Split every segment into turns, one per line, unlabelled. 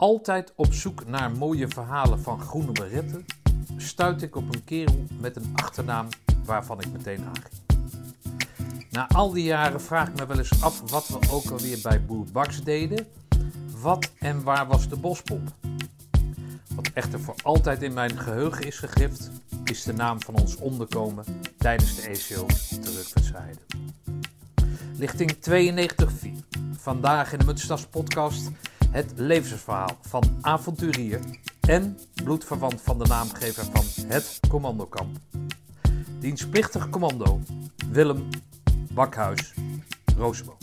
Altijd op zoek naar mooie verhalen van groene beretten, stuit ik op een kerel met een achternaam waarvan ik meteen aanging. Na al die jaren vraag ik me wel eens af wat we ook alweer bij Boer Baks deden. Wat en waar was de bospop? Wat echter voor altijd in mijn geheugen is gegrift, is de naam van ons onderkomen tijdens de ECO Rugverzijde. Lichting 92.4. Vandaag in de Mutstas podcast het levensverhaal van avonturier en bloedverwant van de naamgever van het commandokamp. Dienstplichtig commando Willem Bakhuis Roosboom.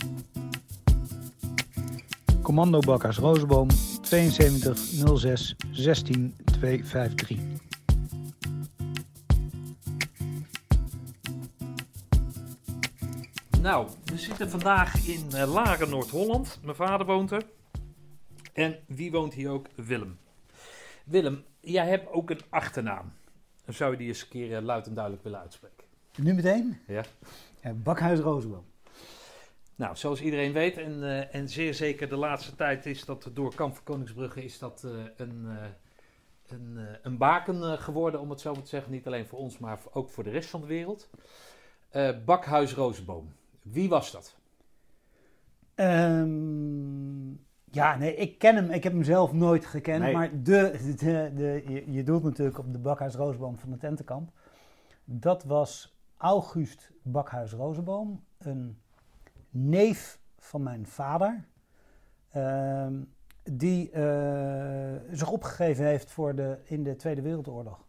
Commando Bakhuis Roosboom 72 06 16 253.
Nou, we zitten vandaag in uh, Laren, Noord-Holland. Mijn vader woont er. En wie woont hier ook? Willem. Willem, jij hebt ook een achternaam. Dan zou je die eens een keer uh, luid en duidelijk willen uitspreken.
Nu meteen?
Ja.
ja Bakhuis Roosboom.
Nou, zoals iedereen weet, en, uh, en zeer zeker de laatste tijd is dat door Kamp van Koningsbrugge is dat uh, een, uh, een, een baken geworden, om het zo maar te zeggen. Niet alleen voor ons, maar ook voor de rest van de wereld. Bakhuis Rozenboom. Wie was dat?
Um, ja, nee, ik ken hem. Ik heb hem zelf nooit gekend. Nee. Maar de, de, de, je, je doelt natuurlijk op de Bakhuis Rozenboom van de tentenkamp. Dat was August Bakhuis Rozenboom, een neef van mijn vader, uh, die uh, zich opgegeven heeft voor de, in de Tweede Wereldoorlog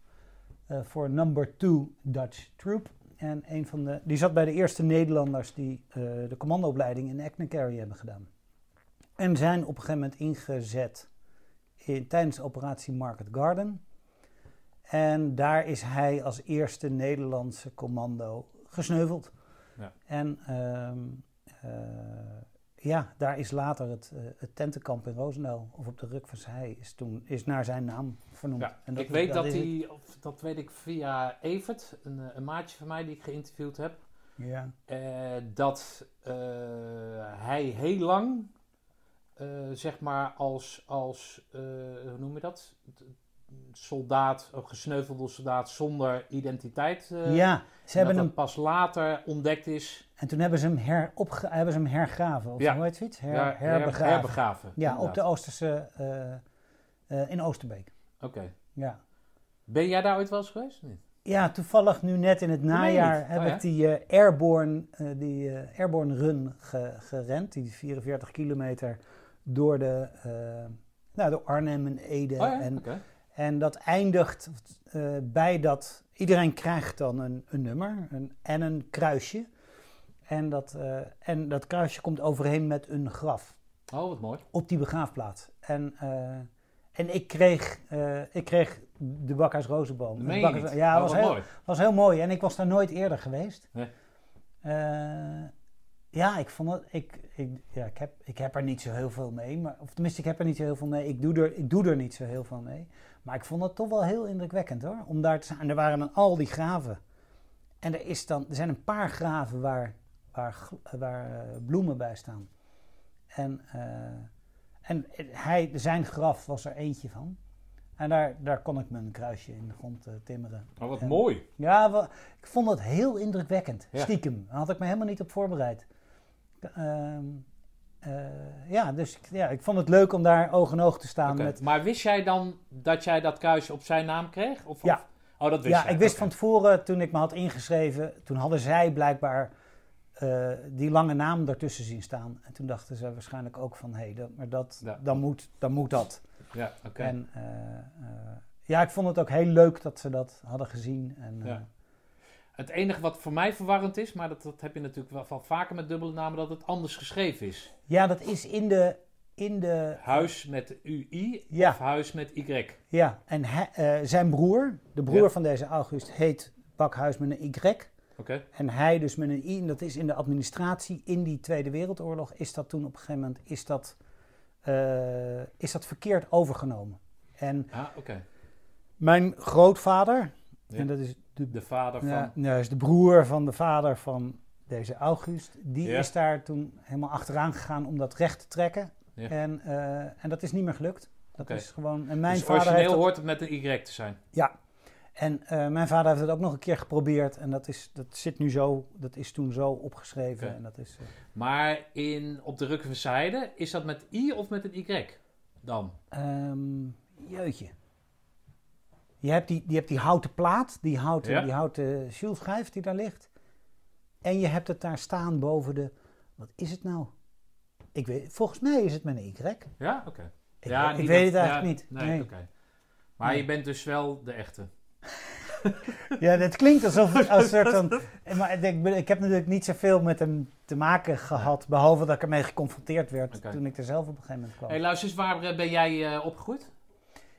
uh, voor number 2 Dutch Troop. En een van de, die zat bij de eerste Nederlanders die uh, de commandoopleiding in Eckencarry hebben gedaan. En zijn op een gegeven moment ingezet in, tijdens operatie Market Garden. En daar is hij als eerste Nederlandse commando gesneuveld.
Ja.
En uh, ja, daar is later het, uh, het tentenkamp in Roosendaal, of op de Ruk van Zij, is toen is naar zijn naam vernoemd.
Ja,
en
ik weet dat hij, dat weet ik via Evert, een, een, maatje van mij die ik geïnterviewd heb,
ja.
uh, dat hij heel lang, zeg maar, als, als hoe noem je dat? soldaat, een gesneuvelde soldaat zonder identiteit. Uh,
ja, ze hebben
dat
hem
pas later ontdekt is.
En toen hebben ze hem, her, opge, hebben ze hem hergraven, of
ja.
hoe heet zoiets? Her,
ja,
herbegraven.
herbegraven.
Ja, op de Oosterse, in Oosterbeek.
Oké. Okay.
Ja.
Ben jij daar ooit wel eens geweest? Nee.
Ja, toevallig nu net in het najaar heb
oh, ja?
ik die uh, Airborne, die Airborne Run ge, gerend. Die 44 kilometer door de, nou, door Arnhem en Ede.
Oh, ja?
en,
okay.
En dat eindigt uh, bij dat. Iedereen krijgt dan een, een nummer een, en een kruisje. En dat, uh, en dat kruisje komt overheen met een graf.
Oh, wat mooi.
Op die begraafplaats. En, uh, en ik, kreeg, ik kreeg de Bakhuis Rozenboom.
Nee,
ja,
oh,
was, heel,
mooi.
was heel mooi. En ik was daar nooit eerder geweest.
Nee.
Ja, ik vond het. Ik, ik, ja, ik, heb, ik heb er niet zo heel veel mee. Maar, of tenminste, ik heb er niet zo heel veel mee. Ik doe er, ik doe er niet zo heel veel mee. Maar ik vond het toch wel heel indrukwekkend hoor. Om daar te zijn. En er waren dan al die graven. En er, is dan, er zijn een paar graven waar, waar, waar uh, bloemen bij staan. En, uh, en hij, zijn graf was er eentje van. En daar, daar kon ik mijn kruisje in de grond uh, timmeren.
Oh, wat
en,
mooi.
Ja, wel, ik vond het heel indrukwekkend.
Ja.
Stiekem. Daar had ik me helemaal niet op voorbereid. Ehm, uh, ja, dus ja, ik vond het leuk om daar oog in oog te staan.
Okay.
Met...
Maar wist jij dan dat jij dat kruisje op zijn naam kreeg? Of,
ja.
Of... Oh, dat wist
ja,
jij.
ik wist
okay.
van tevoren, toen ik me had ingeschreven, toen hadden zij blijkbaar uh, die lange naam daartussen zien staan. En toen dachten ze waarschijnlijk ook van, hé, hey, dat, maar dat,
ja.
dan, moet, dan moet dat.
Ja, oké. Okay.
En uh, ja, ik vond het ook heel leuk dat ze dat hadden gezien. En,
ja. Het enige wat voor mij verwarrend is, maar dat, dat heb je natuurlijk wel van vaker met dubbele namen, dat het anders geschreven is.
Ja, dat is in de... In de
huis met UI
ja.
of huis met Y.
Ja, en he, uh, zijn broer, de broer ja. van deze August, heet Bakhuis met een Y.
Okay.
En hij dus met een I. En dat is in de administratie in die Tweede Wereldoorlog. Is dat toen op een gegeven moment is dat, uh, is dat verkeerd overgenomen. En
ah, okay.
mijn grootvader,
ja.
en dat is
de, de vader van.
Ja, ja, is de broer van de vader van deze August. Die
ja.
is daar toen helemaal achteraan gegaan om dat recht te trekken.
Ja.
En, uh, en dat is niet meer gelukt. Dat is gewoon... En mijn
dus
vader heeft
origineel
dat-
hoort het met een Y te zijn.
Ja. En eh, mijn vader heeft het ook nog een keer geprobeerd. En dat, is, dat zit nu zo... Dat is toen zo opgeschreven. En dat is... eh,
Maar in, op de Rukkenverzijde, is dat met I of met een Y dan?
Ehm, jeutje. Je hebt die, je hebt die houten plaat, die houten,
Ja.
die houten zielschijf die daar ligt. En je hebt het daar staan boven de... Wat is het nou? Ik weet, volgens mij is het met een Y.
Ja, oké.
Ik,
ja,
ik weet het eigenlijk
ja,
niet.
Nee,
Nee.
oké. Maar
Nee.
je bent dus wel de echte.
Ja, dat klinkt alsof als soort van... Maar ik, ik heb natuurlijk niet zoveel met hem te maken gehad. Behalve dat ik ermee geconfronteerd werd toen ik er zelf op een gegeven moment kwam.
hey, luister eens, waar eh, ben jij eh, opgegroeid?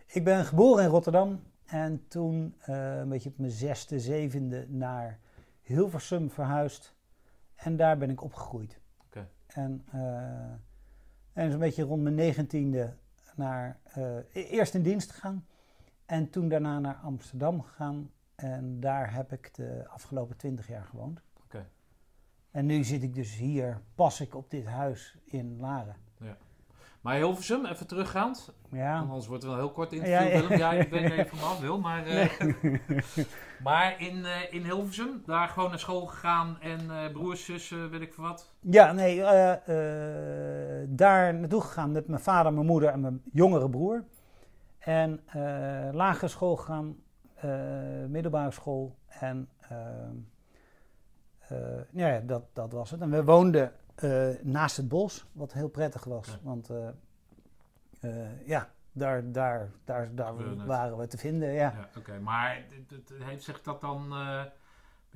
Ik ben geboren in Rotterdam en toen eh, een beetje op mijn zesde, zevende naar Hilversum verhuisd. En daar ben ik opgegroeid. En, eh, en zo'n beetje rond mijn negentiende naar, e- eerst in dienst gegaan. En toen daarna naar Amsterdam gegaan. En daar heb ik de afgelopen twintig jaar gewoond. En nu zit ik dus hier, pas ik op dit huis in Laren.
Maar Hilversum, even teruggaand.
Ja,
Anders wordt het wel heel kort interview,
ja.
Willem. Ja, ik weet niet even vanaf wil, maar... eh, maar in, eh, in Hilversum, daar gewoon naar school gegaan en eh, broers, zussen, weet ik veel wat.
Ja, nee, daar naartoe gegaan met mijn vader, mijn moeder en mijn jongere broer. En lagere school gegaan, middelbare school. En ehm, eh, ja, dat, dat was het. En we woonden eh, naast het bos, wat heel prettig was.
Ja.
Want eh, eh, ja, daar, daar, daar, daar waren we te vinden. Ja.
Ja, oké. Maar heeft zich dat dan... ben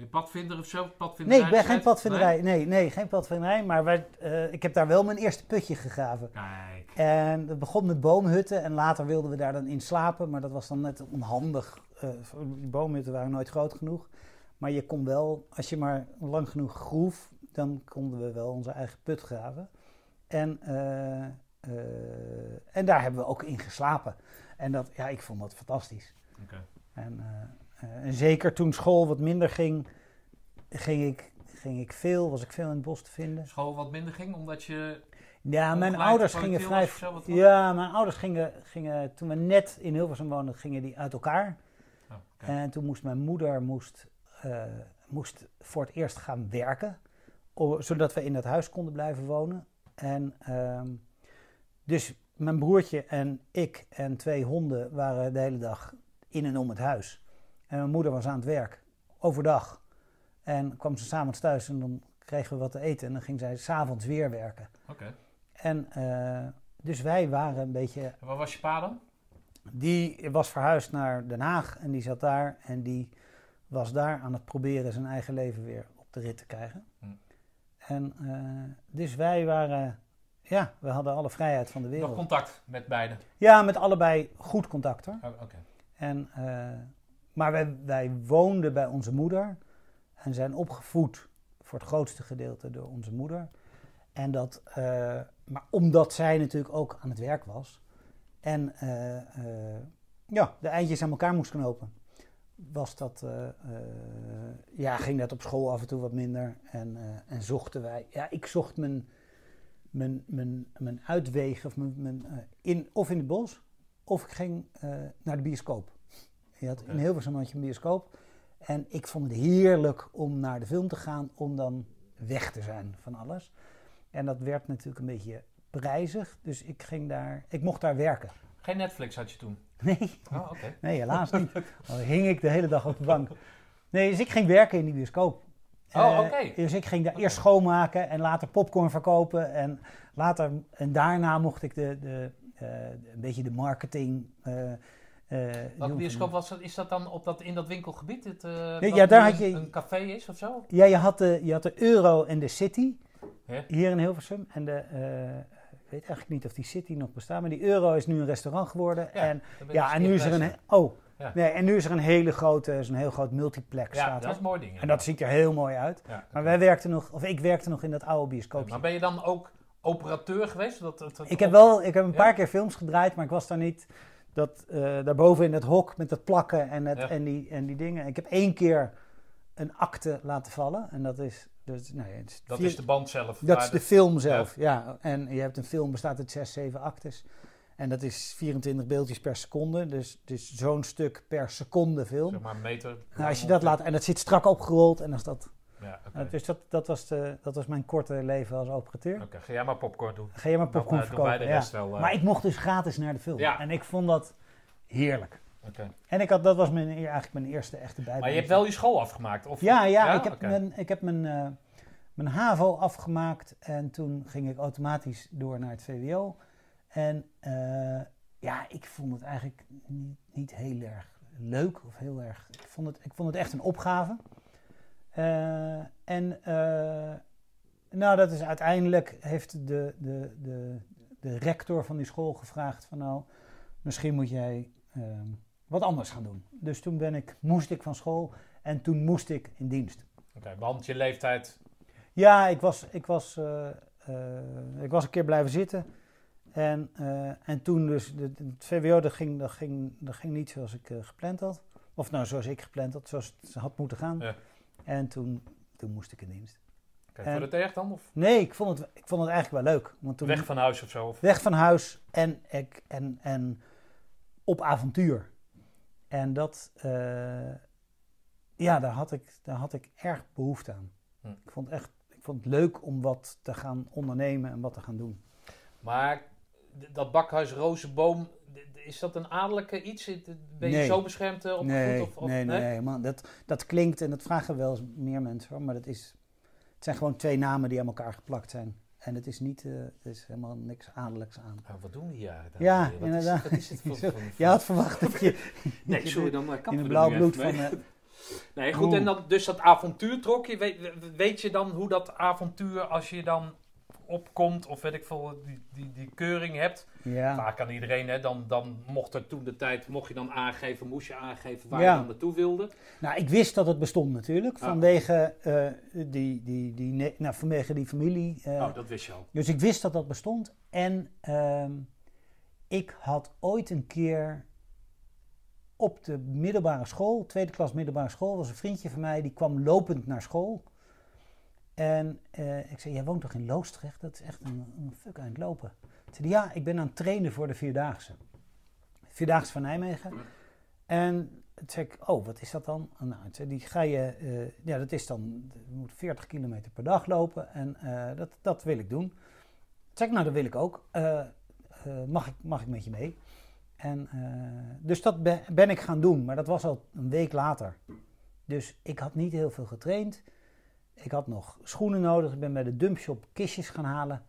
je padvinder of zo?
Nee,
Padvinderij
ik ben geen padvinderij. Nee, nee, geen padvinderij. Maar wij, ik heb daar wel mijn eerste putje gegraven.
Nee. Kijk.
En het begon met boomhutten en later wilden we daar dan in slapen, maar dat was dan net onhandig. Eh, die boomhutten waren nooit groot genoeg. Maar je kon wel, als je maar lang genoeg groef, dan konden we wel onze eigen put graven. En, eh, eh, en daar hebben we ook in geslapen. En dat, ja, ik vond dat fantastisch. En, eh, en zeker toen school wat minder ging, ging ik, ging ik veel, was ik veel in het bos te vinden.
School wat minder ging, omdat je...
Ja, mijn ouders gingen vrij.
zo,
Ja, mijn ouders gingen, gingen. Toen we net in Hilversum woonden, gingen die uit elkaar.
Oh.
En toen moest mijn moeder moest, moest voor het eerst gaan werken. Zodat we in dat huis konden blijven wonen. En ehm, dus mijn broertje en ik en twee honden waren de hele dag in en om het huis. En mijn moeder was aan het werk, overdag. En kwam ze s'avonds thuis en dan kregen we wat te eten. En dan ging zij s'avonds weer werken.
Oké.
En eh, dus wij waren een beetje.
En waar was je pa dan?
Die was verhuisd naar Den Haag en die zat daar en die was daar aan het proberen zijn eigen leven weer op de rit te krijgen.
Hm.
En eh, dus wij waren. Ja, we hadden alle vrijheid van de
Nog
wereld.
contact met beiden?
Ja, met allebei goed contact hoor.
Oh, Oké.
En, eh, maar wij, wij woonden bij onze moeder en zijn opgevoed voor het grootste gedeelte door onze moeder. En dat, eh, maar omdat zij natuurlijk ook aan het werk was en ja, de eindjes aan elkaar moest knopen, was dat, eh, eh, ja, ging dat op school af en toe wat minder. En, eh, en zochten wij, ja, ik zocht mijn, mijn, mijn, mijn uitwegen of, mijn, mijn, in, of in het bos of ik ging naar de bioscoop. Je had. In Hilversum had je een bioscoop. En ik vond het heerlijk om naar de film te gaan, om dan weg te zijn van alles. En dat werd natuurlijk een beetje prijzig, dus ik ging daar, ik mocht daar werken.
Geen Netflix had je toen?
Nee,
Oh,
nee helaas niet. Dan hing ik de hele dag op de bank. Nee, dus ik ging werken in die bioscoop.
Oh,
Eh,
oké.
Dus ik ging daar eerst schoonmaken en later popcorn verkopen. En, later, en daarna mocht ik de, de, eh, een beetje de marketing eh,
Welke bioscoop was dat? Is dat dan op dat, in dat winkelgebied? Het, eh,
ja, daar
nu
had je-
een, café is of zo?
Ja, je had, de, je had de Euro en de City
Ja.
hier in Hilversum. En de, weet eigenlijk niet of die City nog bestaat, maar die Euro is nu een restaurant geworden.
Ja,
en, ja, en
een
nu is er een, oh,
Ja.
nee, en nu is er een hele grote, een heel groot multiplex.
Ja,
staat
dat is een mooi ding.
En dat ziet er heel mooi uit.
Ja,
Maar wij werkten nog, of ik werkte nog in dat oude bioscoopje.
Maar ben je dan ook operateur geweest? Dat, dat, dat-
Ik heb wel, ik heb een paar keer films gedraaid, maar ik was daar niet. Dat, eh, daarboven in het hok met het plakken en, het, en, die, en die dingen. Ik heb één keer een akte laten vallen. En dat is. Dus, is
Dat
vier-
is de band zelf.
dat is de film zelf, ja.
Ja.
En je hebt een film, bestaat uit zes, zeven actes. En dat is 24 beeldjes per seconde. Dus, dus zo'n stuk per seconde film.
Zeg maar een meter.
Nou, als je dat laat, en dat zit strak opgerold. En als dat,
Ja,
nou, dus dat, dat, was de, dat was mijn korte leven als operateur.
Oké, ga jij maar popcorn doen.
Ga je maar popcorn
Dan, eh,
verkopen. ja.
wel. eh,
Maar ik mocht dus gratis naar de film.
Ja.
En ik vond dat heerlijk. En ik had, dat was mijn, eigenlijk mijn eerste echte bijbaan.
Maar je hebt wel je school afgemaakt? Of?
Ja, ja, ik heb mijn, ik heb mijn, eh, mijn HAVO afgemaakt en toen ging ik automatisch door naar het VWO. En eh, ja, ik vond het eigenlijk niet, niet heel erg leuk of heel erg. Ik vond het, ik vond het echt een opgave. Eh, en nou, dat is uiteindelijk heeft de, de, de, de rector van die school gevraagd van nou, misschien moet jij ehm, wat anders gaan doen. Dus toen ben ik, moest ik van school en toen moest ik in dienst.
Oké, want je leeftijd.
Ja, ik was, ik was, eh, eh, ik was een keer blijven zitten. En, eh, en toen dus, de, het VWO, dat ging, dat, ging, dat ging niet zoals ik gepland had. Of nou, zoals ik gepland had, zoals het had moeten gaan.
Ja.
En toen, toen moest ik in dienst.
Oké,
En-
voor de terecht dan? Of
Nee, ik vond het, ik vond het eigenlijk wel leuk. Want toen,
weg van huis of zo? Of?
weg van huis en, ik, en, en op avontuur. En dat, eh, ja, daar had, ik, daar had ik erg behoefte aan.
Hm.
Ik vond, echt, ik vond het leuk om wat te gaan ondernemen en wat te gaan doen.
Maar dat bakhuis Rozenboom, is dat een adellijke iets? Ben je
Nee.
zo beschermd eh, opgevoed?
nee,
of, of,
nee, nee, man, dat, dat klinkt, en dat vragen wel eens meer mensen hoor, maar dat is, het zijn gewoon twee namen die aan elkaar geplakt zijn. En het is niet, eh, het is helemaal niks adellijks aan.
Nou, wat doen we hier eigenlijk?
Ja,
is-
inderdaad.
Wat is, voor,
Zo,
voor-
Je had verwacht dat je
Nee, sorry, dan eh,
in het blauw bloed van... eh,
Nee, goed, en dan, dus dat avontuur trok je. Weet, weet je dan hoe dat avontuur, als je dan opkomt, of weet ik veel, die, die, die keuring hebt.
ja.
Vaak aan iedereen, hè, dan, dan mocht er toen de tijd, mocht je dan aangeven, moest je aangeven waar
Ja.
je dan naartoe wilde.
Nou, ik wist dat het bestond natuurlijk,
Ah.
vanwege, eh, die, die, die, nou, vanwege die familie. eh,
oh, dat wist je al.
Dus ik wist dat dat bestond. En ehm, ik had ooit een keer op de middelbare school, tweede klas middelbare school, was een vriendje van mij, die kwam lopend naar school. En eh, ik zei, jij woont toch in Loosdrecht? Dat is echt een, een fuck aan het lopen. Toen zei ja, ik ben aan het trainen voor de Vierdaagse. Vierdaagse van Nijmegen. En toen zei ik, oh, wat is dat dan? Nou, die ga je, eh, ja, dat is dan, moet 40 kilometer per dag lopen en eh, dat, dat wil ik doen. Toen zei nou, dat wil ik ook. Mag, ik, mag ik met je mee? En, dus dat ben ik gaan doen, maar dat was al een week later. Dus ik had niet heel veel getraind. Ik had nog schoenen nodig. Ik ben bij de dumpshop kistjes gaan halen.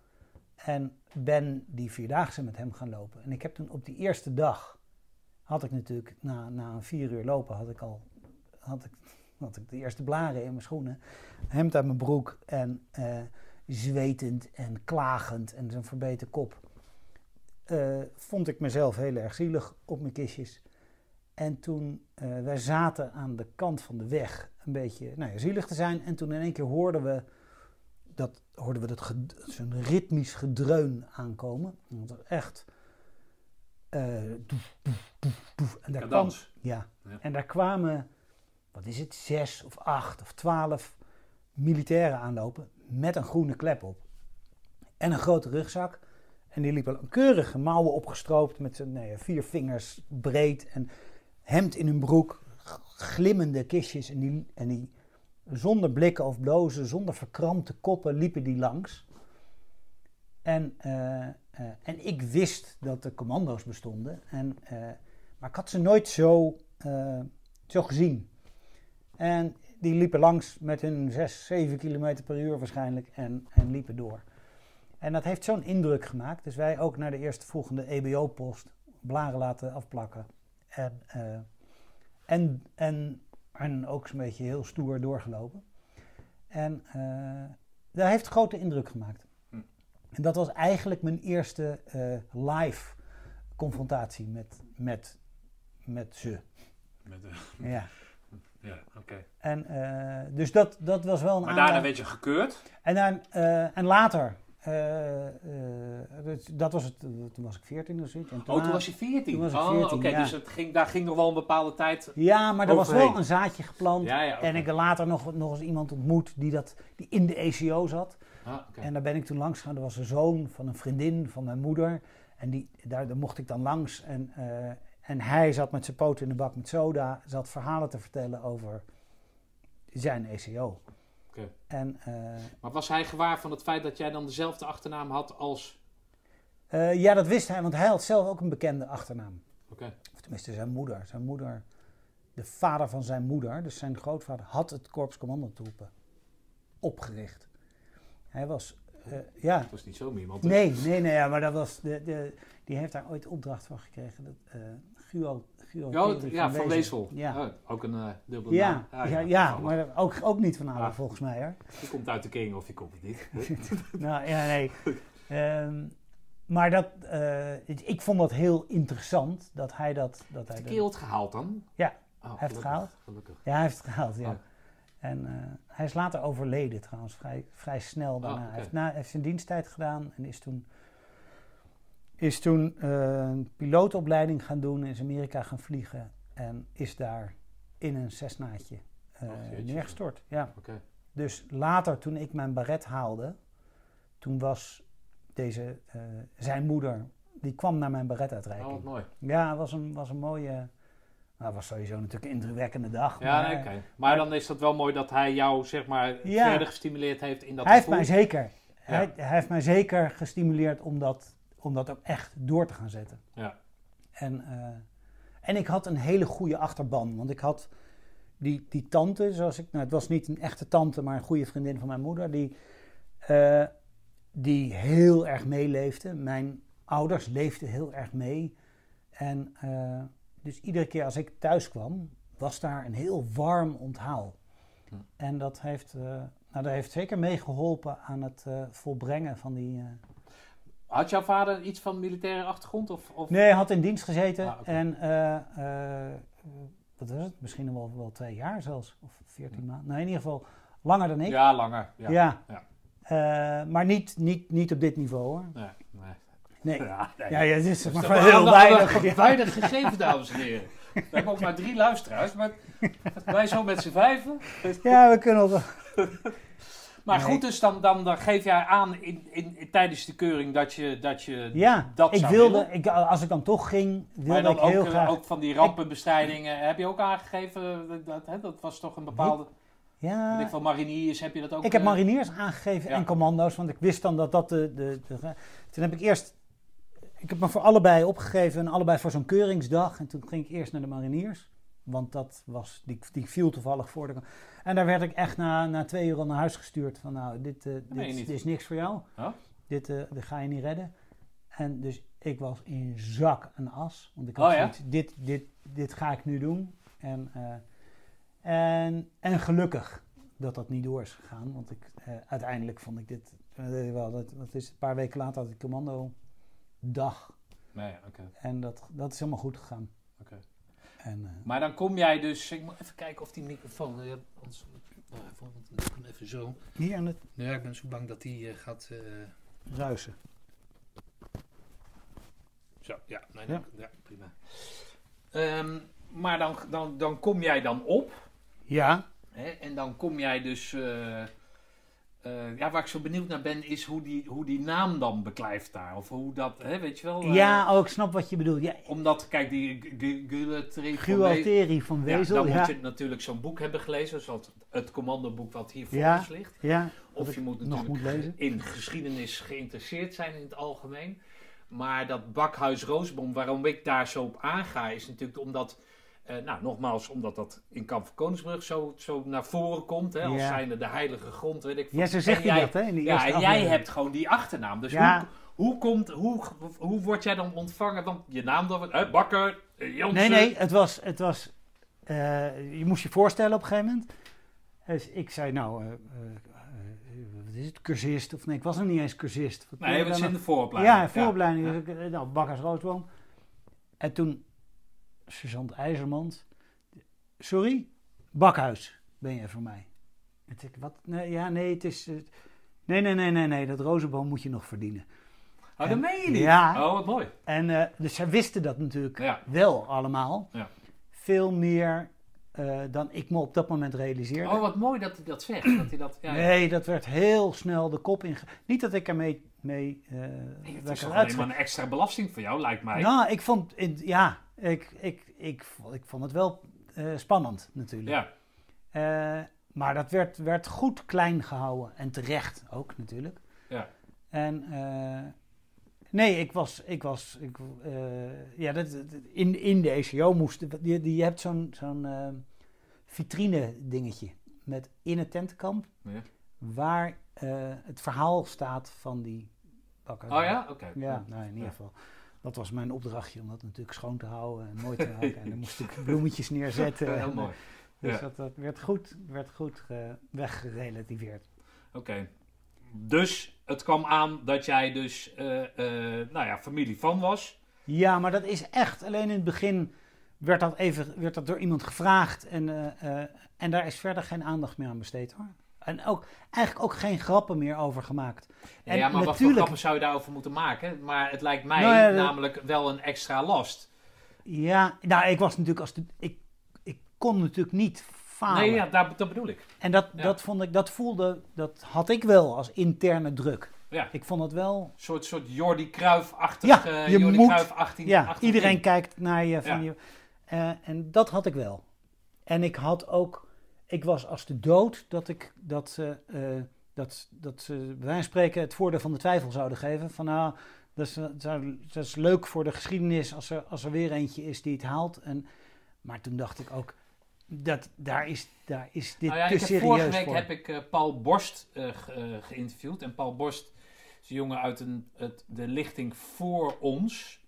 En ben die vierdaagse met hem gaan lopen. En ik heb toen op die eerste dag, had ik natuurlijk na, na een vier uur lopen, had ik al had ik, had ik de eerste blaren in mijn schoenen. Hemd uit mijn broek en eh, zwetend en klagend en zo'n verbeten kop. eh, vond ik mezelf heel erg zielig op mijn kistjes. En toen, eh, wij zaten aan de kant van de weg een beetje nou ja, zielig te zijn. En toen in één keer hoorden we dat, hoorden we dat zo'n ritmisch gedreun aankomen. En Dat was echt... doef, doef, doef, doef. En daar kwam, ja.
Ja.
En daar kwamen, wat is het, zes of acht of twaalf militairen aanlopen met een groene klep op. En een grote rugzak. En die liepen keurige mouwen opgestroopt met z'n nou ja, vier vingers breed. En hemd in hun broek, glimmende kistjes. En die, en die zonder blikken of blozen, zonder verkrampte koppen liepen die langs. En, eh, eh, en ik wist dat er commando's bestonden. En, eh, maar ik had ze nooit zo, zo gezien. En die liepen langs met hun 6, 7 kilometer per uur waarschijnlijk en, en liepen door. En dat heeft zo'n indruk gemaakt. Dus wij ook naar de eerstvolgende EBO-post blaren laten afplakken. En, en, en, en ook zo'n beetje heel stoer doorgelopen. En eh dat heeft grote indruk gemaakt.
Hm.
En dat was eigenlijk mijn eerste eh, live confrontatie met, met, met ze.
Met, eh,
Ja.
ja, oké.
En, eh, dus dat, dat was wel een
Maar daarna werd je gekeurd.
En, dan, eh, en later, eh, eh, dat, dat was het, toen was ik 14 of zoiets. En
Oh, toen was je 14.
Toen was ik
oh,
14,
oké.
ja.
Dus het ging, daar ging nog wel een bepaalde tijd.
Ja, maar er was wel een zaadje geplant.
Ja, ja. oké.
En ik heb later nog, nog eens iemand ontmoet die, dat, die in de ECO zat.
Ah.
En daar ben ik toen langs gegaan. Er was een zoon van een vriendin van mijn moeder. En die, daar, daar mocht ik dan langs. En, eh, en hij zat met zijn poot in de bak met soda. Zat verhalen te vertellen over zijn ECO. En, eh,
Maar was hij gewaar van het feit dat jij dan dezelfde achternaam had als...
eh, ja, dat wist hij, want hij had zelf ook een bekende achternaam.
Oké.
Of tenminste zijn moeder. Zijn moeder, de vader van zijn moeder, dus zijn grootvader, had het Korps Commandotroepen opgericht. Hij was, eh, ja,
Dat was niet zo iemand.
nee, nee, nee, ja, maar dat was, de, de, die heeft daar ooit opdracht van gekregen. Dat, Guo,
Ja, ja, van Wezel.
Ja,
Oh, ook een eh dubbele
ja,
naam.
ja, ja, maar ook, ook niet van Adel
Ah.
volgens mij hoor.
Je komt uit de King of je komt het niet.
nou ja, nee. Ehm, maar dat, eh, ik, vond dat heel interessant dat hij dat. Dat hij
Heeft de gehaald dan?
Ja,
Oh,
heeft het gehaald.
Gelukkig.
Ja, hij heeft het gehaald, ja.
Oh.
En eh, hij is later overleden trouwens, vrij, vrij snel daarna.
oké.
Hij heeft, na, heeft zijn diensttijd gedaan en is toen, is toen eh, een pilootopleiding gaan doen, is Amerika gaan vliegen en is daar in een Cessnaatje eh,
jeetje.
neergestort. Ja.
Oké.
Dus later, toen ik mijn baret haalde, toen was deze, eh, zijn moeder, die kwam naar mijn
Oh,
baretuitreiking.
wat mooi.
Ja, het was een, was een mooie, nou, het was sowieso natuurlijk een indrukwekkende dag.
Ja,
maar,
nee. Maar dan is dat wel mooi dat hij jou, zeg maar,
Ja.
verder gestimuleerd heeft in dat
hij heeft
gevoel.
mij zeker, hij, hij heeft mij zeker gestimuleerd om dat, om dat ook echt door te gaan zetten.
Ja.
En, eh, en ik had een hele goede achterban, want ik had die, die tante, zoals ik, nou het was niet een echte tante, maar een goede vriendin van mijn moeder, die, eh, die heel erg meeleefde. Mijn ouders leefden heel erg mee. En eh, dus iedere keer als ik thuis kwam, was daar een heel warm onthaal.
Hm.
En dat heeft, nou, dat heeft zeker meegeholpen aan het volbrengen van die.
Had jouw vader iets van militaire achtergrond? Of, of...
Nee, hij had in dienst gezeten
Ah,
en eh, eh, wat was het? Misschien wel, wel twee jaar zelfs, of veertien maanden. Nee, in ieder geval langer dan ik.
Ja, langer. Ja.
Ja.
Ja.
Eh, maar niet, niet, niet op dit niveau hoor.
Nee, nee.
Nee.
Ja, nee.
Ja, ja, dit is
Dat
maar heel weinig.
weinig gegeven, dames en heren. We hebben ook maar drie luisteraars, maar wij zo met z'n vijven.
Ja, we kunnen wel.
Maar
Nee.
goed, dus dan, dan, dan geef jij aan in, in, in- tijdens de keuring dat je dat, je
Ja,
dat
ik
zou
wilde, ik, als ik dan toch ging, wilde
dan
ik
ook,
heel
eh,
graag.
ook van die rampenbestrijdingen, heb je ook aangegeven, dat- hè, dat was toch een bepaalde,
ja,
ik van mariniers, heb je dat ook?
ik heb
eh,
mariniers aangegeven
ja.
en commando's, want ik wist dan dat dat de, de, de. Toen heb ik eerst. Ik heb me voor allebei opgegeven en allebei voor zo'n keuringsdag. En toen ging ik eerst naar de mariniers. Want dat was, die, die viel toevallig voor. De, en daar werd ik echt na, na twee uur al naar huis gestuurd. Van nou, dit, eh, dit, is niks voor jou.
Huh?
Dit, eh, dit ga je niet redden. En dus ik was in zak en as. Want ik had
Oh ja?
zoiets, dit, dit, dit ga ik nu doen. En, eh, en, en gelukkig dat dat niet door is gegaan. Want ik, uiteindelijk vond ik dit... wel, dat, dat is een paar weken later had ik commando dag.
Nee, oké.
En dat, dat is helemaal goed gegaan.
Oké.
En, eh,
Maar dan kom jij dus, ik moet even kijken of die microfoon, anders, nou, even, even zo.
hier aan het
Ja, ik ben zo bang dat die eh, gaat... eh,
ruisen.
Zo, ja, nee,
Ja.
prima. Ehm, maar dan, dan, dan kom jij dan op.
Ja,
Hè, en dan kom jij dus. Eh, ja, waar ik zo benieuwd naar ben, is hoe die, hoe die naam dan beklijft daar. Of hoe dat, hè, weet je wel. eh,
ja oh, ik snap wat je bedoelt. Ja,
Omdat, kijk, die Gu- Gu- Guillotieri van We-
Gualteri van
Ja,
Wezel.
dan
Ja,
moet je natuurlijk zo'n boek hebben gelezen, zoals het, het commandoboek wat hier voor
Ja.
ons ligt.
ja,
Of je moet natuurlijk
moet lezen.
in geschiedenis geïnteresseerd zijn in het algemeen. Maar dat bakhuis Roosboom, waarom ik daar zo op aanga, is natuurlijk omdat, eh, nou nogmaals, omdat dat in Kamp van Koningsbrug zo, zo naar voren komt. Hè, als
Ja.
zijnde de heilige grond, weet ik
Ja, zo
En
zeg je
jij-
dat, hè? In die
Ja, en jij hebt gewoon die achternaam. Dus
Ja.
hoe, hoe, komt, hoe, hoe word jij dan ontvangen? Want je naam dan, Bakker, eh, Jansen.
Nee, nee, het was. Het was eh, je moest je voorstellen op een gegeven moment. Dus ik zei, nou, wat is het? Cursist? Of nee, ik was nog niet eens cursist. Wat
Nee,
ik
zijn in de vooropleiding.
Ja, vooropleiding.
Ja.
Dus ik, Nou, Bakkers Roosboom. En toen, sergeant IJzermans. Sorry? Bakhuis ben je voor mij. En ik, wat? Nee, ja, nee, het is... eh, nee, nee, nee, nee, nee, dat rozenboom moet je nog verdienen.
Oh, dat
En-
meen je niet?
Ja.
Oh, wat mooi.
En eh, dus zij wisten dat natuurlijk
Ja.
wel allemaal.
Ja.
Veel meer eh, dan ik me op dat moment realiseerde.
Oh, wat mooi dat hij dat zegt. Dat hij dat, ja,
nee, dat werd heel snel de kop in. Niet dat ik ermee mee, uh,
nee, het is alleen maar een extra belasting voor jou, lijkt mij.
Nou, ik vond, ja, ik, ik, ik, ik vond het wel uh, spannend natuurlijk. Ja. maar dat werd, werd goed klein gehouden en terecht ook natuurlijk.
Ja.
En Nee, ik was, ik was, ik, ja, dat, in, in de ECO moest, je, je hebt zo'n zo'n vitrine dingetje met in het tentenkamp, ja. waar het verhaal staat van die bakker.
Oh ja, oké.
Ja, nou in ieder ja. Dat was mijn opdrachtje om dat natuurlijk schoon te houden en mooi te maken. en dan moest ik bloemetjes neerzetten.
Heel mooi.
Dus dat, dat, werd goed, werd goed uh, weggerelativeerd.
Oké. Dus het kwam aan dat jij dus, uh, uh, nou ja, familie van was.
Ja, maar dat is echt. Alleen in het begin werd dat, even, werd dat door iemand gevraagd. En, uh, en daar is verder geen aandacht meer aan besteed hoor. En ook, eigenlijk ook geen grappen meer over gemaakt.
En ja, maar natuurlijk... wat voor grappen zou je daarover moeten maken? Maar het lijkt mij nou ja, namelijk wel een extra last.
Ja, nou ik was natuurlijk als... Ik, ik kon natuurlijk niet falen.
Nee, ja, dat, dat bedoel ik.
En dat, ja. dat vond ik, dat voelde, dat had ik wel als interne druk.
Ja.
Ik vond het wel...
Een soort, soort Jordi Cruijff-achtig...
Ja, je
Jordi
moet...
Cruijff 18,
ja,
18
iedereen kijkt naar je. Van je uh, en dat had ik wel. En ik had ook... Ik was als de dood dat ik dat ze... Uh, dat, dat ze bij wijze van spreken het voordeel van de twijfel zouden geven. Van nou, dat is, dat is leuk voor de geschiedenis als er, als er weer eentje is die het haalt. En, maar toen dacht ik ook, dat, daar, is, daar is dit
nou ja,
te serieus
Vorige week
voor.
heb ik uh, Paul Borst uh, geïnterviewd. En Paul Borst is een jongen uit een, het, de lichting voor ons.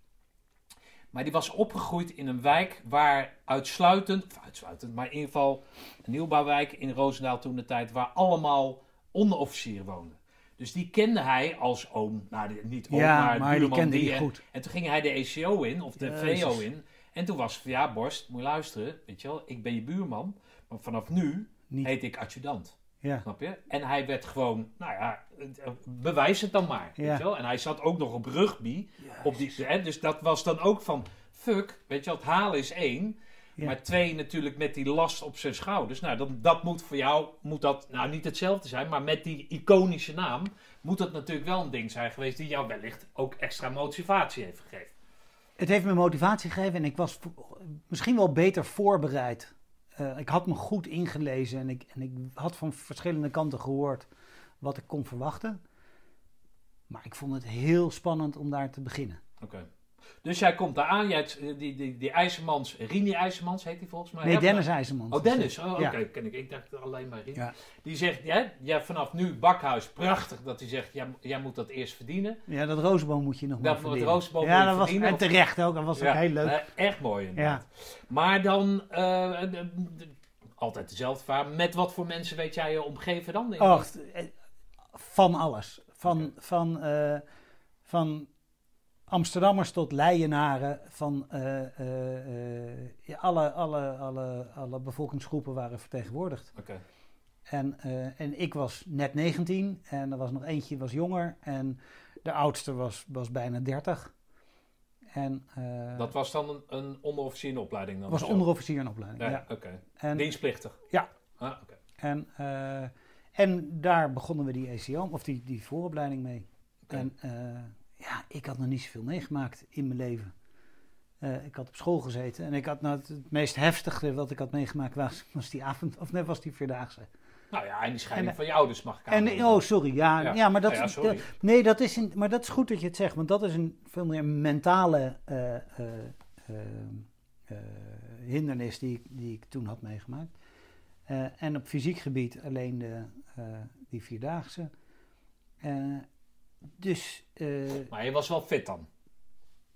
Maar die was opgegroeid in een wijk waar uitsluitend, of uitsluitend, maar in ieder geval een nieuwbouwwijk in Roosendaal toen de tijd, waar allemaal onderofficieren woonden. Dus die kende hij als oom, nou niet oom,
Ja,
maar,
maar die
buurman
kende
die. en,
goed.
en toen ging hij de ECO in, of de
Jezus.
VO in. En toen was ja Borst, moet je luisteren, weet je wel, ik ben je buurman, maar vanaf nu
Niet.
heet ik adjudant.
Ja.
Snap je? En hij werd gewoon, nou ja, eh, bewijs het dan maar.
Ja.
Weet je wel? En hij zat ook nog op rugby. Op die, hè, dus dat was dan ook van, fuck, weet je het halen is één.
Ja.
Maar twee natuurlijk met die last op zijn schouders. Nou, dan, dat moet voor jou, moet dat nou niet hetzelfde zijn. Maar met die iconische naam moet dat natuurlijk wel een ding zijn geweest die jou wellicht ook extra motivatie heeft gegeven.
Het heeft me motivatie gegeven en ik was misschien wel beter voorbereid. Eh, ik had me goed ingelezen en ik, en ik had van verschillende kanten gehoord wat ik kon verwachten. Maar ik vond het heel spannend om daar te beginnen.
Oké. Dus jij komt daar aan, jij, eh, die, die, die IJzermans, Rini IJzermans heet die volgens mij.
Nee? Dennis IJzermans.
Oh, Dennis. Oh, oké,
Ja.
ken ik. Ik dacht alleen maar Rini.
Ja.
Die zegt, ja, ja, vanaf nu Bakhuis, prachtig dat hij zegt, jij, jij moet dat eerst verdienen.
Ja, dat rozenboom moet je nog maar
Dat het
verdienen.
rozenboom
Ja,
moet je
dat was, en terecht ook. Dat was ook heel leuk.
echt mooi inderdaad. Maar dan, eh, altijd dezelfde vraag, met wat voor mensen weet jij je omgeven dan?
Och, eh, van alles. Van, van, van Amsterdammers tot Leienaren. Van eh, eh, eh, ja, alle, alle, alle, alle bevolkingsgroepen waren vertegenwoordigd.
Oké.
En, en ik was net 19 en er was nog eentje was jonger. En de oudste was, was bijna 30. En
Dat was dan een, een onderofficier in opleiding dan?
was
of zo?
onderofficier in opleiding.
Ja,
Ja.
oké.
En,
Dienstplichtig?
Ja.
Ah, oké.
En, en daar begonnen we die ECO, of die, die vooropleiding mee. En eh, ja, ik had nog niet zoveel meegemaakt in mijn leven. Eh, ik had op school gezeten en ik had nou het, het meest heftige wat ik had meegemaakt was, was die avond, of net was die vierdaagse.
Nou ja, en die scheiding
En-
van je ouders mag ik
En
aannemen.
oh, sorry, ja,
Ja.
ja. maar dat,
Ja, sorry.
dat- nee, dat is een, maar dat is goed dat je het zegt, want dat is een veel meer mentale eh, eh, eh, eh, hindernis die, ik- die ik toen had meegemaakt. Eh, en op fysiek gebied alleen de, eh, die vierdaagse. Dus eh,
Maar je was wel fit dan?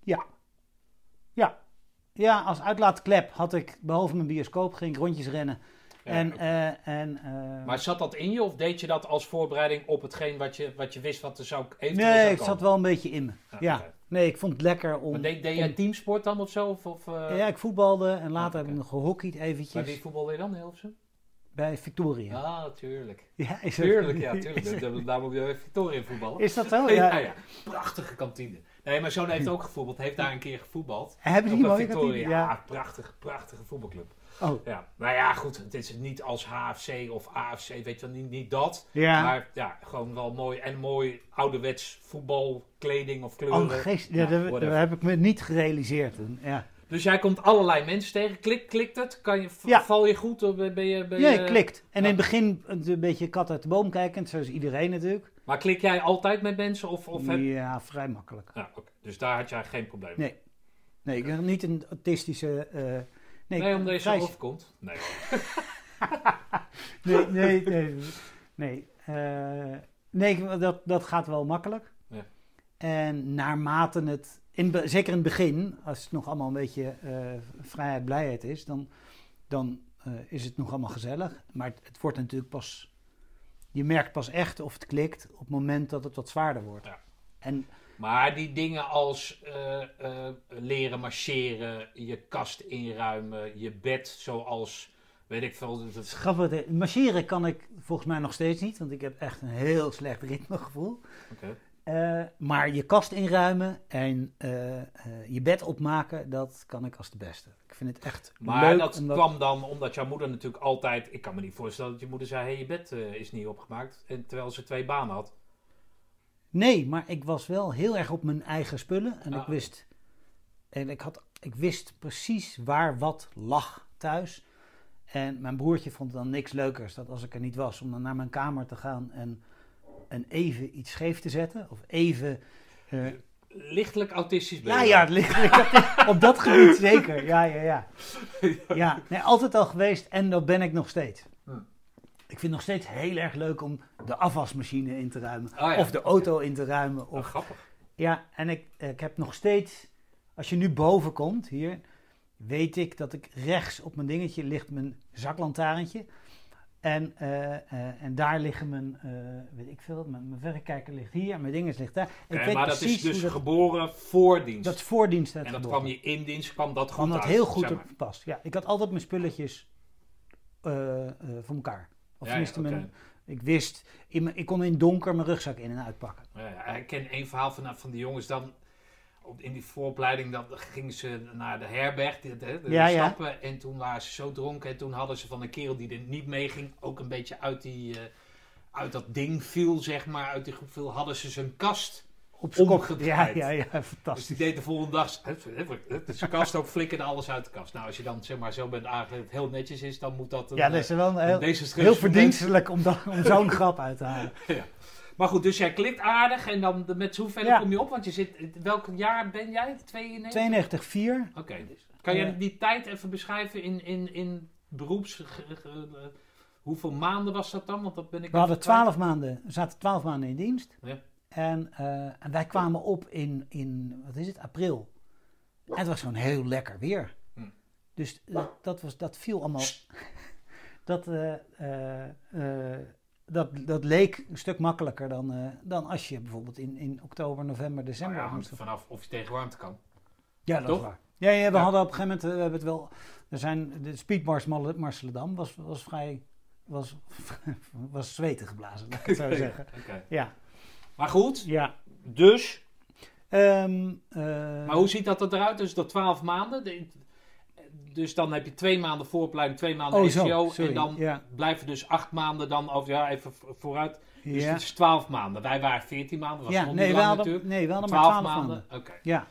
ja. Ja. Ja, als uitlaatklep had ik, behalve mijn bioscoop, ging ik rondjes rennen.
Ja,
en, eh, en, eh,
Maar zat dat in je of deed je dat als voorbereiding op hetgeen wat je, wat je wist wat er zou eventueel
nee,
zou
het
komen?
zat wel een beetje in me.
Ja,
Ja, nee, ik vond het lekker om...
Maar deed, deed
om-
jij teamsport dan of zo? Of, of,
Ja, ik voetbalde en later
oké.
heb ik nog gehockeyd eventjes
Bij wie voetbalde je dan, Hilversum?
Bij Victoria.
Ah, tuurlijk.
Ja, is dat-
Tuurlijk, ja, tuurlijk. Daar- Daar moet je bij Victoria voetballen.
Is dat zo?
Ja,
Ja.
ja. Prachtige kantine. Nee, mijn zoon heeft ook gevoetbald. Heeft daar een keer gevoetbald.
Hebben die
een
mooi
Victoria.
Ja.
Ja, prachtig, prachtige voetbalclub.
Oh,
Ja. Nou ja, goed. Het is niet als HFC of AFC, weet je wel, niet, niet dat.
ja.
Maar ja, gewoon wel mooi. En mooi ouderwets voetbalkleding of kleuren.
Oh, geest, ja,
Ja,
dat, heb ik me niet gerealiseerd. Ja,
Dus jij komt allerlei mensen tegen. Klik, klikt het? Kan je,
Ja.
Val je goed? Of ben je, ben je,
ja klikt. En
ja.
in het begin een beetje kat uit de boom kijkend, zoals iedereen natuurlijk.
Maar klik jij altijd met mensen? Of, of heb...
Ja, vrij makkelijk.
ja. Dus daar had jij geen probleem mee?
Nee. Nee, ik heb niet een autistische... eh nee,
Nee, omdat je zo overkomt? Nee.
Nee, nee, nee. Nee, eh, nee dat, dat gaat wel makkelijk.
Ja.
En naarmate het, in, zeker in het begin, als het nog allemaal een beetje eh, vrijheid, blijheid is, dan, dan eh, is het nog allemaal gezellig. Maar het, het wordt natuurlijk pas, je merkt pas echt of het klikt op het moment dat het wat zwaarder wordt.
Ja.
En
Maar die dingen als eh, leren marcheren, je kast inruimen, je bed zoals, weet ik veel. dat-
het grappig, marcheren kan ik volgens mij nog steeds niet, want ik heb echt een heel slecht ritmegevoel.
Oké.
Eh, maar je kast inruimen en eh, eh, je bed opmaken, dat kan ik als de beste. Ik vind het echt
Maar
leuk.
dat
omdat-
kwam dan omdat jouw moeder natuurlijk altijd... Ik kan me niet voorstellen dat je moeder zei... Hey, je bed is niet opgemaakt. En terwijl ze twee banen had.
Nee, maar ik was wel heel erg op mijn eigen spullen. En
Ah.
ik wist, en ik, had, ik wist precies waar wat lag thuis. En mijn broertje vond dan niks leukers dat als ik er niet was, om dan naar mijn kamer te gaan en, en even iets scheef te zetten. Of even. eh,
Lichtelijk autistisch ben
Ja, ja, ligt- op dat gebied zeker. Ja, ja, ja. Ja, nee, altijd al geweest en dat ben ik nog steeds.
Hm.
Ik vind het nog steeds heel erg leuk om de afwasmachine in te ruimen.
Oh ja,
of de auto in te ruimen.
Oh,
Of,
grappig.
ja, en ik, ik heb nog steeds, als je nu boven komt hier, weet ik dat ik rechts op mijn dingetje ligt mijn zaklantaarntje. En, eh, eh, en daar liggen mijn, eh, weet ik veel, mijn, mijn verrekijker ligt hier en mijn dinges ligt daar. Ik weet
maar dat is dus
dat,
geboren voor dienst.
dat is voor dienst
en dat kwam je in dienst, kwam dat goed
kwam dat
uit,
heel goed
zeg maar.
op past. Ja, ik had altijd mijn spulletjes voor elkaar. Of
Ja, ja,
tenminste, mijn, ik wist, in mijn- ik kon in donker mijn rugzak in en uitpakken.
Ja, ja, ik ken één verhaal van, van die jongens dan. In die vooropleiding dan gingen ze naar de herberg, de, de, de
Ja, ja.
stappen. En toen waren ze zo dronken. En toen hadden ze van een kerel die er niet mee ging, ook een beetje uit, die, eh, uit dat ding viel, zeg maar. Uit die groep viel, hadden ze zijn kast.
Op. Ja, ja, ja,
Dus
fantastisch.
die deed de volgende dag. Zijn kast ook flikkerde alles uit de kast. Nou, als je dan zeg maar zo bent aangeleerd, het heel netjes is, dan moet dat. Een,
Ja, dat is wel een
eh,
heel, verdienstelijk om, om zo'n grap uit te halen.
Maar goed, dus jij klikt aardig en dan met hoeveel
Ja.
kom je op? Want je zit, welk jaar ben jij? 92?
92, 4.
Oké, dus kan je
Ja.
die tijd even beschrijven in, in, in beroeps... hoeveel maanden was dat dan? Want dat ben ik
We hadden. 12 maanden, we zaten 12 maanden in dienst.
Ja.
En, eh, en wij kwamen op in, in, wat is het, april. En het was gewoon heel lekker weer.
Hm.
Dus dat, dat, was, dat viel allemaal... dat, eh, eh, eh, dat, dat leek een stuk makkelijker dan, eh, dan als je bijvoorbeeld in, in oktober, november, december...
Nou ja, hangt er vanaf of je tegen warmte kan.
Ja, dat
Toch?
is waar. Ja, ja we
Ja.
hadden op een gegeven moment, eh, we hebben het wel, er zijn, de speedmars Marseledam was, was vrij, was, was zweten geblazen, laat ik het zo zeggen. Ja,
Maar goed,
ja.
dus...
Ehm, eh,
Maar hoe ziet dat eruit? Dus dat 12 maanden. Dus dan heb je twee maanden vooropleiding, twee maanden
Oh, zo,
en dan
ja.
blijven dus acht maanden dan, of ja, even vo- vooruit. Dus
ja.
het is 12 maanden. Wij waren 14 maanden, was
ja,
nog
nee,
niet lang
hadden,
natuurlijk.
nee, we hadden maar
12
12
maanden.
maanden.
Oké.
Ja,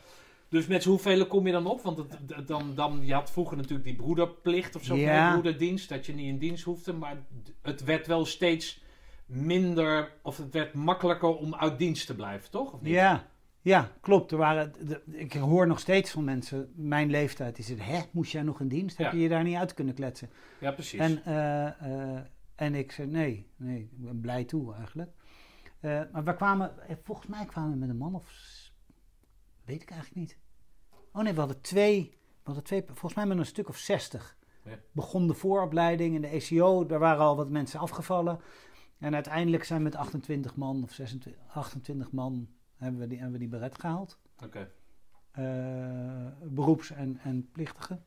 Dus met hoeveel kom je dan op? Want het, dan, dan, je had vroeger natuurlijk die broederplicht of zo,
Ja.
broederdienst, dat je niet in dienst hoefde. Maar het werd wel steeds minder, of het werd makkelijker om uit dienst te blijven, toch? Of niet?
ja, ja, klopt. Er waren, de- ik hoor nog steeds van mensen, mijn leeftijd, die zeggen, hè, moest jij nog in dienst? Heb
Ja.
je je daar niet uit kunnen kletsen?
Ja, precies.
En, eh, eh, en ik zei nee, nee, ik ben blij toe eigenlijk. Eh, maar we kwamen, volgens mij kwamen we met een man of, weet ik eigenlijk niet. Oh nee, we hadden twee, we hadden twee volgens mij met een stuk of zestig.
Ja.
Begon de vooropleiding in de ECO, daar waren al wat mensen afgevallen. En uiteindelijk zijn we met 28 man of 26, 28 man hebben we die, hebben we die beret gehaald.
Oké.
Eh, beroeps- en, en plichtigen.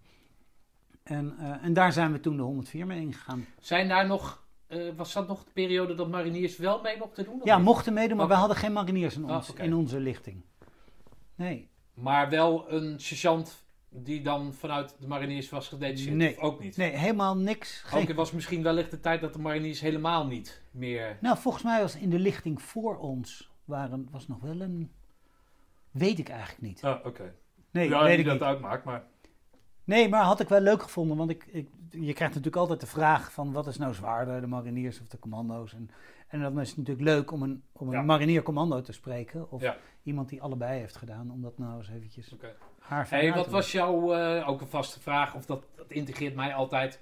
En, eh, en daar zijn we toen de 104 mee ingegaan.
Zijn daar nog, eh, was dat nog de periode dat mariniers wel mee mochten doen?
Ja,
niet?
mochten meedoen, maar we hadden geen mariniers in,
Ah,
ons, in onze lichting. nee.
Maar wel een sergeant die dan vanuit de mariniers was gedetacheerd?
Nee.
Of ook niet?
Nee, helemaal niks. Geen...
Ook het was misschien wellicht de tijd dat de mariniers helemaal niet meer...
Nou, volgens mij was in de lichting voor ons waren, was nog wel een... Weet ik eigenlijk niet.
Oh, oké.
Nee,
ja,
weet ik
dat
niet.
uitmaakt, maar...
Nee, maar had ik wel leuk gevonden, want ik, ik, je krijgt natuurlijk altijd de vraag van wat is nou zwaarder, de mariniers of de commando's. En, en dan is het natuurlijk leuk om een, om een
Ja.
marinier-commando te spreken, of
Ja.
iemand die allebei heeft gedaan, om dat nou eens eventjes
Oké.
haar
Hey, wat was jouw, eh, ook een vaste vraag, of dat, dat integreert mij altijd.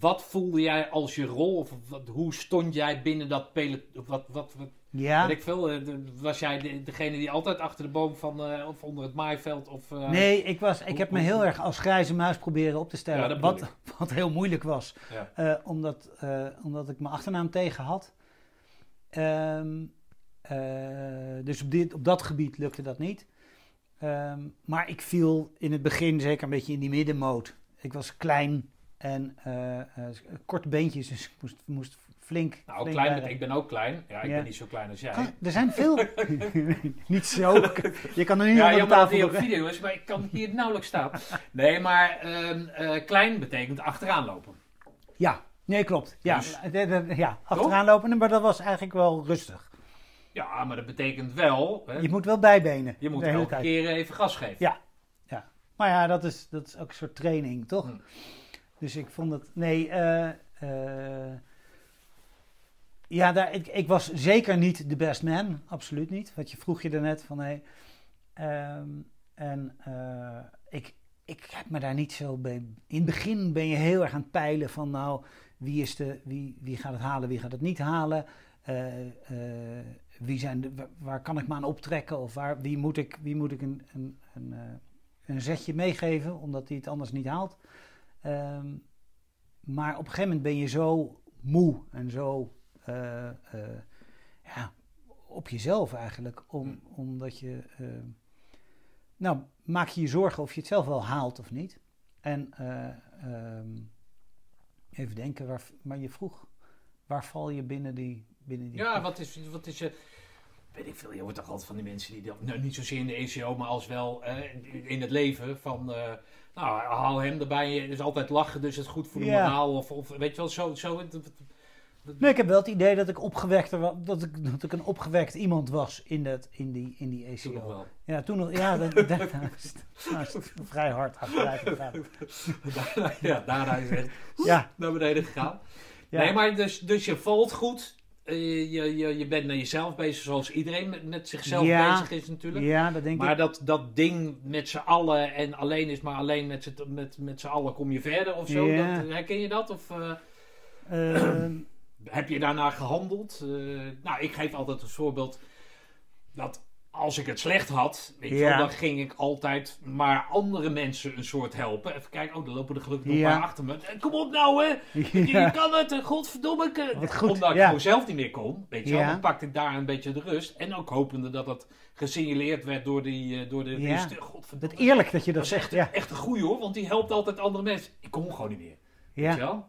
Wat voelde jij als je rol, of wat, hoe stond jij binnen dat peloton? Wat, wat, wat.
Ja,
weet ik veel, eh, was jij de- degene die altijd achter de boom van, eh, of onder het maaiveld? Of, eh,
nee, ik, was, ik heb me heel erg als grijze muis proberen op te stellen, wat, wat heel moeilijk was.
Ja.
Omdat, omdat ik mijn achternaam tegen had. Ehm, eh, dus op, dit, op dat gebied lukte dat niet. Ehm, maar ik viel in het begin zeker een beetje in die middenmoot. Ik was klein en korte beentjes, dus ik moest, moest flink.
Nou,
flink
klein,
bijna-
ik ben ook klein. Ja, ik
Ja.
ben niet zo klein als jij.
Er zijn veel. niet zo. Je kan er niet
Ja,
onder de
dat
tafel
die op video is, maar ik kan hier nauwelijks staan. Nee, maar ehm, eh, klein betekent achteraan lopen.
Ja, nee, klopt. Ja,
Dus-
de- ja achteraan lopen, maar dat was eigenlijk wel rustig.
Ja, maar dat betekent wel, hè,
Je moet wel bijbenen.
je moet elke keer even gas geven.
Ja. Maar ja, dat is, dat is ook een soort training, toch?
Hm.
Dus ik vond het. Nee, eh, eh, ja, daar, ik, ik was zeker niet de best man. Absoluut niet. Wat je vroeg je daarnet van hé. ehm, en eh, ik, ik heb me daar niet zo bij. In het begin ben je heel erg aan het peilen van nou, wie, is de, wie, wie gaat het halen, wie gaat het niet halen. Eh, eh, wie zijn de, wa- waar kan ik me aan optrekken? Of waar, wie moet ik, wie moet ik een, een, een, een zetje meegeven, omdat hij het anders niet haalt. Ehm, maar op een gegeven moment ben je zo moe en zo ja, op jezelf eigenlijk, om, omdat je. eh, nou, maak je je zorgen of je het zelf wel haalt of niet. En eh, ehm, even denken, waar, maar je vroeg, waar val je binnen die. Binnen die
Ja, wat is, wat is je... Weet ik veel, je hoort toch altijd van die mensen die... Nou, niet zozeer in de ECO, maar als wel eh, in het leven van... eh, nou, haal hem erbij. Is altijd lachen, dus het is goed voor de
Ja.
moraal. Of, of weet je wel, zo... zo het-
Nee, ik heb wel het idee dat ik opgewekter dat ik, dat ik een opgewekt iemand was in, dat, in, die, in die
toen nog
ECO.
wel.
Ja, toen nog. Ja, dat, dat, vrij hard achteruit gegaan.
Daarna, ja, daarna is echt
Ja,
naar beneden gegaan.
ja.
Nee, maar dus, dus je valt goed. Eh, je, je, je bent naar jezelf bezig, zoals iedereen met, met zichzelf
Ja.
bezig is natuurlijk.
ja, dat denk
Maar
ik.
dat, dat ding met z'n allen en alleen is maar alleen met z'n met, met allen kom je verder of zo.
Ja.
Dat, herken je dat? Of eh,
Ehm,
heb je daarna gehandeld? Eh, nou, ik geef altijd als voorbeeld dat als ik het slecht had, weet je
Ja.
wel, dan ging ik altijd maar andere mensen een soort helpen. Even kijken, oh, dan lopen er gelukkig nog
Ja.
maar achter me. Eh, Kom op nou, hè! Je, kan het, eh, godverdomme. ik,
Wat goed,
Omdat ik gewoon zelf niet meer kon, weet je wel. Dan pakte ik daar een beetje de rust. En ook hopende dat dat gesignaleerd werd door, die, door de
Ja.
diensten. Godverdomme.
Dat eerlijk dat je dat
echt,
zegt. Ja,
echt een goeie hoor, want die helpt altijd andere mensen. Ik kon gewoon niet meer. Weet je wel?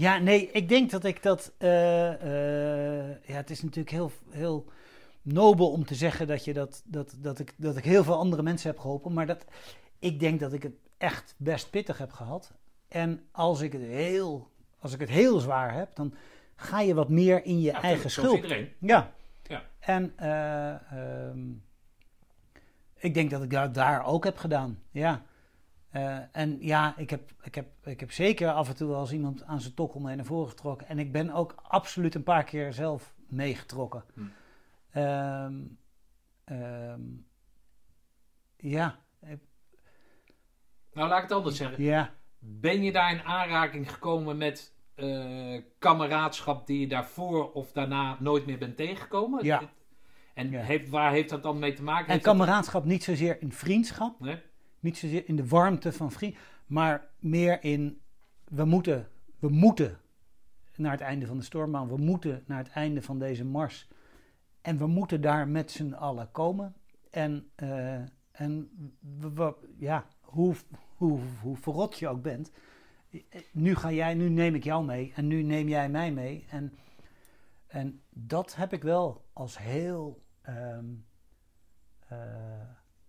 Ja, nee, ik denk dat ik dat. eh, eh, ja, het is natuurlijk heel, heel nobel om te zeggen dat, je dat, dat, dat, ik, dat ik heel veel andere mensen heb geholpen. Maar dat, ik denk dat ik het echt best pittig heb gehad. En als ik het heel, als ik het heel zwaar heb, dan ga je wat meer in je
ja,
eigen schuld.
iedereen.
Ja.
Ja.
En eh, ehm, ik denk dat ik dat daar ook heb gedaan. Ja. Eh, en ja, ik heb, ik, heb, ik heb zeker af en toe eens iemand aan zijn tokkel mee naar voren getrokken. En ik ben ook absoluut een paar keer zelf meegetrokken.
Hm.
Ehm, ehm, ja,
Nou, laat ik het anders zeggen.
ja.
Ben je daar in aanraking gekomen met eh, kameraadschap die je daarvoor of daarna nooit meer bent tegengekomen?
Ja.
En
Ja.
Heeft, waar heeft dat dan mee te maken?
En
Heeft dat-
kameraadschap niet zozeer in vriendschap.
Nee?
Niet zozeer in de warmte van vriend, maar meer in we moeten, we moeten naar het einde van de stormbaan, we moeten naar het einde van deze mars. En we moeten daar met z'n allen komen. En, eh, en we- ja, hoe, hoe, hoe verrot je ook bent, nu ga jij, nu neem ik jou mee en nu neem jij mij mee. En, en dat heb ik wel als heel ehm,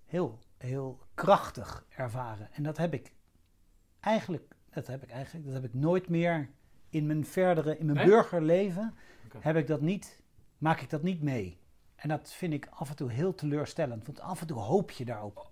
heel, heel krachtig ervaren. En dat heb ik eigenlijk, dat heb ik eigenlijk, dat heb ik nooit meer in mijn verdere, in mijn burgerleven, heb ik dat niet, maak ik dat niet mee. En dat vind ik af en toe heel teleurstellend, want af en toe hoop je daarop.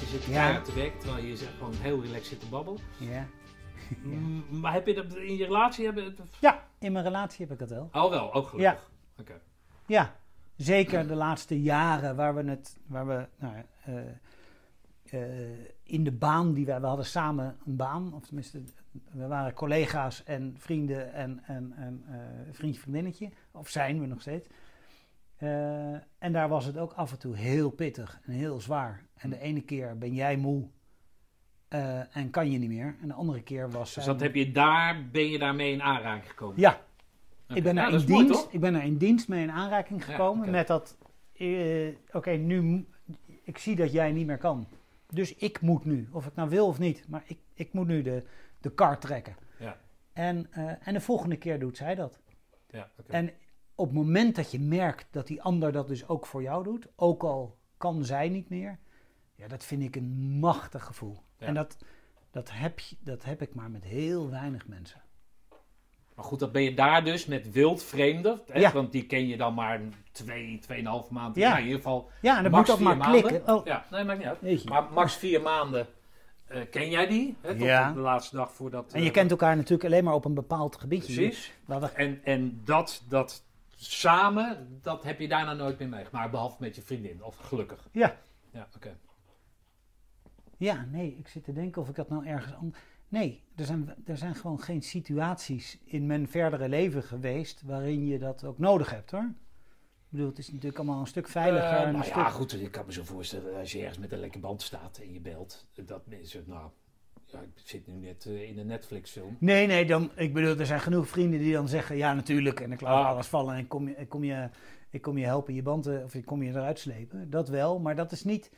Want die zit ja. te werk, terwijl je gewoon heel relaxed zit te babbelen.
Ja.
Maar heb je dat in je relatie? Hebben...
Ja, in mijn relatie heb ik dat wel.
Oh wel, ook gelukkig.
Ja. Okay. Ja, zeker de laatste jaren waar we het, waar we, nou, uh, uh, in de baan die wij, we hadden samen een baan, of tenminste, we waren collega's en vrienden en, en, en uh, vriendje, vriendinnetje, of zijn we nog steeds. Uh, en daar was het ook af en toe heel pittig en heel zwaar. En de ene keer ben jij moe uh, en kan je niet meer. En de andere keer was.
Dus dat heb je daar, ben je daarmee in aanraking gekomen?
Ja. Ik, ben er in dienst, ik ben er in dienst mee in aanraking gekomen met dat. Uh, Oké, nu. Ik zie dat jij niet meer kan. Dus ik moet nu, of ik nou wil of niet, maar ik, ik moet nu de, de kar trekken.
Ja.
En, en de volgende keer doet zij dat.
Ja.
En op het moment dat je merkt dat die ander dat dus ook voor jou doet, ook al kan zij niet meer, ja, dat vind ik een machtig gevoel. En dat, dat, heb je, dat heb ik maar met heel weinig mensen.
Maar goed, dat ben je daar dus met wild vreemden. Ja. Want die ken je dan maar twee, tweeënhalf maanden. Ja. in ieder geval.
Ja, en dan moet ook maar maanden. klikken. Oh.
Ja, nee, maakt niet uit. Maar max vier maanden uh, ken jij die? Hè, tot ja. de laatste dag voordat.
En je uh, kent elkaar natuurlijk alleen maar op een bepaald gebiedje.
Precies. En, en dat, dat samen, dat heb je daarna nooit meer meegemaakt. Behalve met je vriendin, of gelukkig.
Ja.
Ja, oké.
Ja, nee, ik zit te denken of ik dat nou ergens anders... Nee, er zijn, er zijn gewoon geen situaties in mijn verdere leven geweest waarin je dat ook nodig hebt hoor. Ik bedoel, het is natuurlijk allemaal een stuk veiliger. Uh,
nou
ja,
stuk... goed, ik kan me zo voorstellen, als je ergens met een lekker band staat en je belt, dat mensen, nou, ja, ik zit nu net uh, in een Netflix-film.
Nee, nee, dan, ik bedoel, er zijn genoeg vrienden die dan zeggen, ja, natuurlijk, en ik laat ah. alles vallen en ik kom je, ik kom je, ik kom je helpen je banden, of ik kom je eruit slepen. Dat wel, maar dat is niet,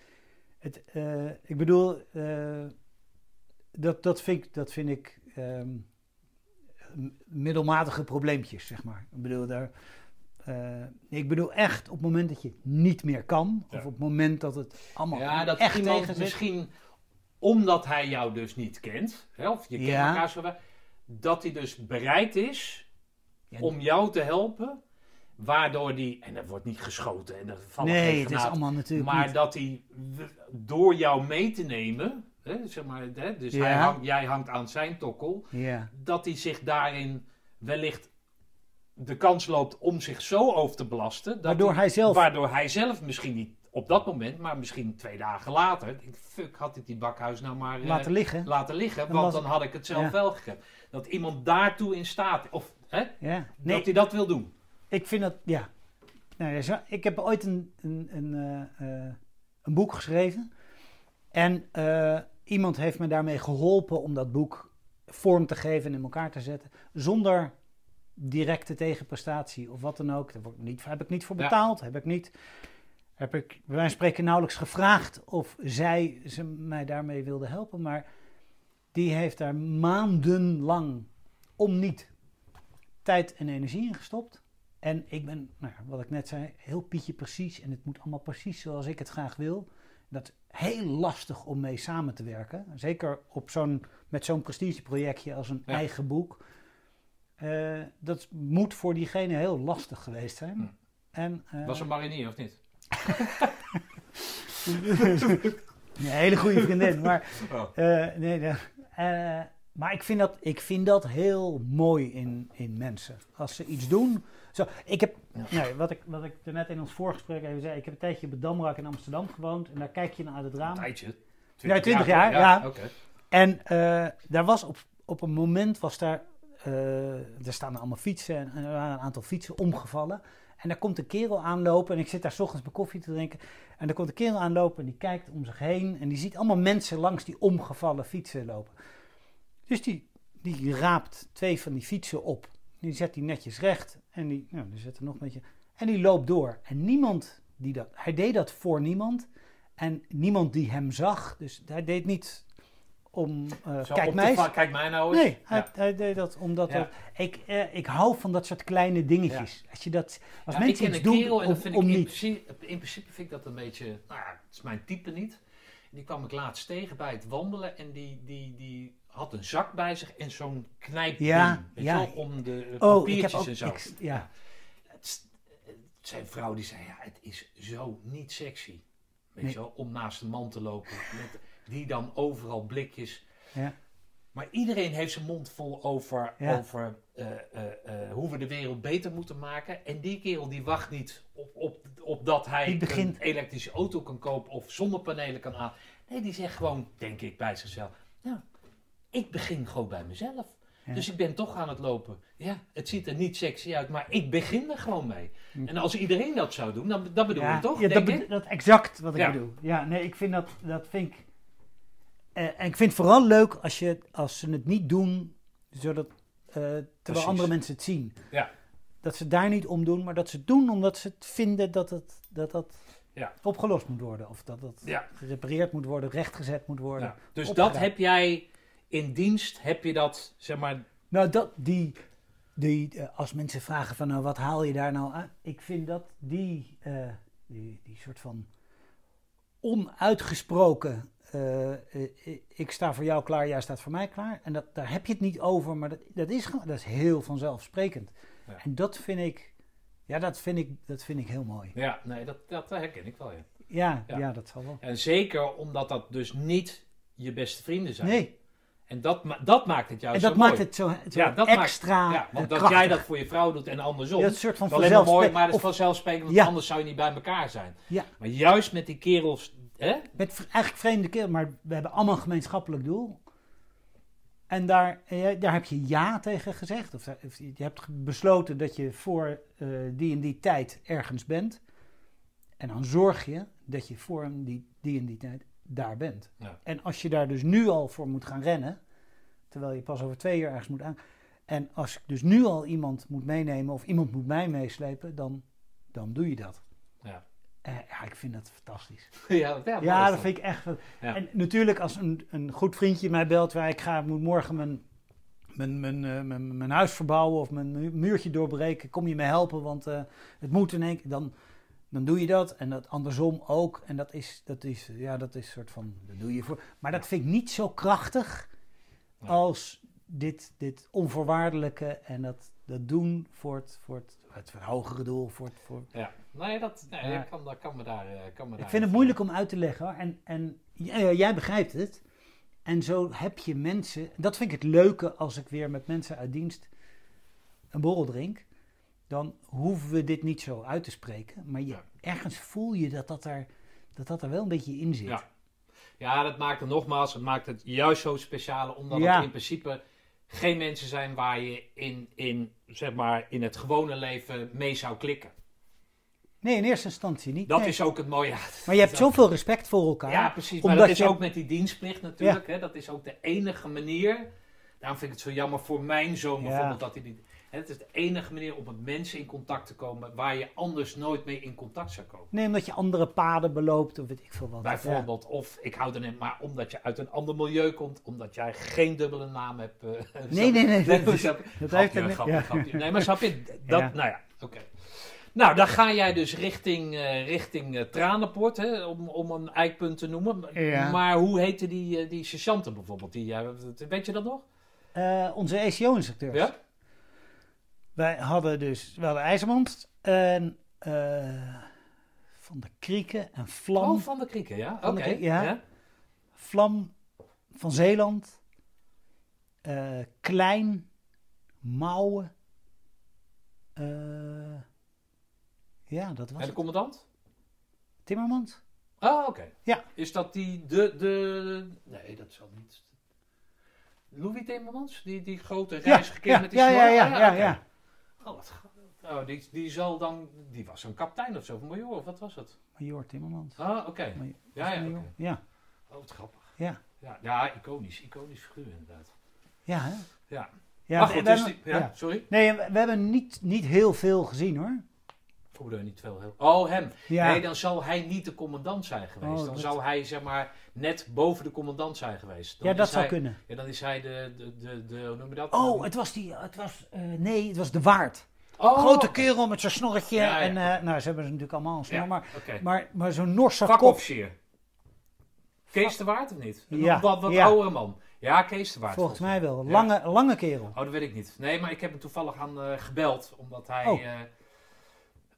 het, uh, ik bedoel, uh, dat, dat vind ik, dat vind ik um, middelmatige probleempjes, zeg maar. Ik bedoel, daar, ik bedoel echt op het moment dat je niet meer kan, ja. of op het moment dat het allemaal
ja, dat
echt
iemand misschien omdat hij jou dus niet kent, hè, of je kent elkaar zo wel, dat hij dus bereid is ja, om jou te helpen, waardoor die, en er wordt niet geschoten en er valt
nee,
geen
het is allemaal natuurlijk
maar
niet.
dat hij door jou mee te nemen, hè, zeg maar, hè, dus hij hang, jij hangt aan zijn tokkel, dat hij zich daarin wellicht de kans loopt om zich zo over te belasten, dat
waardoor, hij zelf,
waardoor hij zelf misschien niet op dat moment, maar misschien twee dagen later. Fuck, had ik die bakhuis nou maar
uh, laten liggen.
Laten liggen, want dan had ik het zelf wel gekregen. Dat iemand daartoe in staat, of hè,
ja.
nee, dat hij dat wil doen.
Ik vind dat, ja. Nou, ik heb ooit een, een, een, uh, een boek geschreven. En uh, iemand heeft me daarmee geholpen om dat boek vorm te geven en in elkaar te zetten. Zonder directe tegenprestatie of wat dan ook. Daar niet, heb ik niet voor betaald. Heb ik niet heb ik bij wijze spreken nauwelijks gevraagd of zij ze mij daarmee wilde helpen. Maar die heeft daar maandenlang om niet tijd en energie in gestopt. En ik ben, nou, wat ik net zei, heel pietje precies. En het moet allemaal precies zoals ik het graag wil. Dat is heel lastig om mee samen te werken. Zeker op zo'n, met zo'n prestigeprojectje als een eigen boek. Uh, dat moet voor diegene heel lastig geweest zijn. Hm. En,
uh, Was een marinier of niet?
Een hele goede vriendin. Maar, oh. uh, nee, uh, maar ik vind dat, ik vind dat heel mooi in, in mensen. Als ze iets doen. Zo, ik heb, nee, wat, ik, wat ik net in ons voorgesprek even zei. Ik heb een tijdje op het Damrak in Amsterdam gewoond. En daar kijk je naar uit het raam.
Een tijdje?
20 ja, 20 jaar, ja. En uh, daar was op, op een moment was daar. Uh, er staan allemaal fietsen en er waren een aantal fietsen omgevallen. En daar komt een kerel aanlopen en ik zit daar s ochtends bij koffie te drinken. En er komt een kerel aanlopen en die kijkt om zich heen en die ziet allemaal mensen langs die omgevallen fietsen lopen. Dus die, die raapt twee van die fietsen op. Die zet die netjes recht en die, nou, die zet er nog een beetje. En die loopt door. En niemand die dat, hij deed dat voor niemand. En niemand die hem zag. Dus hij deed niet om. Uh, kijk, mij,
kijk mij nou eens.
Nee, hij, hij deed dat omdat. ik, uh, ik hou van dat soort kleine dingetjes. Als je dat. Als mensen iets doen. Om, en vind om
ik
in,
principe, in principe vind ik dat een beetje. Nou ja, het is mijn type niet. Die kwam ik laatst tegen bij het wandelen. En die, die, die had een zak bij zich en zo'n knijpding. Ja, ja. om de oh, papiertjes en zo. ja. Het, zijn vrouw die zei, ja, het is zo niet sexy. Weet je wel, om naast een man te lopen. Met, die dan overal blikjes. Ja. Maar iedereen heeft zijn mond vol over, over uh, uh, hoe we de wereld beter moeten maken. En die kerel die wacht niet op, op, op dat hij een elektrische auto kan kopen of zonnepanelen kan aan. Nee, die zegt gewoon, denk ik bij zichzelf. Nou, ik begin gewoon bij mezelf. Dus ik ben toch aan het lopen. Ja, het ziet er niet sexy uit, maar ik begin er gewoon mee. Hm. En als iedereen dat zou doen, dan dat bedoel
ja,
ik toch?
Ja, dat, dat exact wat ik bedoel. Ja, nee, ik vind dat, dat vind ik. Uh, en ik vind het vooral leuk als, je, als ze het niet doen, zodat, uh, terwijl andere mensen het zien. Ja. Dat ze daar niet om doen, maar dat ze het doen omdat ze het vinden dat het, dat, dat ja. opgelost moet worden. Of dat ja. gerepareerd moet worden, rechtgezet moet worden. Ja.
Dus dat heb jij in dienst heb je dat, zeg maar...
Nou, dat, die, die, uh, als mensen vragen van, nou, wat haal je daar nou aan? Ik vind dat die, uh, die, die soort van onuitgesproken, uh, ik sta voor jou klaar, jij staat voor mij klaar. En dat, daar heb je het niet over, maar dat, dat, is, dat is heel vanzelfsprekend. Ja. En dat vind ik, ja, dat vind ik, dat vind ik heel mooi.
Ja, nee, dat, dat herken ik wel, ja.
Ja, ja. ja dat zal wel.
En zeker omdat dat dus niet je beste vrienden zijn. Nee. En dat, dat maakt het juist
en dat maakt het zo, zo ja, dat extra maakt, ja,
Want dat jij dat voor je vrouw doet en andersom. Ja, dat soort van alleen mooi, maar dat is vanzelfsprekend, want anders zou je niet bij elkaar zijn. Ja. Maar juist met die kerels... Hè?
Met eigenlijk vreemde kerels, maar we hebben allemaal een gemeenschappelijk doel. En daar, eh, daar heb je ja tegen gezegd. Of, je hebt besloten dat je voor uh, die en die tijd ergens bent. En dan zorg je dat je voor die, die en die tijd daar bent. Ja. En als je daar dus nu al voor moet gaan rennen, terwijl je pas over twee jaar ergens moet aan. En als ik dus nu al iemand moet meenemen of iemand moet mij meeslepen, dan, dan doe je dat. Ja. Uh, ja, ik vind dat fantastisch. ja, ja, ja dat vind ik echt. Ja. En natuurlijk, als een, een goed vriendje mij belt waar ik ga, moet morgen mijn, mijn, mijn, uh, mijn, mijn, huis verbouwen of mijn muurtje doorbreken, kom je me helpen, want uh, het moet in één keer. Dan, dan doe je dat. En dat andersom ook. En dat is, dat is, ja, dat is een soort van, dat doe je voor. Maar dat vind ik niet zo krachtig als dit, dit onvoorwaardelijke en dat, dat doen voor het, voor het, het hogere doel. Voor het, voor...
Ja, nee, dat, nee, ja. kan, dat kan me daar. Eh, kan me
ik vind het moeilijk om uit te leggen. En, en jij begrijpt het. En zo heb je mensen. Dat vind ik het leuke als ik weer met mensen uit dienst een borrel drink dan hoeven we dit niet zo uit te spreken. Maar je, ergens voel je dat dat, er, dat dat er wel een beetje in zit.
Ja. ja, dat maakt het nogmaals, het maakt het juist zo speciaal, omdat het in principe geen mensen zijn waar je in, in, zeg maar, in het gewone leven mee zou klikken.
Nee, in eerste instantie niet.
Dat is ook het mooie.
Maar je hebt zoveel respect voor elkaar.
Ja, precies. Maar dat is ook met die dienstplicht natuurlijk. Hè? Dat is ook de enige manier. Daarom vind ik het zo jammer voor mijn zoon bijvoorbeeld dat hij niet het is de enige manier om met mensen in contact te komen waar je anders nooit mee in contact zou komen.
Nee, omdat je andere paden beloopt of weet ik veel wat.
Bijvoorbeeld, of ik hou er net maar omdat je uit een ander milieu komt, omdat jij geen dubbele naam hebt. Uh,
nee, nee, nee,
nee. Dat, dat heeft een grapje, grapje. Nee, maar snap je? Dat, Nou ja, oké. Nou, dan ga jij dus richting, uh, richting uh, Tranenpoort, hè, om, om een eikpunt te noemen. Ja. Maar hoe heette die, uh, die sergeanten bijvoorbeeld? Die, weet je dat nog?
onze ECO-instructeurs. Ja? Wij hadden dus wel de IJzermond en uh, Van de Krieken en Vlam.
Oh, Van de Krieken, ja. Oké.
ja. ja. Vlam van Zeeland. eh, klein, mouwen. Eh, ja, dat was
En de commandant?
Timmermans.
Ah, oké.
Ja.
Is dat die, de, de... Nee, dat zal niet... Louis Timmermans? Die, die grote
Ja,
reisgekeer
ja,
met die
ja, ja, ja,
Ah,
ja, ja.
Oh, wat Oh, die, die zal dan... Die was een kapitein of zo, of major, of wat was het?
Major Timmermans.
Ah, oké. Ja, ja.
Ja,
Oh, wat grappig.
ja.
Ja, ja, iconisch. Iconisch figuur inderdaad.
Ja, hè?
Ja.
Ja,
maar goed, dus die- ja,
ja.
sorry?
Nee, we, hebben niet, niet heel veel gezien hoor.
Hoe bedoel je niet veel heel... Oh, hem.
Ja,
Nee, dan zal hij niet de commandant zijn geweest.
Oh,
dan
dat-
zou hij, zeg maar, net boven de commandant zijn geweest. Dan
ja dat zou
hij-
kunnen.
Ja, dan is hij de, de, de, de hoe noem je dat?
Oh, het was die, het was, eh, nee, het was de waard.
Oh,
Grote kerel met zijn snorretje.
Ja, ja,
en, eh, nou, ze hebben ze natuurlijk allemaal een snor,
Ja,
maar, maar, maar zo'n Norse kop.
Kees de Waard of niet? Een
Ja,
wat, wat oudere man. Ja, Kees de Waard.
Volgens mij wel. Lange, lange kerel.
Oh, dat weet ik niet. Nee, maar ik heb hem toevallig aan eh, gebeld. Omdat hij
Oh.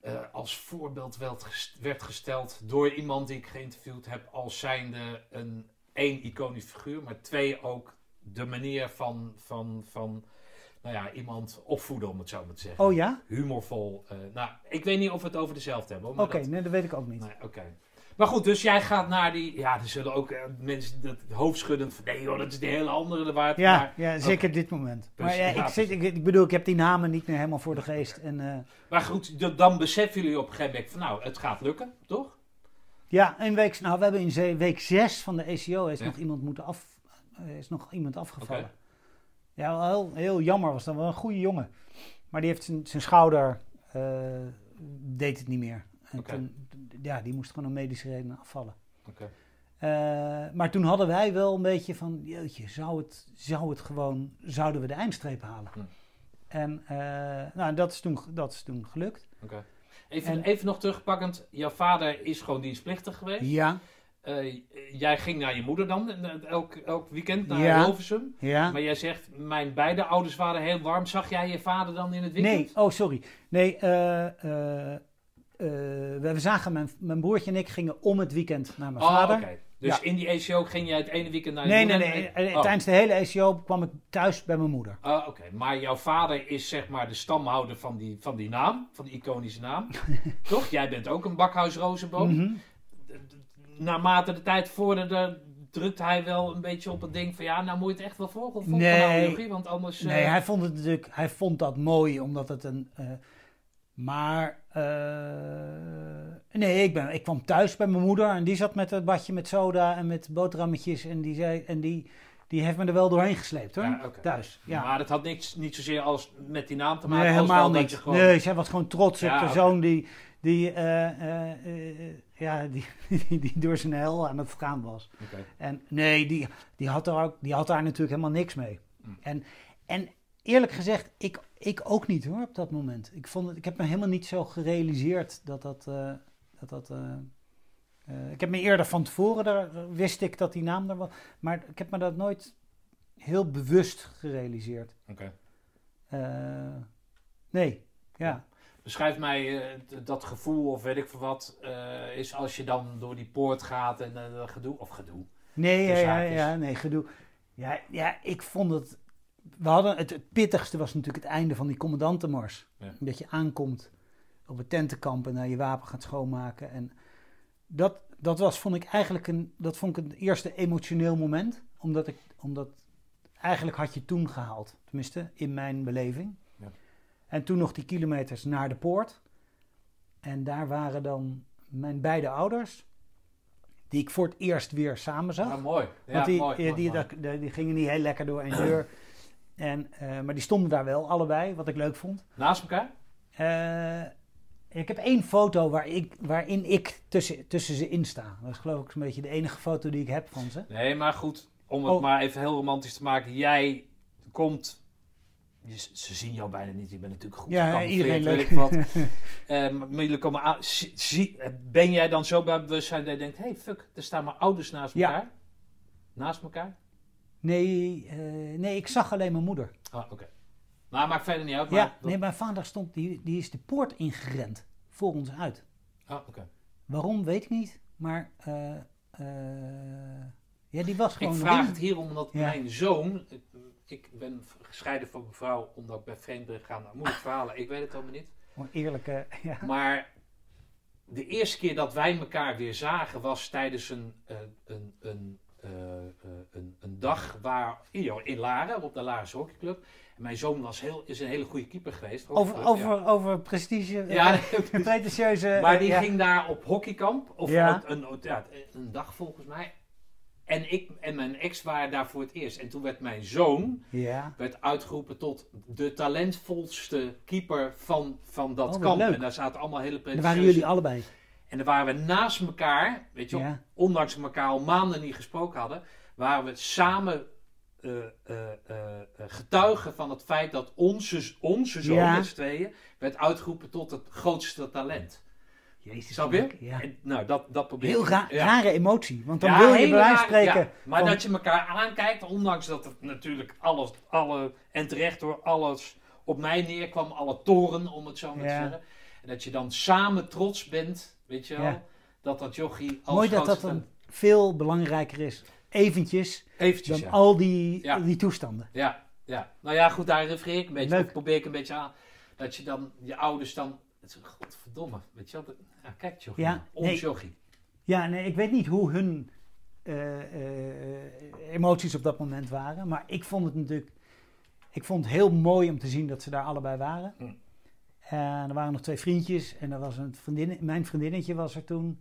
Eh, als voorbeeld werd, gest- werd gesteld door iemand die ik geïnterviewd heb. Als zijnde een één iconisch figuur. Maar twee ook de manier van, van, van nou ja, iemand opvoeden, om het zo maar te zeggen.
Oh ja?
Humorvol. eh, nou, ik weet niet of we het over dezelfde hebben.
Oké,
dat-
nee, dat weet ik ook niet.
Nee, oké. Maar goed, dus jij gaat naar die... Ja, er zullen ook eh, mensen dat hoofdschuddend van... Nee joh, dat is de hele andere de waard.
Ja,
Maar,
ja zeker dit moment. Maar
Precies,
ja,
ja,
ik, zit, ik, ik bedoel, ik heb die namen niet meer helemaal voor de geest. En, eh,
maar goed, dan beseffen jullie op een gegeven moment van... Nou, het gaat lukken, toch?
ja, in week, nou, we hebben in week 6 van de ECO is
Ja.
nog iemand moeten af, eh, is nog iemand afgevallen. Ja, wel heel, heel jammer was dat wel een goede jongen. Maar die heeft zijn, schouder, eh, deed het niet meer. En toen, ja, die moest gewoon om medische redenen afvallen. Eh, maar toen hadden wij wel een beetje van, jeetje, zou het, zou het gewoon, zouden we de eindstreep halen?
Hm.
En eh, nou, dat, is toen, dat is toen gelukt.
Even,
En-
even nog terugpakkend. Jouw vader is gewoon dienstplichtig geweest.
Ja,
Eh, jij ging naar je moeder dan elk, elk weekend naar
Ja.
Hilversum.
ja.
Maar jij zegt, mijn beide ouders waren heel warm. Zag jij je vader dan in het weekend?
Nee, oh sorry. Nee, eh, eh, we, zagen, mijn, mijn broertje en ik gingen om het weekend naar mijn
Oh,
vader.
Dus
Ja.
in die ECO ging jij het ene weekend naar je
Nee, nee,
moeder?
nee.
en-
eh,
Oh.
Tijdens de hele ECO kwam ik thuis bij mijn moeder.
Ah, Oké, maar jouw vader is zeg maar de stamhouder van die, van die naam, van die iconische naam. Toch? Jij bent ook een bakhuis Rozenboom.
Mhm.
Naarmate de tijd vorderde, drukt hij wel een beetje op het ding van ja, nou moet je het echt wel volgen,
Nee.
want anders... eh,
Nee, hij vond het natuurlijk, hij vond dat mooi omdat het een. Maar eh, nee, ik, ben, ik kwam thuis bij mijn moeder en die zat met het badje met soda en met boterhammetjes en die zei en die, die heeft me er wel doorheen gesleept hoor.
Ja.
Thuis. Ja.
Maar dat had niks, niet zozeer als met die naam te maken,
Nee, helemaal niet.
gewoon...
Nee, zij was gewoon trots
Ja,
op de zoon die, die, eh, eh, ja, die, die, die door zijn hel aan het gaan was.
Oké.
En nee, die, die, had daar ook, die had daar natuurlijk helemaal niks mee.
Mm.
En, en eerlijk gezegd, ik, ik ook niet hoor, op dat moment. Ik, vond het, ik heb me helemaal niet zo gerealiseerd dat dat... eh, dat, dat eh, eh, ik heb me eerder van tevoren, daar, wist ik dat die naam er was. Maar ik heb me dat nooit heel bewust gerealiseerd.
Oké.
Nee, ja.
Beschrijf mij dat gevoel of weet ik veel wat, is als je dan door die poort gaat en gedoe, of gedoe.
Nee, ja, ja, ja, nee, gedoe. Ja, ja, ik vond het... We hadden het, het pittigste was natuurlijk het einde van die commandantenmars.
Ja.
Dat je aankomt op het tentenkamp en naar je wapen gaat schoonmaken. En dat, dat was, vond ik eigenlijk een, dat vond ik een eerste emotioneel moment. Omdat ik, omdat eigenlijk had je toen gehaald. Tenminste, in mijn beleving.
Ja.
En toen nog die kilometers naar de poort. En daar waren dan mijn beide ouders. Die ik voor het eerst weer samen zag.
Ah, mooi. Ja,
Want die,
mooi,
die,
mooi,
die,
mooi.
die, die gingen niet heel lekker door één deur. En, eh, maar die stonden daar wel, allebei, wat ik leuk vond.
Naast elkaar?
Eh, ik heb één foto waar ik, waarin ik tussen, tussen ze in sta. Dat is geloof ik zo'n beetje de enige foto die ik heb van ze.
Nee, maar goed, om het
Oh.
maar even heel romantisch te maken. Jij komt, je- ze zien jou bijna niet, je bent natuurlijk goed
Ja, iedereen
weet
leuk.
ik wat. Eh, maar jullie komen aan, zie- ben jij dan zo bij bewustzijn dat je denkt, hey fuck, er staan mijn ouders naast
Ja.
elkaar? Naast elkaar?
Nee, eh, nee, ik zag alleen mijn moeder.
Ah, oké. Nou, maakt verder niet uit, maar...
Ja,
dat-
nee, mijn vader stond, die, die is de poort ingerend voor ons uit.
Ah, oké.
Waarom, weet ik niet. Maar eh, eh, Ja, die was gewoon
Ik vraag
in.
het hier omdat
Ja.
mijn zoon... Ik ben gescheiden van mijn vrouw omdat ik bij vreemd ben gegaan. Nou, moeilijk verhalen, ik weet het allemaal niet.
Gewoon eerlijke, ja.
Maar de eerste keer dat wij elkaar weer zagen was tijdens een, een, een, eh, eh, een, een dag waar, in, in Laren, op de Larense hockeyclub. En mijn zoon was heel, is een hele goede keeper geweest.
Over, over, over prestige,
Ja,
eh,
ja
pretentieuze...
maar die
ja.
ging daar op hockeykamp. Of
Ja.
een, een, ja, een dag volgens mij. En ik en mijn ex waren daar voor het eerst. En toen werd mijn zoon
Ja.
werd uitgeroepen tot de talentvolste keeper van, van dat
Oh,
kamp.
leuk.
En daar zaten allemaal hele pretentieuze...
waren jullie allebei.
En dan waren we naast elkaar, weet je
Ja.
ondanks we elkaar al maanden niet gesproken hadden, waren we samen eh, eh, eh, getuigen van het feit dat onze, onze zoon,
Ja.
met z'n tweeën, werd uitgeroepen tot het grootste talent.
Jezus.
Snap je?
Ja.
En, nou, dat, dat probeer
Heel
ik.
ra
Ja.
rare emotie. Want dan
Ja,
wil je bij wijze spreken...
ja. Maar
van-
dat je elkaar aankijkt, ondanks dat het natuurlijk alles, alle, en terecht hoor, alles op mij neerkwam, alle toren, om het zo maar te zeggen. En dat je dan samen trots bent, weet je wel,
Ja.
dat dat jochie als
Mooi dat dat dan veel belangrijker is. Eventjes
Eventjes,
dan
ja.
al die,
Ja.
die toestanden.
Ja, ja. Nou ja, goed, daar refereer ik een beetje.
Leuk.
Of probeer ik een beetje aan. Dat je dan, je ouders dan... Godverdomme, weet je wel. kijk, jochie.
Ja,
Ons
nee.
jochie.
Ja, nee, ik weet niet hoe hun eh, eh, emoties op dat moment waren. Maar ik vond het natuurlijk... Ik vond het heel mooi om te zien dat ze daar allebei waren.
Hm.
En er waren nog twee vriendjes. En er was een vriendin, mijn vriendinnetje was er toen.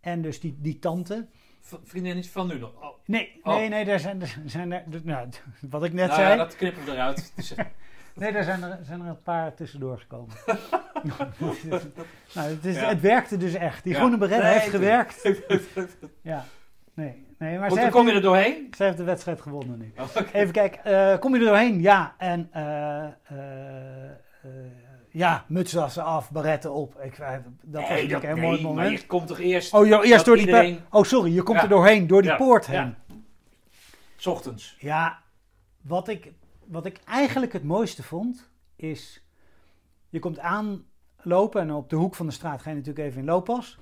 En dus die, die tante.
V- Vriendinnetje van nu nog. Oh,
Nee,
Oh.
nee, nee, daar zijn, er zijn er... Nou, wat ik net
nou
zei...
ja, dat knippen we eruit. Dus, eh,
Nee, daar zijn er, zijn er een paar tussendoor gekomen. nou, het, is,
Ja.
het werkte dus echt. Die
Ja.
groene beret
Nee,
heeft gewerkt. Ja, nee. nee maar
Goed, kom je er doorheen.
zij heeft de wedstrijd gewonnen nu.
Oh.
Even kijken, eh, kom je er doorheen? Ja, en eh, ja, mutsassen af, baretten op. Ik, eh, dat was
Nee,
natuurlijk een
nee,
mooi
maar
moment.
je komt toch eerst...
Oh, joh, eerst
dat
door die...
iedereen-
Oh, sorry, je komt
Ja.
er doorheen, door die
Ja,
poort heen.
ja. S ochtends.
Ja, wat ik, wat ik eigenlijk het mooiste vond, is... Je komt aanlopen en op de hoek van de straat ga je natuurlijk even in looppas.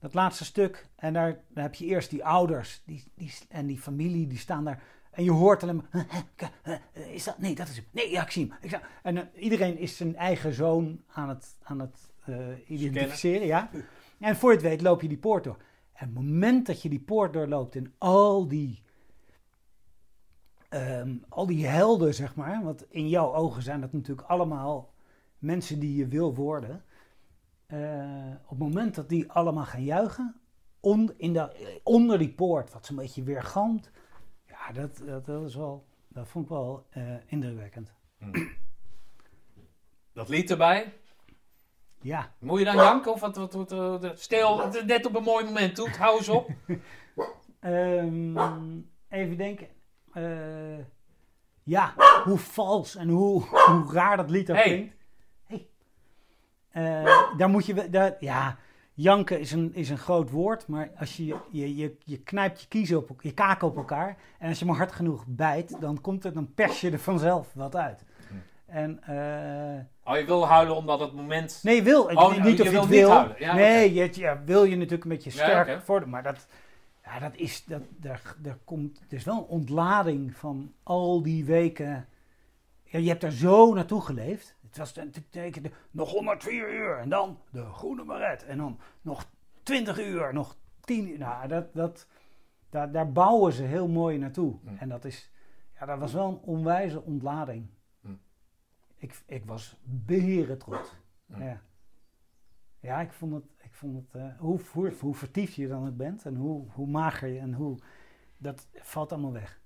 Dat laatste stuk. En daar, daar heb je eerst die ouders die, die, en die familie, die staan daar. En je hoort alleen maar... Is dat? Nee, dat is hem. Nee, ja, ik zie hem. En eh, iedereen is zijn eigen zoon aan het, aan het eh, identificeren, ja. En voor je het weet loop je die poort door. En het moment dat je die poort doorloopt en al die ehm, al die helden, zeg maar. Want in jouw ogen zijn dat natuurlijk allemaal mensen die je wil worden. Eh, op het moment dat die allemaal gaan juichen, on, in de, onder die poort, wat zo'n beetje weergalmt. Ja, dat, dat, dat, is wel, dat vond ik wel eh, indrukwekkend.
Dat lied erbij.
Ja,
Moet je dan janken of wat? wat, wat, wat- is net op een mooi moment doet. Hou eens op.
Ehm, even denken. Eh, ja, hoe vals en hoe, hoe raar dat lied ook
Hey.
klinkt. Hey. Eh, daar moet je... Daar, ja, janken is een, is een groot woord, maar als je, je, je, je knijpt je kiezen op je kaken op elkaar en als je maar hard genoeg bijt, dan komt het, dan pers je er vanzelf wat uit.
Hm.
En eh,
Oh, je wil huilen omdat het moment...
Nee, wil.
Oh,
niet of
je
je het
wil niet
wil.
Ja,
nee, je, ja, wil je natuurlijk een beetje
Ja,
sterk voor. Maar dat, ja, dat is, dat, daar, daar komt, er is wel een ontlading van al die weken. Ja, je hebt daar zo naartoe geleefd. Het was nog 104 uur en dan de groene baret. En dan nog 20 uur, nog 10 uur. Nou, dat, dat, daar, daar bouwen ze heel mooi naartoe.
Hm.
En dat is, ja, dat was wel een onwijze ontlading.
Hm.
Ik, ik was beheren trots.
Hm.
Ja. Ja, ik vond het, ik vond het eh, hoe, hoe, hoe vertiefd je dan ook bent en hoe, hoe mager je en hoe, dat valt allemaal weg.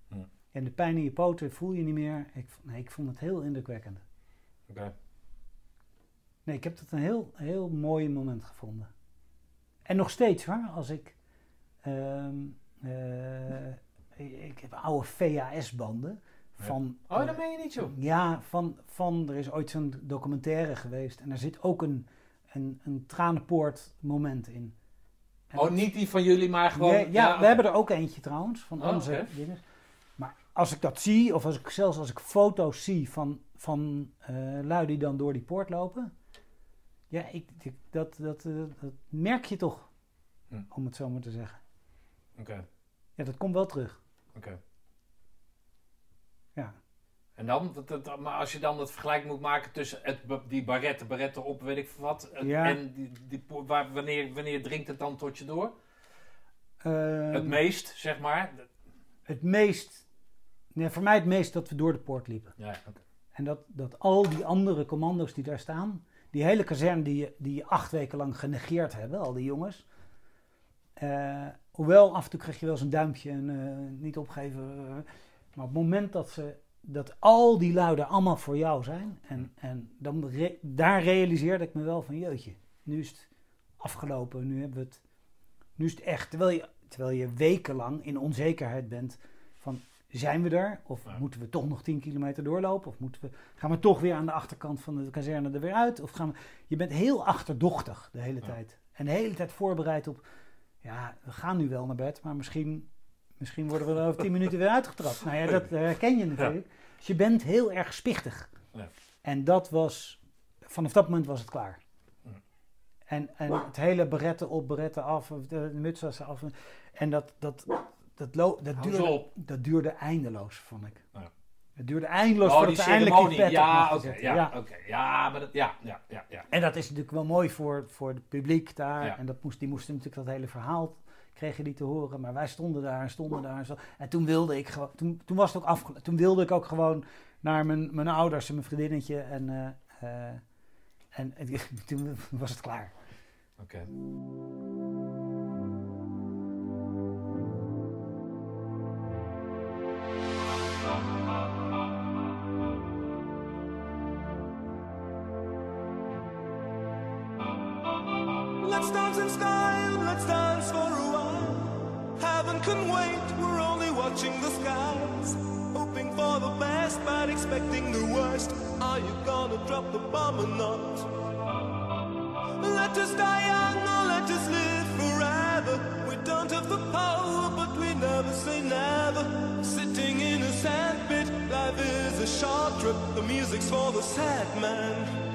En de pijn in je poten voel je niet meer. Ik, nee, ik vond het heel indrukwekkend.
Oké.
Nee, ik heb het een heel, heel mooi moment gevonden. En nog steeds hoor, als ik, ehm, eh, ik, ik heb oude VHS-banden van...
Oh,
eh,
dat meen je niet, joh.
Ja, van, van er is ooit zo'n documentaire geweest en daar zit ook een, een, een tranenpoort moment in. En
Oh,
dat-
niet die van jullie, maar gewoon...
Nee, ja, we hebben er ook eentje trouwens, van
Oh,
onze
oké.
dingen. Maar als ik dat zie, of als ik, zelfs als ik foto's zie van, van eh lui die dan door die poort lopen. Ja, ik, ik- dat, dat, eh, dat merk je toch,
Hm.
om het zo maar te zeggen.
Oké.
Ja, dat komt wel terug.
Oké.
Ja.
En dan, dat- dat- maar als je dan het vergelijk moet maken tussen het, die barretten, barretten op, weet ik veel wat, het-
Ja.
en die, die, waar, wanneer, wanneer dringt het dan tot je door?
Ehm,
het meest, zeg maar.
het meest, nee, voor mij het meest dat we door de poort liepen.
Ja, oké.
En dat, dat al die andere commando's die daar staan, die hele kazerne die je, die je acht weken lang genegeerd hebben, al die jongens. Eh, hoewel af en toe kreeg je wel eens een duimpje en eh, niet opgeven. eh, maar op het moment dat, ze, dat al die luiden allemaal voor jou zijn, en, en dan daar realiseerde ik me wel van jeutje, nu is het afgelopen, nu hebben we het, nu is het echt. Terwijl je, terwijl je wekenlang in onzekerheid bent van zijn we er? Of
Ja.
moeten we toch nog 10 kilometer doorlopen? Of moeten we, gaan we toch weer aan de achterkant van de kazerne er weer uit? Of gaan we, je bent heel achterdochtig de hele
Ja.
tijd. En de hele tijd voorbereid op, ja, we gaan nu wel naar bed, maar misschien, misschien worden we er over 10 minuten weer uitgetrapt. Nou ja, dat herken je natuurlijk. Dus je bent heel erg spichtig.
Ja.
En dat was, vanaf dat moment was het klaar. En, en het hele beretten op, beretten af, of de, de muts was af. En dat, dat, dat, dat, duurde, dat duurde eindeloos, vond ik.
Ja.
Het duurde eindeloos
Oh,
voordat
die
ze eindelijk die pet
Ja, oké. ja,
Ja.
oké. Ja, maar dat, ja, ja, ja, ja.
En dat is natuurlijk wel mooi voor, voor het publiek daar.
Ja.
En dat moest, die moesten natuurlijk dat hele verhaal kregen die te horen. Maar wij stonden daar en stonden daar. En, zo. en toen wilde ik gewoon. Toen, toen was het ook afgelopen. Toen wilde ik ook gewoon naar mijn, mijn ouders en mijn vriendinnetje. En, eh, eh, en, en toen was het klaar.
Oké.
Can wait, we're only watching the skies. Hoping for the best, but expecting the worst. Are you gonna drop the bomb or not? Let us die young or let us live forever. We don't have the power, but we never say never. Sitting in a sandpit, life is a short trip. The music's for the sad man.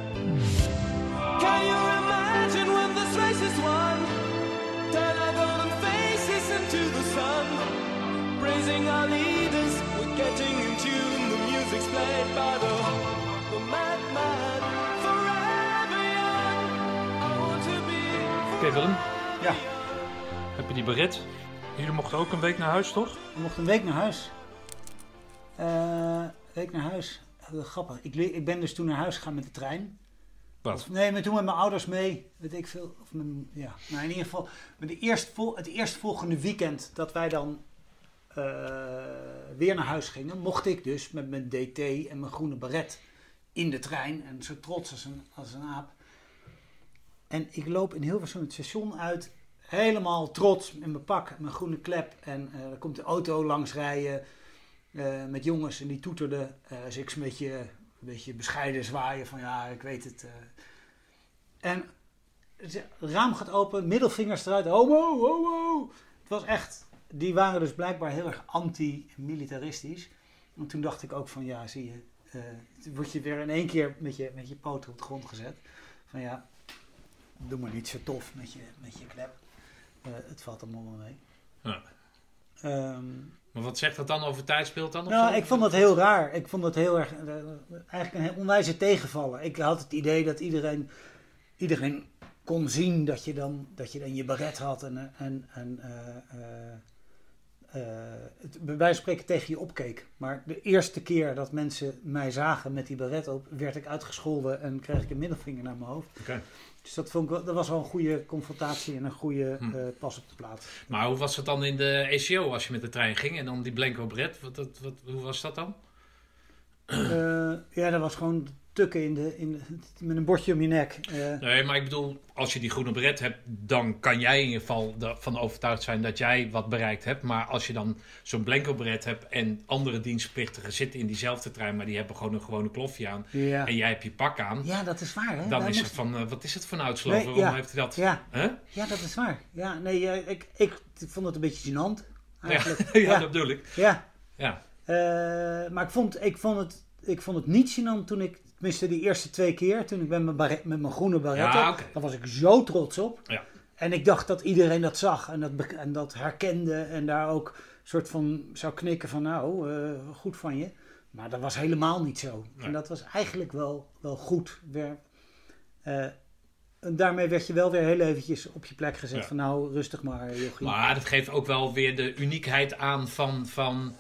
Into the sun. Praising our leaders, we're getting in tune. The music's played by the, the madman. Forever young, I want to be.
Oké, Willem.
Ja.
Heb je die beret? Jullie mochten ook een week naar huis, toch?
We mochten een week naar huis. Eh, een week naar huis. Eh, grappig. Ik, ik ben dus toen naar huis gegaan met de trein. Nee, maar toen met mijn ouders mee. Weet ik veel. Of mijn, ja. Nou, in ieder geval. Met de eerstvol, het eerstvolgende weekend dat wij dan eh, weer naar huis gingen, mocht ik dus met mijn DT en mijn groene baret in de trein. En zo trots als een, als een aap. En ik loop in Hilversum het station uit. Helemaal trots in mijn pak, mijn groene klep. En eh er komt de auto langs rijden eh, met jongens en die toeterden. Eh dus ik een beetje, een beetje bescheiden zwaaien van ja, ik weet het. eh. En het raam gaat open, middelvingers eruit, homo, homo. Het was echt, die waren dus blijkbaar heel erg anti-militaristisch. En toen dacht ik ook van ja, zie je, eh, word je weer in één keer met je, met je poten op de grond gezet. Van ja, doe maar niet zo tof met je, met je klep. Eh, het valt allemaal wel mee.
Ja.
Ehm,
Maar wat zegt dat dan over tijdspeelt dan? of
nou,
zo?
ik vond dat heel raar. Ik vond dat heel erg, eh, eigenlijk een onwijze tegenvallen. Ik had het idee dat iedereen, iedereen kon zien dat je dan, dat je dan je baret had en, eh, en, en eh, het, bij wijze van spreken tegen je opkeek. Maar de eerste keer dat mensen mij zagen met die baret op, werd ik uitgescholden en kreeg ik een middelvinger naar mijn hoofd.
Oké.
Dus dat, vond ik, wel- dat was wel een goede confrontatie en een goede
Hm.
eh, pas op de plaats.
Maar hoe was het dan in de ECO als je met de trein ging en dan die blanco bret? Wat, wat, wat, hoe was dat dan?
Eh, ja, dat was gewoon tukken in de, in de- met een bordje om je nek. Eh,
Nee, maar ik bedoel, als je die groene bret hebt, dan kan jij in ieder geval ervan overtuigd zijn dat jij wat bereikt hebt. Maar als je dan zo'n blanco bret hebt en andere dienstplichtigen zitten in diezelfde trein, maar die hebben gewoon een gewone klofje aan
ja.
en jij hebt je pak aan,
ja, dat is waar. Hè?
dan is het van, eh, wat is het voor een uitslover?
Nee,
Waarom
ja.
heeft hij dat?
Ja,
Huh?
ja, dat is waar. Ja, nee, ik, ik vond het een beetje gênant. Eigenlijk.
ja,
ja,
dat bedoel ik.
ja.
Ja.
Eh, maar ik vond, ik, vond het, ik vond het niet gênant toen ik, tenminste die eerste twee keer, toen ik met mijn, baret, met mijn groene baret
Ja, oké.
daar was ik zo trots op.
Ja.
En ik dacht dat iedereen dat zag en dat, en dat herkende en daar ook soort van zou knikken van nou, eh, goed van je. Maar dat was helemaal niet zo.
Nee.
En dat was eigenlijk wel, wel goed. Weer, eh, en daarmee werd je wel weer heel eventjes op je plek gezet
Ja.
van nou, rustig maar, jochie.
Maar dat geeft ook wel weer de uniekheid aan van, van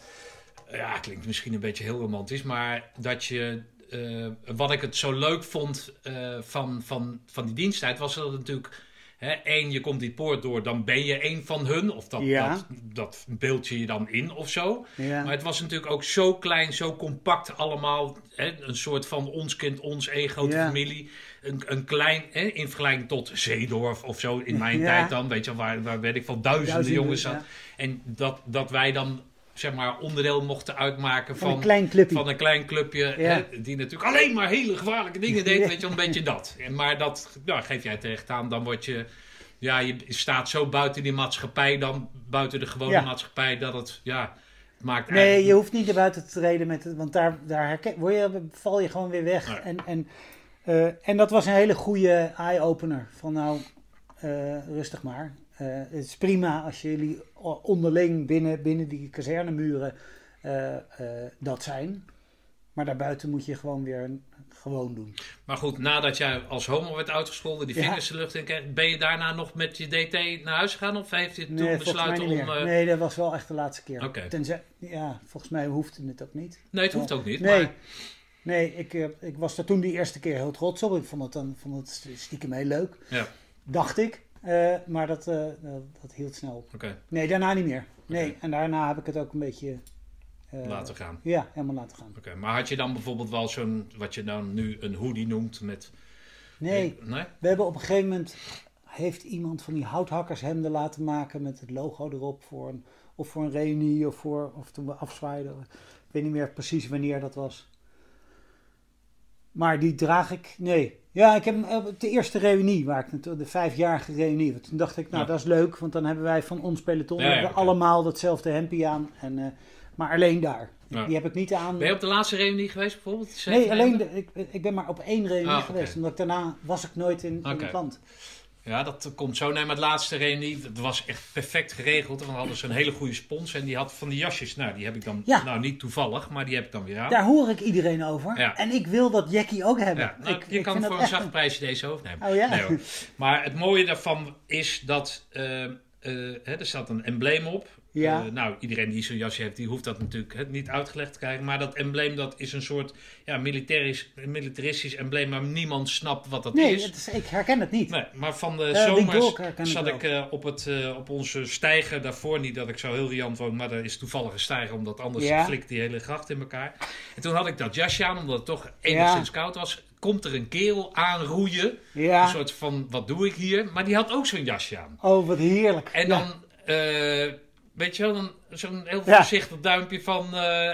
ja, klinkt misschien een beetje heel romantisch, maar dat je, eh, wat ik het zo leuk vond eh, van, van, van die diensttijd, was dat het natuurlijk, hè, één, je komt die poort door, dan ben je een van hun, of dat,
Ja.
dat, dat beeld je je dan in of zo.
ja.
Maar het was natuurlijk ook zo klein, zo compact allemaal. Hè, een soort van ons kind, ons één grote
Ja.
familie. Een, een klein, hè, in vergelijking tot Zeedorf of zo in mijn tijd dan. Weet je, waar, waar weet ik van duizenden,
Duizenden,
jongens zat. En dat, dat wij dan, zeg maar, onderdeel mochten uitmaken
van
van,
een klein clubje.
van een klein clubje.
Ja.
Hè, die natuurlijk alleen maar hele gevaarlijke dingen deed.
Ja.
Weet je, een beetje dat. En, maar dat nou, geef jij terecht aan, dan word je... Ja, je staat zo buiten die maatschappij dan, buiten de gewone
Ja.
maatschappij, dat het, ja, het maakt
Nee,
eigenlijk-
je hoeft niet naar buiten te treden met het, want daar, daar herken, word je, val je gewoon weer weg.
Nee.
En, en, eh, en dat was een hele goede eye-opener. Van nou, eh, rustig maar. Eh, het is prima als jullie onderling binnen, binnen die kazernemuren eh, eh, dat zijn. Maar daarbuiten moet je gewoon weer gewoon doen.
Maar goed, nadat jij als homo werd uitgescholden, die
Ja.
vingers de lucht in kreeg, ben je daarna nog met je DT naar huis gegaan? Of heeft je toen
Nee,
besluiten om... eh,
Nee, dat was wel echt de laatste keer.
Oké.
Tenzij, ja, volgens mij hoefde het ook niet.
nee, het hoeft ook niet.
Nee,
Maar,
nee ik, ik was er toen die eerste keer heel trots op. Ik vond het, dan, vond het stiekem heel leuk.
ja,
Dacht ik. Eh, maar dat, eh, dat, hield snel op. Nee, daarna niet meer. Nee, en daarna heb ik het ook een beetje... eh,
laten gaan.
Ja, helemaal laten gaan.
Oké, maar had je dan bijvoorbeeld wel zo'n, wat je dan nu een hoodie noemt met...
Nee,
Nee?
we hebben op een gegeven moment... Heeft iemand van die houthakkershemden laten maken met het logo erop voor een, of voor een reunie of, voor, of toen we afzwaaiden. Ik weet niet meer precies wanneer dat was. Maar die draag ik, nee. Ja, ik heb op de eerste reunie, waar ik de vijfjarige reunie. Want toen dacht ik, nou
Ja.
dat is leuk, want dan hebben wij van ons peloton
Ja, ja,
hebben we
oké.
allemaal datzelfde hempie aan. En, eh, maar alleen daar.
Ja.
Die heb ik niet aan.
Ben je op de laatste reunie geweest bijvoorbeeld?
Nee, alleen de, ik, ik ben maar op één reunie
Ah,
geweest. Omdat ik daarna was ik nooit in, het land.
Ja, dat komt zo. Nee, maar het laatste reunie, dat was echt perfect geregeld. En dan hadden ze een hele goede spons. En die had van die jasjes, nou die heb ik dan,
Ja.
nou niet toevallig, maar die heb ik dan weer aan.
Daar hoor ik iedereen over.
Ja.
En ik wil dat Jackie ook hebben.
Ja, nou,
ik,
je
ik
kan voor een zacht prijsje deze overnemen.
Oh ja?
Nee, hoor. Maar het mooie daarvan is dat eh, eh, hè, er staat een embleem op.
Ja.
Eh, nou, iedereen die zo'n jasje heeft, die hoeft dat natuurlijk niet uitgelegd te krijgen. Maar dat embleem dat is een soort ja, militarisch, militaristisch embleem, maar niemand snapt wat dat
Nee,
is.
is, ik herken het niet.
Nee, maar van de
Eh,
zomers zat ik eh, op, het, op onze steiger daarvoor. Niet dat ik zo heel riant woon, maar er is toevallig een steiger, omdat anders
Ja.
flikt die hele gracht in elkaar. En toen had ik dat jasje aan, omdat het toch enigszins koud was. Komt er een kerel aanroeien. Een
Ja.
soort van, wat doe ik hier? Maar die had ook zo'n jasje aan.
Oh, wat heerlijk.
En
Ja.
dan, weet je wel, dan zo'n heel voorzichtig duimpje van... eh,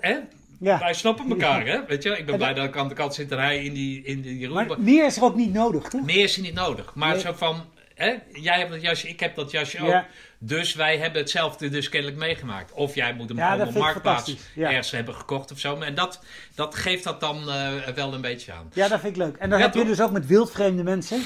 hè?
Ja.
Wij snappen elkaar, hè? Weet je? Ik ben
En
blij dat ik aan de kant zit en hij in die, in die roep.
Maar meer is er ook niet nodig, toch?
Meer is er niet nodig. Maar
Nee.
zo van, hè, jij hebt dat jasje, ik heb dat jasje ook. Dus wij hebben hetzelfde dus kennelijk meegemaakt. Of jij moet hem
Ja,
op marktplaats ergens hebben gekocht of zo. En dat, dat geeft dat dan eh, wel een beetje aan.
Ja, dat vind ik leuk. En dan heb je dus ook met wildvreemde mensen.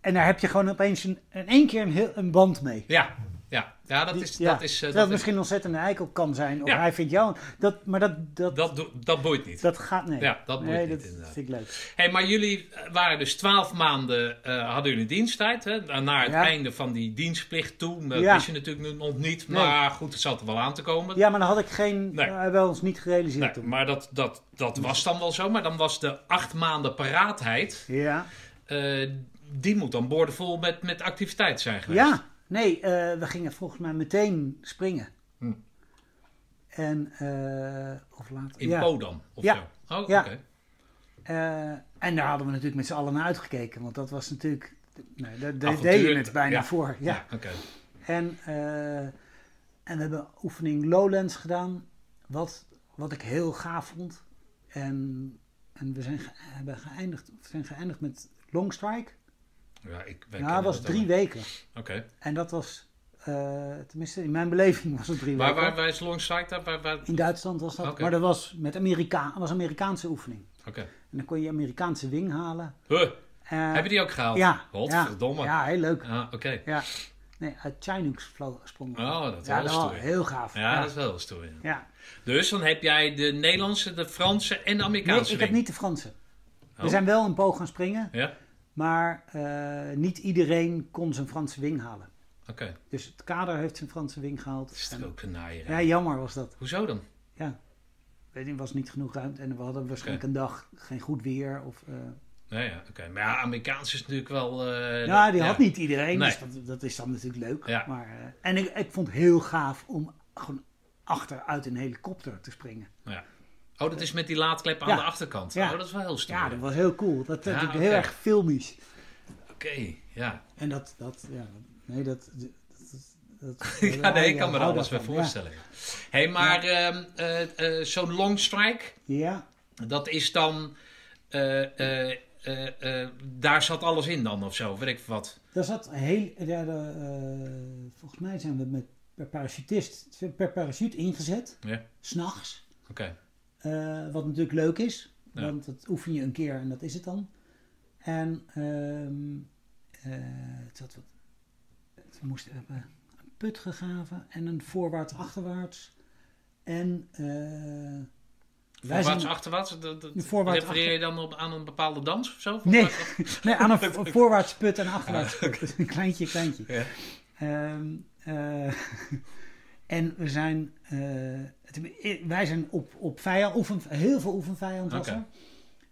En daar heb je gewoon opeens een, in één keer een, heel, een band mee.
Ja, ja. ja dat
Die-
is...
ja.
Dat is, eh, dat
het
is
misschien ontzettend een eikel kan zijn. Of
Ja.
hij vindt jou... Dat, maar dat, dat, dat,
dat, dat boeit niet.
gaat... Nee,
Ja, dat boeit
nee,
niet,
dat
inderdaad.
vind ik leuk.
Hey, maar jullie waren dus twaalf maanden, eh, hadden jullie diensttijd. Hè? Naar het
Ja.
einde van die dienstplicht toe. Dat wist je natuurlijk nog niet.
Nee.
Maar goed, het zat er wel aan te komen.
Ja, maar dan had ik geen...
Nee.
Nee. hebben we ons niet gerealiseerd
Nee,
toen.
maar dat, dat, dat was dan wel zo. Maar dan was de acht maanden paraatheid.
Ja.
eh, die moet dan boordevol met, met activiteit zijn geweest.
Ja, nee, eh, we gingen volgens mij meteen springen.
Hm.
En, eh, of later.
In
ja.
Podam of
Ja.
zo. Oh,
Ja.
oké.
Eh, en daar hadden we natuurlijk met z'n allen naar uitgekeken. Want dat was natuurlijk. Nee, daar
Avontuur.
deed je het bijna
Ja.
voor. Ja.
Ja, oké.
En, en we hebben oefening Lowlands gedaan. Wat, wat ik heel gaaf vond. En, en we zijn, ge- hebben geëindigd, we zijn geëindigd met Longstrike.
Ja, ik
Ja,
kennen
dat was drie weken.
Oké.
En dat was, eh, tenminste in mijn beleving was het drie weken.
waar, waar is Longside? Waar, waar, waar-
In Duitsland was dat. Maar dat was met Amerika was Amerikaanse oefening.
Oké.
En dan kon je Amerikaanse wing halen.
Huh,
Eh,
Heb je die ook gehaald?
Ja.
Godverdomme.
Ja, ja, heel leuk.
Ah, oké.
Ja. Nee, uit Chinook vlo- sprong.
Oh, dat is
ja,
wel stoer.
heel gaaf.
Ja, dat is wel een story.
Ja.
Dus dan heb jij de Nederlandse, de Franse en de
Nee,
Amerikaanse
ik heb niet de Franse.
Oh.
We zijn wel een poog gaan springen,
Ja?
Maar eh, niet iedereen kon zijn Franse wing halen.
Oké.
Dus het kader heeft zijn Franse wing gehaald.
Dat is toch ook een naaier.
ja, jammer was dat.
Hoezo dan?
Ja. Weet je, er was niet genoeg ruimte en we hadden waarschijnlijk een dag geen goed weer. Of, eh,
Nee, ja, oké. Maar ja, Amerikaans is natuurlijk wel... eh,
ja, die
ja.
had niet iedereen,
Nee.
dus dat, dat is dan natuurlijk leuk.
Ja.
Maar, en ik, ik vond het heel gaaf om gewoon achteruit een helikopter te springen.
Ja. Oh, dat is met die laadklep aan
Ja.
de achterkant.
Ja.
Oh, dat is wel heel stoer.
Ja, dat was heel cool. Dat, dat
Ja,
is
oké.
heel erg filmisch.
Oké, ja.
En dat, dat ja, nee, dat... dat, dat, dat-
ja, nee, ik kan me er alles bij voorstellen. Hé, hey, maar ehm, eh, eh, zo'n long strike,
Ja, ja.
dat is dan... eh, daar zat alles in dan of zo, weet ik wat.
daar zat heel... Ja, volgens mij zijn we met per parachutist, per parachute ingezet,
Ja,
s'nachts.
oké.
Eh, wat natuurlijk leuk is,
Ja.
want dat oefen je een keer en dat is het dan. En eh, het zat wat, we moesten hebben een put gegraven en een voorwaarts-achterwaarts. En eh
Voorwaarts, achterwaarts, dat, dat,
Voorwaarts,
refereer je dan op, aan een bepaalde dans of zo?
Nee. Nee, aan een vo- voorwaarts put en achterwaarts put. Een kleintje, kleintje.
Ja.
Ehm, eh, en we zijn, eh, wij zijn op, op vijand, oefen, heel veel oefenvijand was.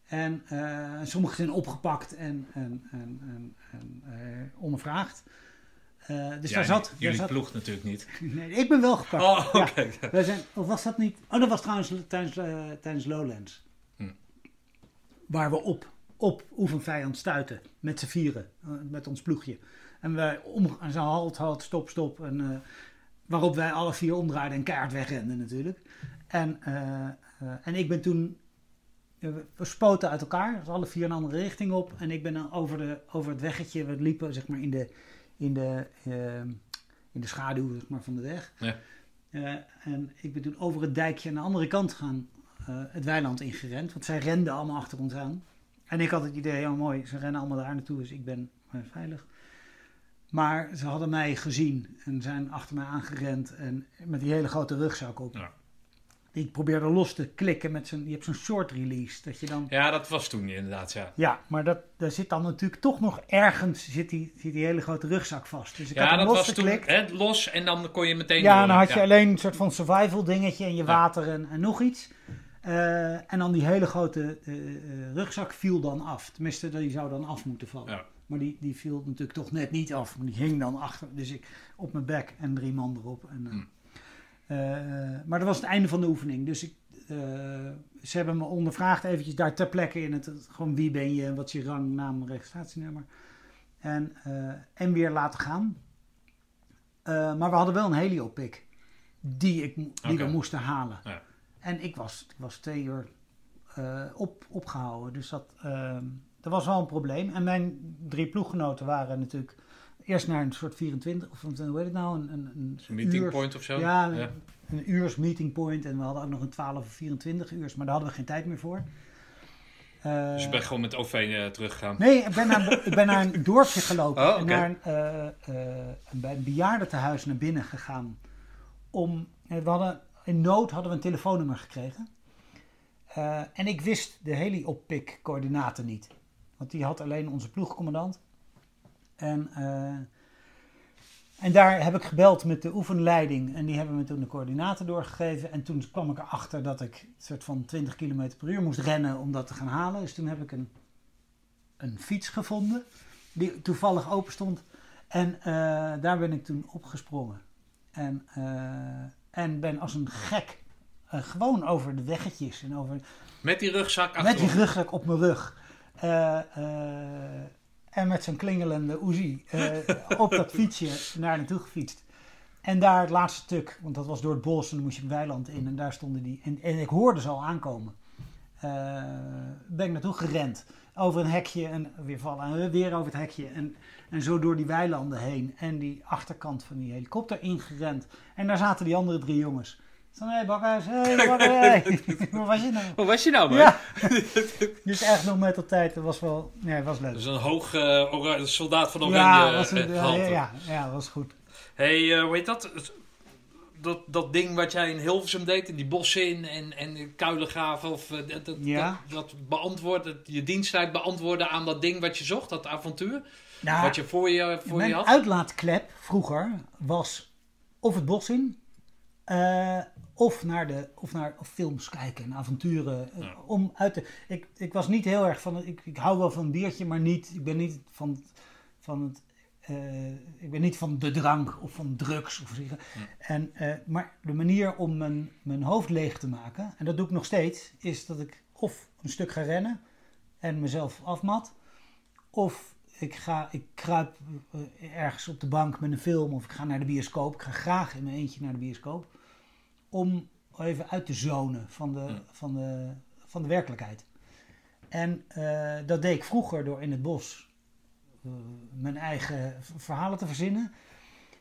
En eh, sommigen zijn opgepakt en, en, en, en, en eh, ondervraagd. Dus
Ja,
daar zat... daar
jullie
zat
ploeg natuurlijk niet.
nee, ik ben wel gepakt.
Oh,
Ja.
oké.
Wij zijn, of was dat niet? Oh, dat was trouwens tijdens, tijdens Lowlands.
Hm.
Waar we op, op oefenvijand stuiten. Met z'n vieren. met ons ploegje. En wij om, en zo halt, halt, stop, stop. En, waarop wij alle vier omdraaiden en keihard wegrenden natuurlijk. En, eh, eh, en ik ben toen... eh, We spoten uit elkaar. Dus alle vier een andere richting op. En ik ben dan over, de, over het weggetje. We liepen zeg maar in de, in de, in de schaduw zeg maar, van de weg.
Ja.
En ik ben toen over het dijkje aan de andere kant gaan, het weiland ingerend. Want zij renden allemaal achter ons aan. En ik had het idee, oh mooi, ze rennen allemaal daar naartoe, dus ik ben veilig. Maar ze hadden mij gezien en zijn achter mij aangerend en met die hele grote rugzak op.
Ja.
Ik probeerde los te klikken met zo'n, je hebt zo'n short release, dat je dan...
Ja, dat was toen inderdaad, ja.
Ja, maar dat, daar zit dan natuurlijk toch nog ergens zit die, zit die hele grote rugzak vast. Dus ik
Ja,
had
dat was toen hè, los en dan kon je meteen
Ja,
door.
dan had je
Ja.
alleen een soort van survival dingetje en je water en, en nog iets. Eh, en dan die hele grote eh, eh, rugzak viel dan af. Tenminste, die zou dan af moeten vallen.
Ja.
Maar die, die viel natuurlijk toch net niet af. Maar die hing dan achter. Dus ik op mijn bek en drie man erop. En, eh,
Hmm.
eh, maar dat was het einde van de oefening. Dus ik, eh, ze hebben me ondervraagd eventjes daar ter plekke in het. Gewoon wie ben je, wat is je rang, naam, registratienummer. En, en weer laten gaan. Maar we hadden wel een heliopic die, ik, die we moesten halen.
Ja.
En ik was, ik was twee uur op, opgehouden. Dus dat, ehm, dat was wel een probleem. En mijn drie ploeggenoten waren natuurlijk eerst naar een soort 24, of hoe heet het nou? Een, een, een
Een meeting
uurs-
point of zo?
Ja, een, een uurs meeting point. En we hadden ook nog een 12 of 24 uur, maar daar hadden we geen tijd meer voor. Eh,
Dus je bent gewoon met OV eh, teruggegaan.
Nee, ik ben, naar, ik ben naar een dorpje gelopen.
Oh,
en naar een, eh, bij een bejaardentehuis naar binnen gegaan. Om, we hadden, in nood hadden we een telefoonnummer gekregen. En ik wist de heli-oppick coördinaten niet. Want die had alleen onze ploegcommandant. En, eh, en daar heb ik gebeld met de oefenleiding. En die hebben me toen de coördinaten doorgegeven. En toen kwam ik erachter dat ik een soort van 20 km per uur moest rennen om dat te gaan halen. Dus toen heb ik een een fiets gevonden die toevallig open stond. En eh, daar ben ik toen opgesprongen. En, eh, en ben als een gek gewoon over de weggetjes en over,
Met die rugzak
met die rugzak op mijn rug. Eh, eh, en met zo'n klingelende Uzi eh, op dat fietsje naar naartoe gefietst. En daar het laatste stuk, want dat was door het bos en dan moest je het weiland in en daar stonden die. En, ik hoorde ze al aankomen. Ben ik naartoe gerend. Over een hekje en weer vallen. En weer over het hekje. En, en zo door die weilanden heen. En die achterkant van die helikopter ingerend. En daar zaten die andere drie jongens. Van, hé hey, Bakhuis, hé hey. Waar was je nou?
Hoe was je nou, man?
Ja. dus echt nog met de tijd. Dat was wel, nee, was leuk.
Dus een hoog eh, ora- soldaat van Oranje
Ja, was
eh,
ja, ja, ja, was goed.
hey, eh, hoe heet dat? dat? Dat ding wat jij in Hilversum deed, in die bossen in en, en kuilengraven, of eh, dat, dat,
Ja.
dat, dat je diensttijd beantwoorden aan dat ding wat je zocht, dat avontuur,
Nou,
wat je voor je, voor
mijn
je had.
uitlaatklep vroeger was of het bos in, eh, of naar, de, of naar of films kijken en avonturen. eh,
Ja.
Om uit te, ik, ik was niet heel erg van, ik, ik hou wel van een biertje, maar niet, ik ben niet van, van het, eh, ik ben niet van de drank of van drugs. Of zo. en, eh, maar de manier om mijn, mijn hoofd leeg te maken, en dat doe ik nog steeds, is dat ik of een stuk ga rennen en mezelf afmat, of ik, ga, ik kruip ergens op de bank met een film of ik ga naar de bioscoop. Ik ga graag in mijn eentje naar de bioscoop. Om even uit te zonen van de,
Ja.
van de, van de werkelijkheid. En eh, dat deed ik vroeger door in het bos eh, mijn eigen verhalen te verzinnen.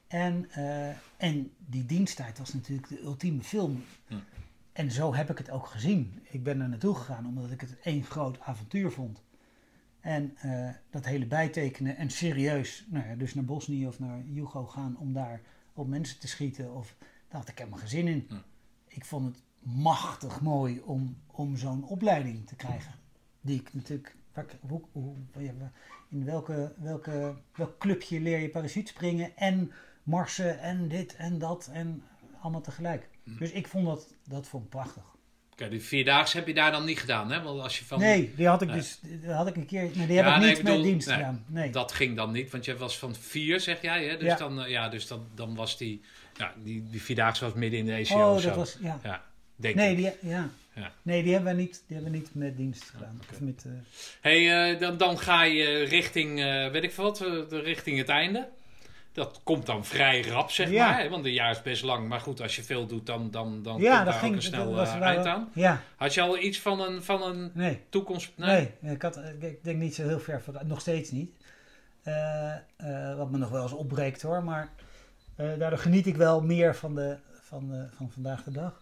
En, eh, en die diensttijd was natuurlijk de ultieme film.
Ja.
En zo heb ik het ook gezien. Ik ben er naartoe gegaan omdat ik het één groot avontuur vond. En dat hele bijtekenen en serieus, nou ja, dus naar Bosnië of naar Jugo gaan om daar op mensen te schieten. Of, had ik helemaal geen zin in. Ik vond het machtig mooi om, om zo'n opleiding te krijgen. Die ik natuurlijk, hoe, hoe, in welke, welke, welk clubje leer je parachutespringen en marsen en dit en dat en allemaal tegelijk. Dus ik vond dat, dat vond prachtig.
Oké, die vierdaagse heb je daar dan niet gedaan, hè? Want als je van...
Nee, die had ik
Nee.
dus, had ik een keer, nee, die
Ja,
heb ik
nee,
niet
ik bedoel,
met dienst
nee,
gedaan. Nee.
Dat ging dan niet, want je was van vier, zeg jij, hè? Dus,
Ja.
dan, eh, ja, dus dan, dan was die... Ja, die, die vierdaagse was midden in de ECO
oh,
of zo.
dat was, ja.
Ja, denk
Nee,
ik.
die, ja.
Ja.
nee, die hebben we niet, die hebben we niet met dienst gedaan. Of met, eh,
hey, eh, dan, dan ga je richting, eh, weet ik veel wat, de- richting het einde. Dat komt dan vrij rap, zeg
Ja.
maar. Hè? Want een jaar is best lang. Maar goed, als je veel doet, dan, dan, dan
ja,
komt
dat
daar
ging
ook een snel
dat
eh, eind aan.
Ja,
Had je al iets van een, van een
nee.
toekomst?
Nee, ik, had, ik denk niet zo heel ver vooruit. Nog steeds niet. Eh, eh, wat me nog wel eens opbreekt hoor. Maar daardoor geniet ik wel meer van, de, van, de, van vandaag de dag.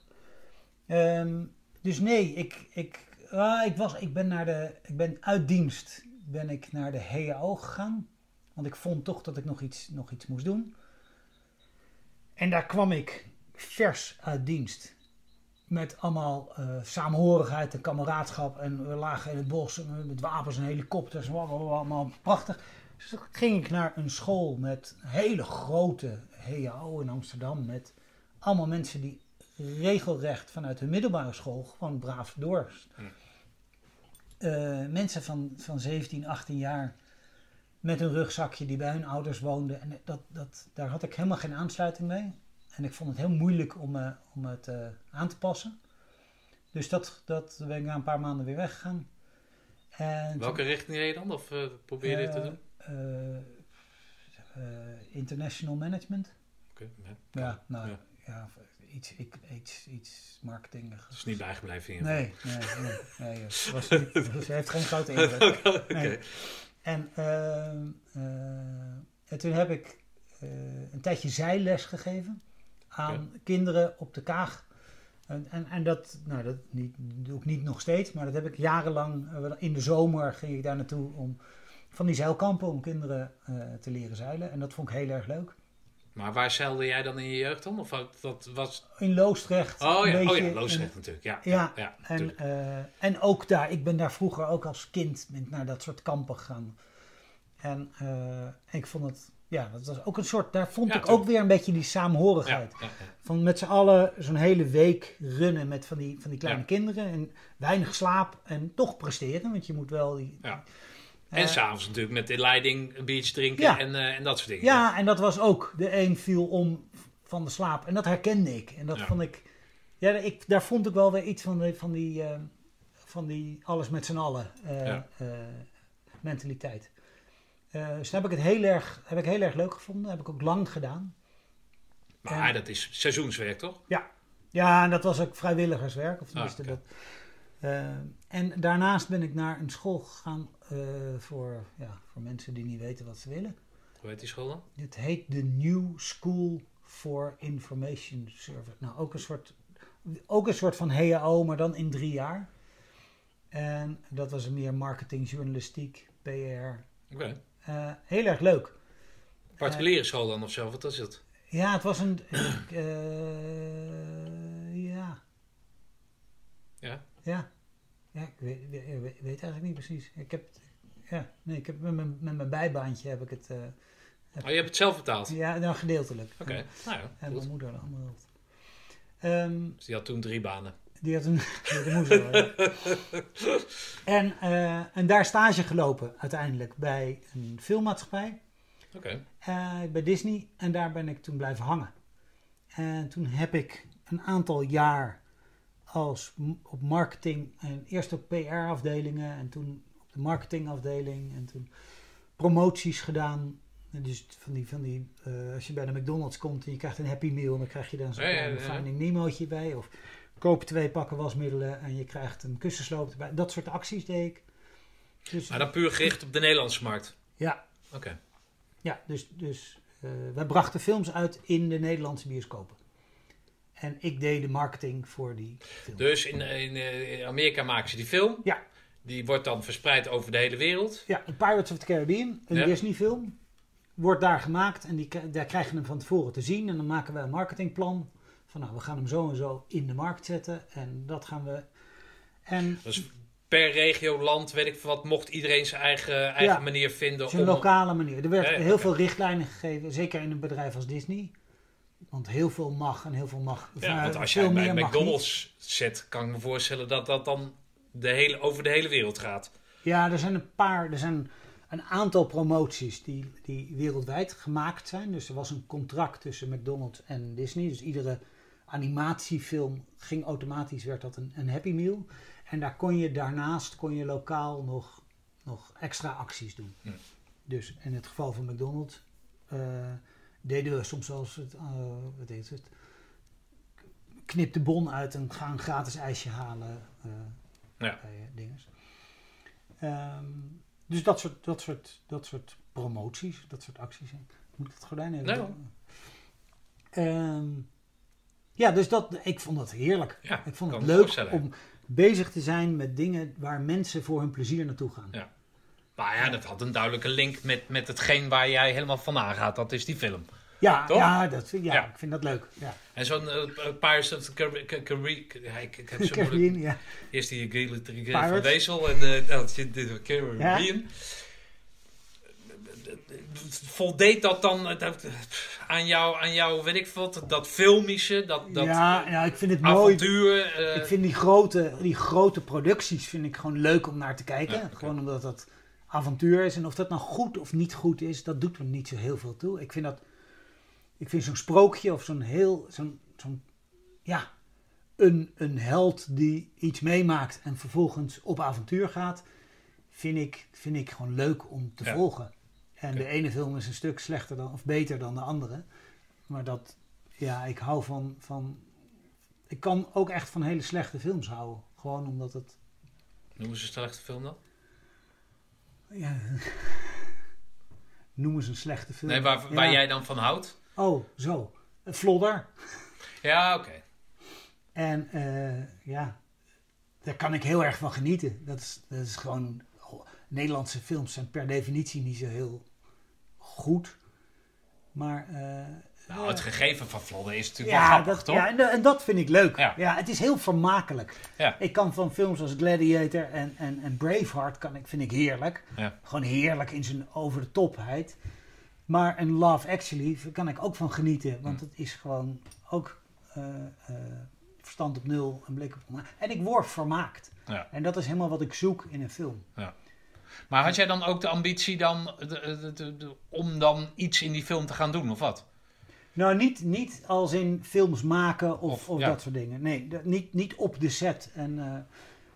Ehm, dus nee, ik, ik, ah, ik, was, ik ben naar de. Ik ben uit dienst ben ik naar de HAO gegaan. Want ik vond toch dat ik nog iets, nog iets moest doen. En daar kwam ik vers uit dienst. Met allemaal eh saamhorigheid en kameraadschap. En we lagen in het bos met wapens en helikopters. Allemaal prachtig. Dus toen ging ik naar een school met een hele grote HAO in Amsterdam. Met allemaal mensen die regelrecht vanuit hun middelbare school gewoon braaf door. Eh, mensen van, van 17, 18 jaar met een rugzakje die bij hun ouders woonden. En dat, dat, daar had ik helemaal geen aansluiting mee. En ik vond het heel moeilijk om, eh, om het eh, aan te passen. Dus dat, dat ben ik na een paar maanden weer weggegaan. En
Welke richting reed je dan? Of eh, probeer je dit te
Eh,
doen?
eh, eh, international management.
Oké, ja.
Ja, nou
Ja.
ja, iets, ik, iets, iets marketing.
Het is niet bijgebleven in ieder
Nee, nee, nee. nee was niet, heeft geen grote. Nee. En, ehm, eh, en toen heb ik eh, een tijdje zijles gegeven aan kinderen op de Kaag. En, en, en dat, nou, dat niet, doe ik niet nog steeds, maar dat heb ik jarenlang. eh, In de zomer ging ik daar naartoe om van die zeilkampen om kinderen te leren zeilen. En dat vond ik heel erg leuk.
Maar waar zeilde jij dan in je jeugd dan? Of dat was...
In Loosdrecht.
Oh ja, oh ja
in-
Loosdrecht natuurlijk. Ja,
Ja,
ja,
En, eh, en ook daar, ik ben daar vroeger ook als kind naar dat soort kampen gegaan. En eh, ik vond het, ja, dat was ook een soort, daar vond ik ook weer een beetje die saamhorigheid. Van met z'n allen zo'n hele week runnen met van die, van die kleine kinderen. En weinig slaap en toch presteren, want je moet wel die...
Ja. En s'avonds natuurlijk met de leiding een biertje drinken
Ja.
en, eh, en dat soort dingen.
Ja, en dat was ook. De een viel om van de slaap. En dat herkende ik. En dat
Ja.
vond ik. Ja, ik, daar vond ik wel weer iets van, de, van, die, eh, van die alles met z'n allen eh,
Ja.
eh, mentaliteit. Eh, dus daar heb ik het heel erg, heb ik heel erg leuk gevonden. Heb ik ook lang gedaan.
Maar
En-
dat is seizoenswerk, toch?
Ja, en dat was ook vrijwilligerswerk. Of tenminste
Ah,
dat. Eh, en daarnaast ben ik naar een school gegaan eh, voor, ja, voor mensen die niet weten wat ze willen.
Hoe heet die school dan?
Dit heet de New School for Information Service. Nou, ook een soort, ook een soort van HAO, maar dan in drie jaar. En dat was meer marketing, journalistiek, PR.
Oké.
Eh, heel erg leuk.
Particuliere school dan of zo, wat is het?
Ja, het was een. ik, eh, ja.
Ja?
Ja. Ja, ik weet, eigenlijk niet precies. Ik heb. Ja, nee, ik heb met mijn, met mijn bijbaantje heb ik het. eh,
Oh, je hebt het zelf betaald?
ja, nou gedeeltelijk.
Oké,
En,
nou ja,
en
goed.
mijn moeder helft. Ehm,
Dus die had toen drie banen.
die had een. ja. en, eh, en daar stage gelopen uiteindelijk bij een filmmaatschappij.
Oké.
eh, bij Disney. En daar ben ik toen blijven hangen. En toen heb ik een aantal jaar als op marketing en eerst op PR-afdelingen en toen op de marketingafdeling en toen promoties gedaan. En dus van die, van die eh, als je bij de McDonald's komt en je krijgt een Happy Meal, dan krijg je dan zo'n
Ja, ja.
Finding Nemo'tje bij. Of koop twee pakken wasmiddelen en je krijgt een kussensloop erbij. Dat soort acties deed ik. Dus,
Maar dan puur gericht op de Nederlandse markt.
ja,
Oké.
ja, dus, dus eh, wij brachten films uit in de Nederlandse bioscopen. En ik deed de marketing voor die film.
Dus in, in, eh, in Amerika maken ze die film.
Ja.
Die wordt dan verspreid over de hele wereld.
Ja, Pirates of the Caribbean, een
Ja.
Disney film, wordt daar gemaakt en die, daar krijg je hem van tevoren te zien. En dan maken wij een marketingplan van nou, we gaan hem zo en zo in de markt zetten en dat gaan we... En
Dus per regio, land, weet ik wat, mocht iedereen zijn eigen, eigen
Ja.
manier vinden.
een
om-
lokale manier. Er werd
Ja,
heel veel richtlijnen gegeven, zeker in een bedrijf als Disney. Want heel veel mag en heel veel mag.
Ja, want als jij bij. McDonald's zet, kan ik me voorstellen dat dat dan de hele, over de hele wereld gaat.
Ja, er zijn een paar, er zijn een aantal promoties die, die wereldwijd gemaakt zijn. Dus er was een contract tussen McDonald's en Disney. Dus iedere animatiefilm ging automatisch, werd dat een, een Happy Meal. En daar kon je daarnaast, kon je lokaal nog, nog extra acties doen.
Hm.
Dus in het geval van McDonald's eh, deden we soms eens het, eh, wat heet het, knip de bon uit en ga een gratis ijsje halen eh,
Ja.
bij eh. Ehm, dus dat soort, dat, soort, dat soort promoties, dat soort acties. Moet ik het gordijn even...
Nee.
Ehm, ja, dus dat, ik vond dat heerlijk.
Ja,
ik vond het leuk om bezig te zijn met dingen waar mensen voor hun plezier naartoe gaan.
Ja. Maar ja, dat had een duidelijke link met, met hetgeen waar jij helemaal van aangaat. Dat is die film.
Ja,
Toch?
ja, dat, ja,
Ja.
ik vind dat leuk. Ja.
En zo'n eh, Pirates of the Caribbean... Ja, ik, ik heb zo moeilijk...
Caribbean, ja.
Eerst die Gile van. Wezel en eh nou, de, de Caribbean. Voldeed dat dan eh, dat- aan jou, aan jou, weet ik wat, dat filmische, dat, dat
ja,
eh,
ja, ik vind het mooi.
eh,
Ik vind die grote, die grote producties vind ik gewoon leuk om naar te kijken. Gewoon omdat het avontuur is. En of dat nou goed of niet goed is, dat doet me niet zo heel veel toe. Ik vind dat, ik vind zo'n sprookje of zo'n heel, zo'n, zo'n ja, een, een held die iets meemaakt en vervolgens op avontuur gaat, vind ik, vind ik gewoon leuk om te
Ja.
volgen. En de ene film is een stuk slechter dan, of beter dan de andere. Maar dat, ja, ik hou van, van ik kan ook echt van hele slechte films houden. Gewoon omdat het.
Noem eens een slechte film dan?
Ja, noem eens een slechte film.
Nee, waar, waar
Ja.
jij dan van houdt?
Oh, zo. Flodder.
Ja, oké.
En eh, ja, daar kan ik heel erg van genieten. Dat is, dat is gewoon. Nederlandse films zijn per definitie niet zo heel goed. Maar. eh,
Nou, het gegeven van Vlodder is natuurlijk
Ja,
wel grappig,
dat,
toch?
ja en, en dat vind ik leuk.
Ja.
Ja. het is heel vermakelijk.
Ja.
Ik kan van films als Gladiator en, en, en Braveheart kan ik, vind ik heerlijk.
Ja.
Gewoon heerlijk in zijn over de topheid. Maar een Love Actually kan ik ook van genieten. Want het is gewoon ook eh, eh, verstand op nul, een blik op... En ik word vermaakt.
Ja.
En dat is helemaal wat ik zoek in een film.
Maar had jij dan ook de ambitie dan, de, de- de- de- om dan iets in die film te gaan doen, of wat?
Nou, niet, niet als in films maken of,
Of,
of,
ja.
dat soort dingen. Nee, dat- niet, niet op de set. En, eh,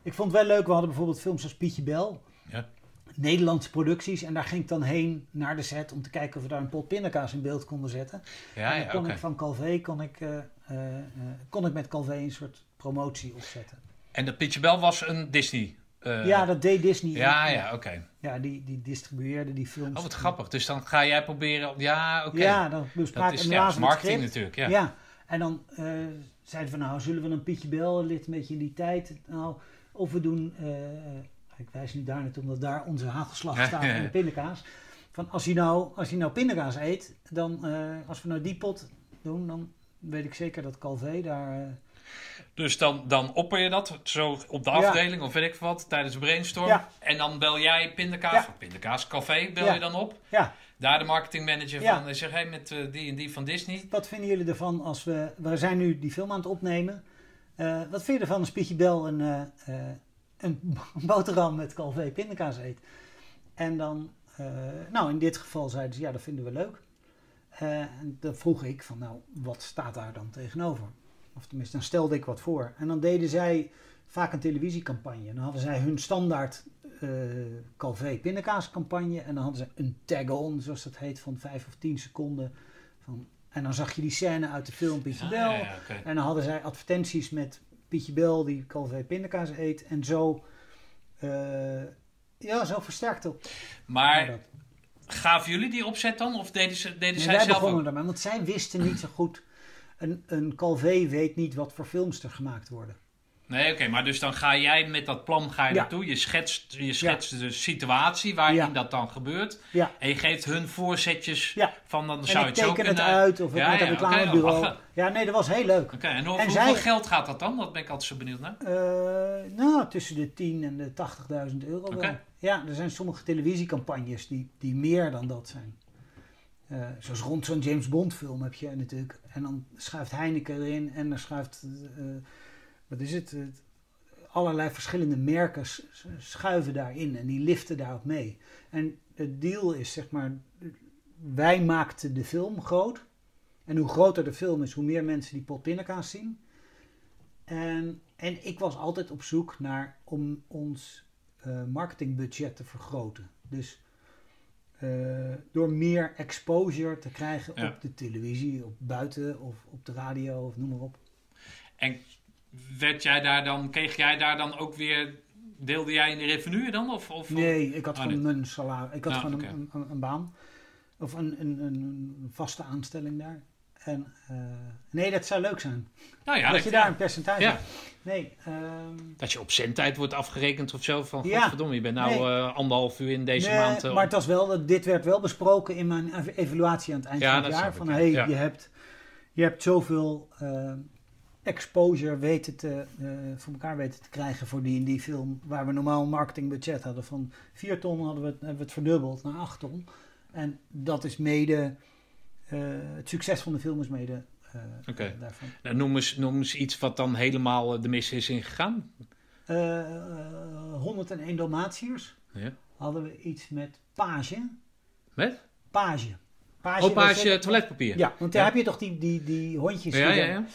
ik vond het wel leuk, we hadden bijvoorbeeld films als Pietje Bel.
Ja.
Nederlandse producties. En daar ging ik dan heen naar de set om te kijken of we daar een pot pindakaas in beeld konden zetten.
Ja,
en dan
ja,
kon ik van Calvé, kon ik, eh, eh, eh, kon ik met Calvé een soort promotie opzetten.
En de Pietje Bel was een Disney.
ja, dat deed Disney.
ja, ja, oké.
Ja, die, die distribueerde die films.
Oh, wat grappig. Dus dan ga jij proberen... Ja, oké.
Ja, dan bespraken
dat is
we
ja, marketing natuurlijk. Ja.
Ja. en dan zeiden we nou, zullen we een Pietje Bel lid een beetje in die tijd, nou, of we doen, ik wijs nu daar naartoe, omdat daar onze hagelslag staat en
ja.
de pindakaas. Van als hij nou, als hij nou pindakaas eet, dan, eh, als we nou die pot doen, dan weet ik zeker dat Calvé daar... eh,
Dus dan, dan opper je dat zo op de
Ja.
afdeling of weet ik wat tijdens brainstorm.
Ja.
En dan bel jij Pindakaas,
Ja.
Pindakaas Café bel je dan op.
ja,
Daar de marketingmanager van en zeg hey, met eh, die en die van Disney.
wat vinden jullie ervan als we... We zijn nu die film aan het opnemen. Wat vind je ervan als Pietje Bel een, een boterham met Calvé pindakaas eet? En dan... eh, nou, in dit geval zeiden ze, ja, dat vinden we leuk. Eh, en dan vroeg ik van, nou, wat staat daar dan tegenover? Of tenminste, dan stelde ik wat voor. En dan deden zij vaak een televisiecampagne. Dan hadden zij hun standaard eh Calvé pindakaascampagne. En dan hadden ze een tag-on, zoals dat heet, van vijf of tien seconden. Van, en dan zag je die scène uit de film Bel.
ja.
En dan hadden zij advertenties met Pietje Bel die Calvé pindakaas eet. En zo, eh, ja, zo versterkt op.
Maar gaven jullie die opzet dan? Of deden, ze, deden
Nee,
zij
wij
zelf
begonnen daarmee, want zij wisten niet zo goed. Een, een Calvé weet niet wat voor films er gemaakt worden.
Nee, oké, maar dus dan ga jij met dat plan ga je
Ja.
naartoe. Je schetst, je schetst de situatie waarin
Ja.
dat dan gebeurt. En je geeft hun voorzetjes van dan zou je het zo
teken het
kunnen...
uit of
Ja,
met een reclamebureau.
lachen.
ja, nee, dat was heel leuk.
En, hoe-
En
hoeveel
zij-
geld gaat dat dan? Dat ben ik altijd zo benieuwd naar.
Eh, nou, tussen de 10 en de 80.000 euro wel.
Oké.
Ja, er zijn sommige televisiecampagnes die, die meer dan dat zijn. Eh, zoals rond zo'n James Bond film heb je natuurlijk. En dan schuift Heineken erin en dan schuift, eh, wat is het, allerlei verschillende merken schuiven daarin en die liften daarop mee. En het deal is zeg maar, wij maakten de film groot. En hoe groter de film is, hoe meer mensen die pot pindakaas zien. En, en ik was altijd op zoek naar om ons eh, marketingbudget te vergroten. Dus eh, door meer exposure te krijgen
Ja.
op de televisie, op buiten of op de radio of noem maar op.
En werd jij daar dan, kreeg jij daar dan ook weer, deelde jij in de revenue dan? Of, of,
Nee, ik had
Oh,
gewoon mijn salaris. Ik had
Ja,
gewoon een, een, een baan. Of een, een, een, een vaste aanstelling daar. En eh, nee, dat zou leuk zijn.
Nou ja,
dat
dat,
je daar een percentage
Ja.
hebt. Nee, ehm,
dat je op zendtijd wordt afgerekend of zo. Van,
Ja.
godverdomme, je bent nou
Nee.
eh, anderhalf uur in deze
nee,
maand. eh,
maar het was wel, dat- dit werd wel besproken in mijn ev- evaluatie aan het eind
Ja,
van het jaar. Van hey,
ja.
je, hebt, je hebt zoveel exposure weten te, eh, voor elkaar weten te krijgen voor die en die film. Waar we normaal een marketingbudget hadden van 4 ton, hadden we het, hebben we het verdubbeld naar 8 ton. En dat is mede, eh, het succes van de film is mede eh, daarvan.
Nou, noem, eens, noem eens iets wat dan helemaal de mis is ingegaan.
Eh, eh, 101 Dalmatiërs
Ja.
hadden we iets met page.
Met?
Page. Page
Oh, toiletpapier.
Ja, want daar
Ja.
heb je toch die, die, die hondjes.
ja,
die
ja. ja.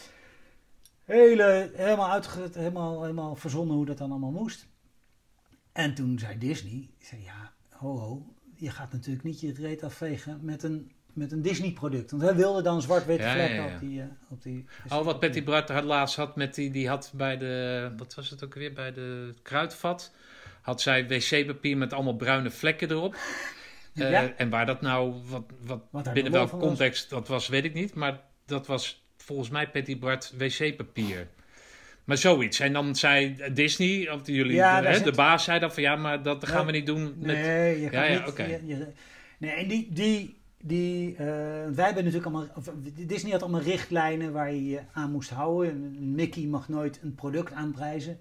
Hele, helemaal, uitge, helemaal, helemaal verzonnen hoe dat dan allemaal moest. En toen zei Disney, zei, ja, ho ho, je gaat natuurlijk niet je reet afvegen met een, met een Disney product. Want hij wilde dan zwart-witte
Ja,
vlekken
ja, ja.
op die... eh, op die
Oh, wat Betty Bart had laatst had met die, die had bij de, wat was het ook weer, bij de kruidvat, had zij wc-papier met allemaal bruine vlekken erop.
Ja.
En waar dat nou, wat, wat, binnen welke
was.
context dat was, weet ik niet. Maar dat was volgens mij Betty Bart wc-papier. Maar zoiets. En dan zei Disney, of jullie,
Ja,
de, hè,
zit-
de baas zei dan van ja, maar dat gaan
Nee.
we niet doen met...
Nee, je
Ja,
niet...
oké.
je- je- nee, en die... die, die eh, wij hebben natuurlijk allemaal... Of, Disney had allemaal richtlijnen waar je je aan moest houden. Een een Mickey mag nooit een product aanprijzen.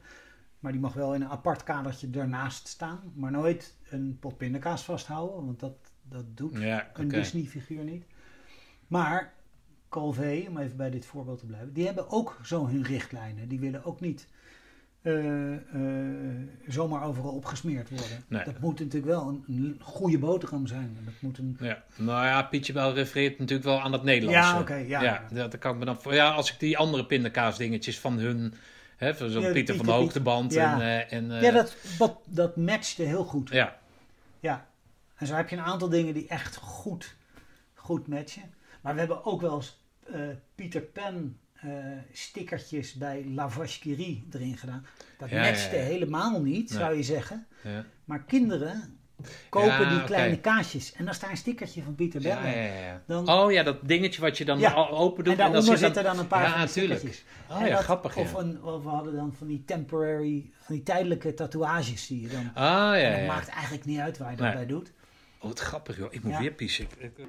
Maar die mag wel in een apart kadertje ernaast staan. Maar nooit een pot pindakaas vasthouden. Want dat, dat doet
Ja,
een. Disney-figuur niet. Maar Calvé, om even bij dit voorbeeld te blijven, die hebben ook zo hun richtlijnen. Die willen ook niet eh, eh, zomaar overal opgesmeerd worden.
Nee.
Dat moet natuurlijk wel een, een goede boterham zijn. Dat moet een...
Ja, nou ja, Pietje wel refereert natuurlijk wel aan het Nederlandse.
Ja, oké, ja.
ja. dat dat kan ik me dan voor. Ja, als ik die andere pindakaasdingetjes van hun, hè, van zo'n
Ja,
Pieter van de Hoogteband
ja.
en, eh, en
ja, dat, dat, dat matchte heel goed.
ja.
Ja. En zo heb je een aantal dingen die echt goed, goed matchen. Maar we hebben ook wel eens eh, Peter Pan eh, stickertjes bij La erin gedaan. Dat
Ja, ja,
matchte
ja.
helemaal niet,
Nee.
zou je zeggen.
Ja.
Maar kinderen kopen die kleine kaasjes. En dan staat een stickertje van Pieter
Ja,
Bellen.
ja, ja, ja.
Dan-
Oh ja, dat dingetje wat je dan open doet.
en daaronder
dan zit
zitten dan een paar
Ja,
stickertjes.
Oh
En
ja,
dat-
grappig.
Of, een, of we hadden dan van die temporary, van die tijdelijke tatoeages die je dan...
Ah ja,
en dat maakt eigenlijk niet uit waar je dat
Nee.
bij doet.
Oh, wat grappig joh. Ik moet weer pissen. Ik- ik-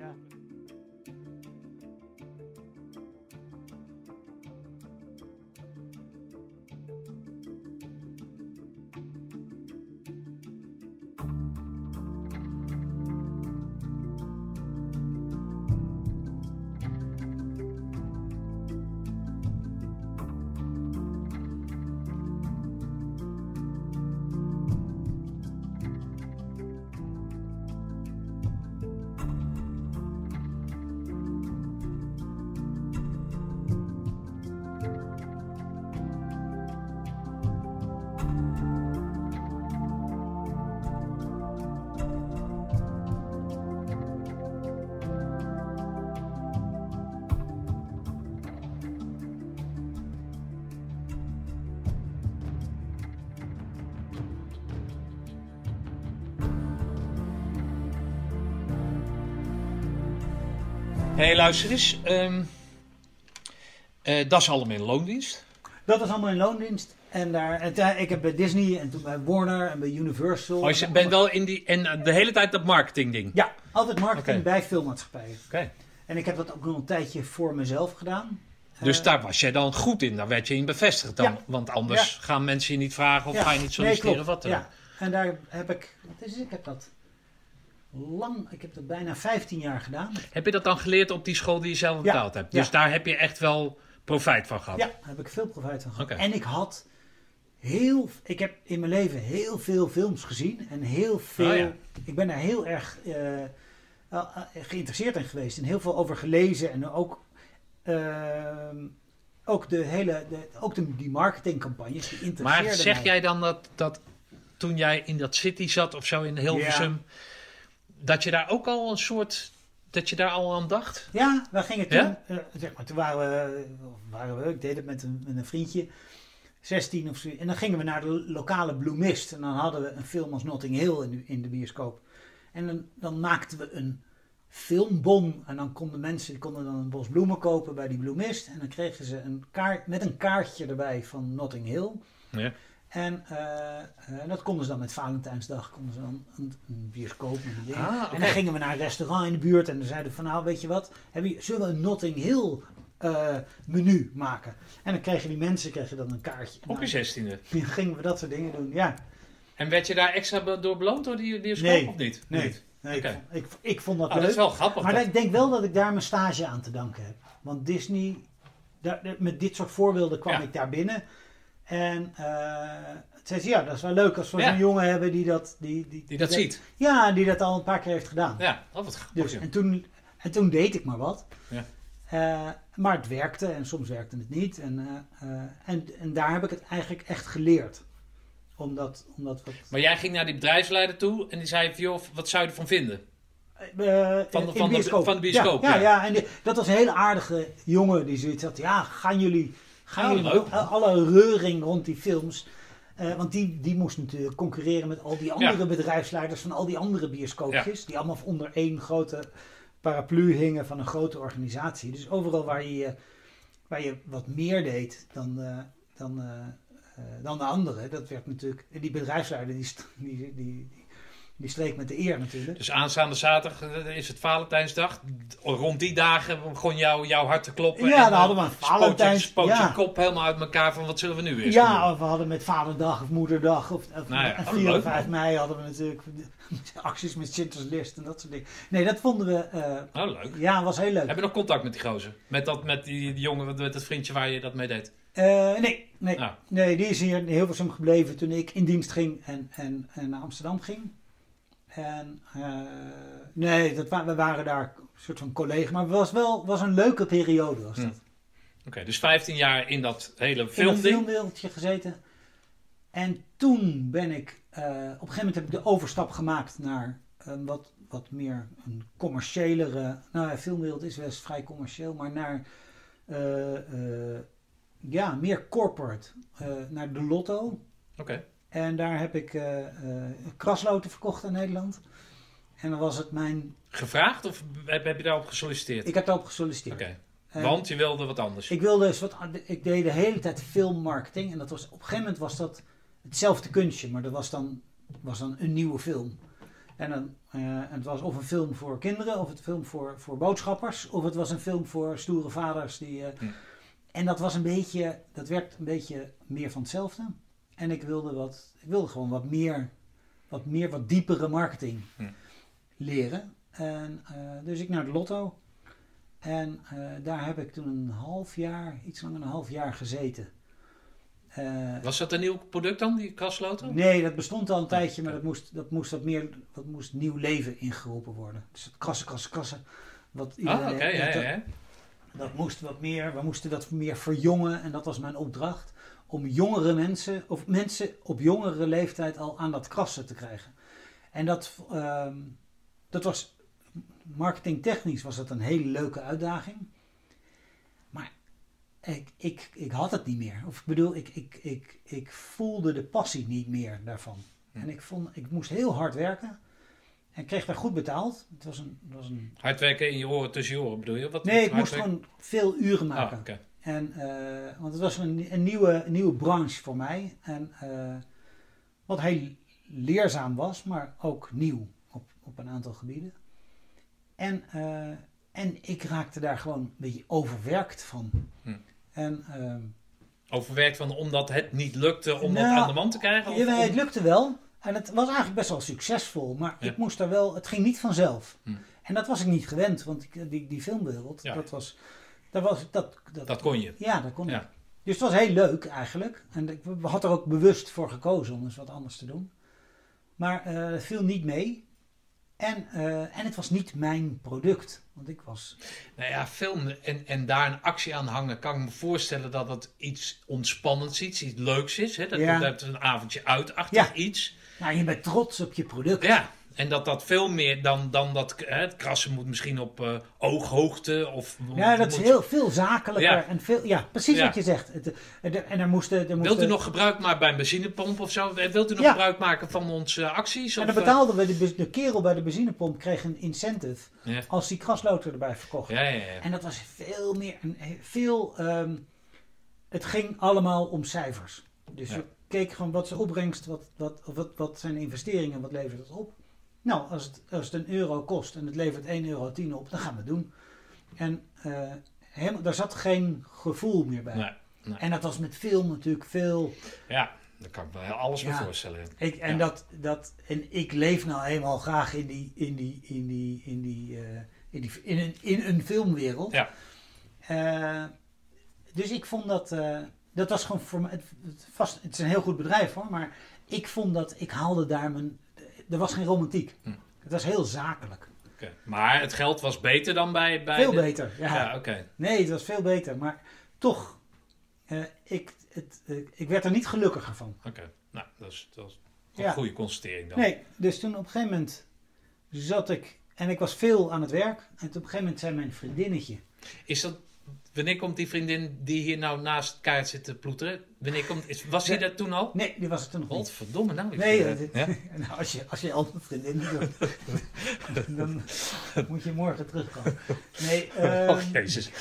hey, luister eens. ehm, eh, dat is allemaal in loondienst.
Dat was allemaal in loondienst. En daar, en ik heb bij Disney en toen bij Warner en bij Universal.
Oh, je bent wel in die... En eh, de hele tijd dat marketing ding.
Ja, altijd marketing bij filmmaatschappijen.
Oké.
En ik heb dat ook nog een tijdje voor mezelf gedaan.
Dus
Eh,
daar was jij dan goed in. Daar werd je in bevestigd dan.
Ja.
Want anders gaan mensen je niet vragen of
ja.
ga je niet
Nee,
solliciteren
klopt.
of wat dan
en daar heb ik, wat is het? Ik heb dat lang, ik heb dat bijna 15 jaar gedaan.
Heb je dat dan geleerd op die school die je zelf
Ja.
betaald hebt? Dus
Ja.
daar heb je echt wel profijt van gehad?
Ja, daar heb ik veel profijt van gehad. En ik had heel, ik heb in mijn leven heel veel films gezien en heel veel,
Oh ja.
ik ben daar heel erg eh, eh, geïnteresseerd in geweest en heel veel over gelezen en ook, ehm, ook de hele, de, ook de, die marketingcampagnes die
Maar zeg
mij.
jij dan dat, dat toen jij in dat city zat of zo in Hilversum, dat je daar ook al een soort, dat je daar al aan dacht?
Ja, we gingen toen,
Ja?
eh, zeg maar, toen waren we, waren we, ik deed het met een, met een vriendje, 16 of zo. En dan gingen we naar de lokale Blue Mist. En dan hadden we een film als Notting Hill in de, in de bioscoop. En dan, dan maakten we een filmbon. En dan konden mensen die konden dan een bos bloemen kopen bij die Blue Mist. En dan kregen ze een kaart met een kaartje erbij van Notting Hill.
Ja.
En eh, eh, dat konden ze dan met Valentijnsdag konden ze dan een, een bioscoop.
Ah,
En dan gingen we naar een restaurant in de buurt en dan zeiden we van nou weet je wat, heb je, zullen we een Notting Hill eh, menu maken? En dan kregen die mensen kregen dan een kaartje.
Op je
dan
zestiende.
gingen we dat soort dingen doen, ja.
En werd je daar extra door beloond door die bioscoop
Nee.
of niet?
Nee,
Niet?
nee ik, vond- ik, ik vond dat
Ah, dat
leuk.
is wel grappig.
maar
dat-
ik denk wel dat ik daar mijn stage aan te danken heb. Want Disney, daar- met dit soort voorbeelden kwam
Ja.
ik daar binnen. En eh zei ze, ja, dat is wel leuk als we
Ja.
zo'n jongen hebben die dat... Die, die,
die dat ziet.
Ja, die dat al een paar keer heeft gedaan.
Ja, wat grappig.
Dus, en, toen, en toen deed ik maar wat.
Ja.
Eh, maar het werkte en soms werkte het niet. En, eh, eh, en, en daar heb ik het eigenlijk echt geleerd. Omdat, omdat wat,
Maar jij ging naar die bedrijfsleider toe en die zei van, joh, wat zou je ervan vinden?
eh,
Van de- van de- van de bioscoop,
Ja, ja,
ja.
ja. en die- dat was een hele aardige jongen die zoiets had. Ja, gaan jullie, gaan
leuk.
al- alle reuring rond die films. eh, want die, die moest natuurlijk concurreren met al die andere
Ja.
bedrijfsleiders van al die andere bioscoopjes. Die allemaal onder één grote paraplu hingen van een grote organisatie. Dus overal waar je, waar je wat meer deed dan, eh, dan, eh, dan de anderen. Dat werd natuurlijk. Die bedrijfsleider die, die, die, die, streek met de eer natuurlijk.
Dus aanstaande zaterdag eh, is het Valentijnsdag. Rond die dagen begon jou, jouw hart te kloppen.
Ja, dan
eh,
hadden we een
spoot je-
Valentijns-
Spoot je kop helemaal uit elkaar van wat zullen we nu eens
Ja,
doen?
of we hadden met Vaderdag of Moederdag of, of
Nou ja,
en
oh,
4 of
leuk,
5
man.
mei hadden we natuurlijk acties met Schindler's List en dat soort dingen. Nee, dat vonden we, eh,
Oh, leuk.
ja, was heel leuk.
Heb je nog contact met die gozer? Met, dat, met die, die jongen, met het vriendje waar je dat mee deed?
Eh, nee, nee,
Nou.
nee, die is hier in Hilversum gebleven toen ik in dienst ging en, en, en naar Amsterdam ging. En eh, nee, dat wa we waren daar een soort van collega, maar het was wel was een leuke periode. Was
Hm.
dat.
Oké, dus 15 jaar in dat hele
in een
filmding.
filmwereldje gezeten. En toen ben ik, eh, op een gegeven moment heb ik de overstap gemaakt naar een wat, wat meer een commerciëlere, nou ja, filmwereld is best vrij commercieel, maar naar, eh, ja, meer corporate, naar de Lotto.
Oké.
En daar heb ik eh eh, krasloten verkocht in Nederland. En dan was het mijn,
Gevraagd of heb, heb je daarop gesolliciteerd?
ik heb daarop gesolliciteerd.
Oké.
En-
Want je wilde wat anders.
Ik wilde eens wat. Ik deed de hele tijd filmmarketing. En dat was, op een gegeven moment was dat hetzelfde kunstje, maar dat was dan, was dan een nieuwe film. En, dan, eh, het was of een film voor kinderen, of een film voor, voor boodschappers, of het was een film voor stoere vaders. Die, eh. En dat was een beetje, dat werd een beetje meer van hetzelfde. En ik wilde wat, ik wilde gewoon wat meer, wat meer, wat diepere marketing
Hm.
leren. En eh, dus ik naar de Lotto. En eh, daar heb ik toen een half jaar, iets langer dan een half jaar gezeten. Eh,
Was dat een nieuw product dan, die krasloten?
nee, dat bestond al een tijdje, maar dat moest, dat moest wat meer, dat moest nieuw leven ingeroepen worden. Dus het krassen, krassen, krassen. Wat
Ah, oké, ja,
dat,
ja, ja.
dat moest wat meer, we moesten dat meer verjongen en dat was mijn opdracht. Om jongere mensen, of mensen op jongere leeftijd al aan dat krassen te krijgen. En dat, ehm, dat was, marketingtechnisch was dat een hele leuke uitdaging. Maar ik, ik, ik had het niet meer. Of ik bedoel, ik, ik, ik, ik voelde de passie niet meer daarvan. En ik, vond, ik moest heel hard werken. En kreeg daar goed betaald. Het was een, het was een...
Hard werken in je oren tussen je oren bedoel je? Wat,
Nee, ik moest
werken?
gewoon veel uren
Ah,
maken. En, eh, want het was een, een, nieuwe, een nieuwe branche voor mij. En eh, wat heel leerzaam was, maar ook nieuw op, op een aantal gebieden. En, eh, en ik raakte daar gewoon een beetje overwerkt van.
Hm.
En ehm,
Overwerkt van omdat het niet lukte om
Nou,
dat aan de man te krijgen? Of om-
het lukte wel. En het was eigenlijk best wel succesvol. Maar
Ja.
ik moest daar wel, het ging niet vanzelf.
Hm.
En dat was ik niet gewend, want ik- die, die filmwereld,
Ja.
dat was, dat was, dat, dat,
Dat kon je.
ja, dat kon
Ja.
ik. Dus het was heel leuk eigenlijk. En ik had er ook bewust voor gekozen om eens wat anders te doen. Maar het viel niet mee. En, eh, en het was niet mijn product. Want ik was...
Nou ja, film en, en daar een actie aan hangen, kan ik me voorstellen dat het iets ontspannends is, iets leuks is. Hè? Dat
Ja.
dat een avondje uit achter
Ja.
iets.
Nou, je bent trots op je product.
Ja, en dat dat veel meer dan, dan dat hè, het krassen moet misschien op eh, ooghoogte of...
Ja, dat is heel veel zakelijker.
Ja.
En veel, ja, precies
Ja.
wat je zegt. Het, eh, en er moesten... Er
Wilt
moesten
u nog gebruik maken bij een benzinepomp of zo? Wilt u nog
Ja.
gebruik maken van onze acties?
En
of,
dan
eh,
betaalden we, de, kerel bij de benzinepomp kreeg een incentive als die krasloter erbij verkocht.
Ja, ja, ja.
En dat was veel meer, een, veel, ehm, het ging allemaal om cijfers. Dus je keek gewoon wat zijn opbrengst, wat, wat, wat, wat zijn investeringen, wat levert het op. Nou, als het, als het een euro kost en het levert 1,10 euro op, dan gaan we het doen. En eh, helemaal, daar zat geen gevoel meer bij.
Nee, nee.
En dat was met film natuurlijk veel.
Ja, daar kan ik me alles
Ja.
bij voorstellen.
Ik, en,
Ja.
dat, dat, en ik leef nou eenmaal graag in die, in die, in die, in die, eh, in die, in een, in een filmwereld.
Ja.
Eh, dus ik vond dat, dat was gewoon voor mij, het, het, vast, het is een heel goed bedrijf hoor, maar ik vond dat, ik haalde daar mijn, er was geen romantiek.
Hm.
Het was heel zakelijk.
Maar het geld was beter dan bij... bij
Veel
de-
beter, ja.
Ja, oké.
Nee, het was veel beter, maar toch, eh, ik, het, eh, ik werd er niet gelukkiger van.
Oké. Nou, dat is, dat is een
Ja.
goede constatering dan.
Nee, dus toen op een gegeven moment zat ik, en ik was veel aan het werk, en op een gegeven moment zei mijn vriendinnetje,
Is dat... Wanneer komt die vriendin die hier nou naast kaart zit te ploeteren? Wanneer komt... Is, was hij
Ja.
dat toen al?
nee, die was het toen nog niet.
Godverdomme nou.
Nee, dat-
ja?
nou, als, je, als je al een vriendin doet, dan moet je morgen terugkomen. Nee, ehm,
Oh, jezus.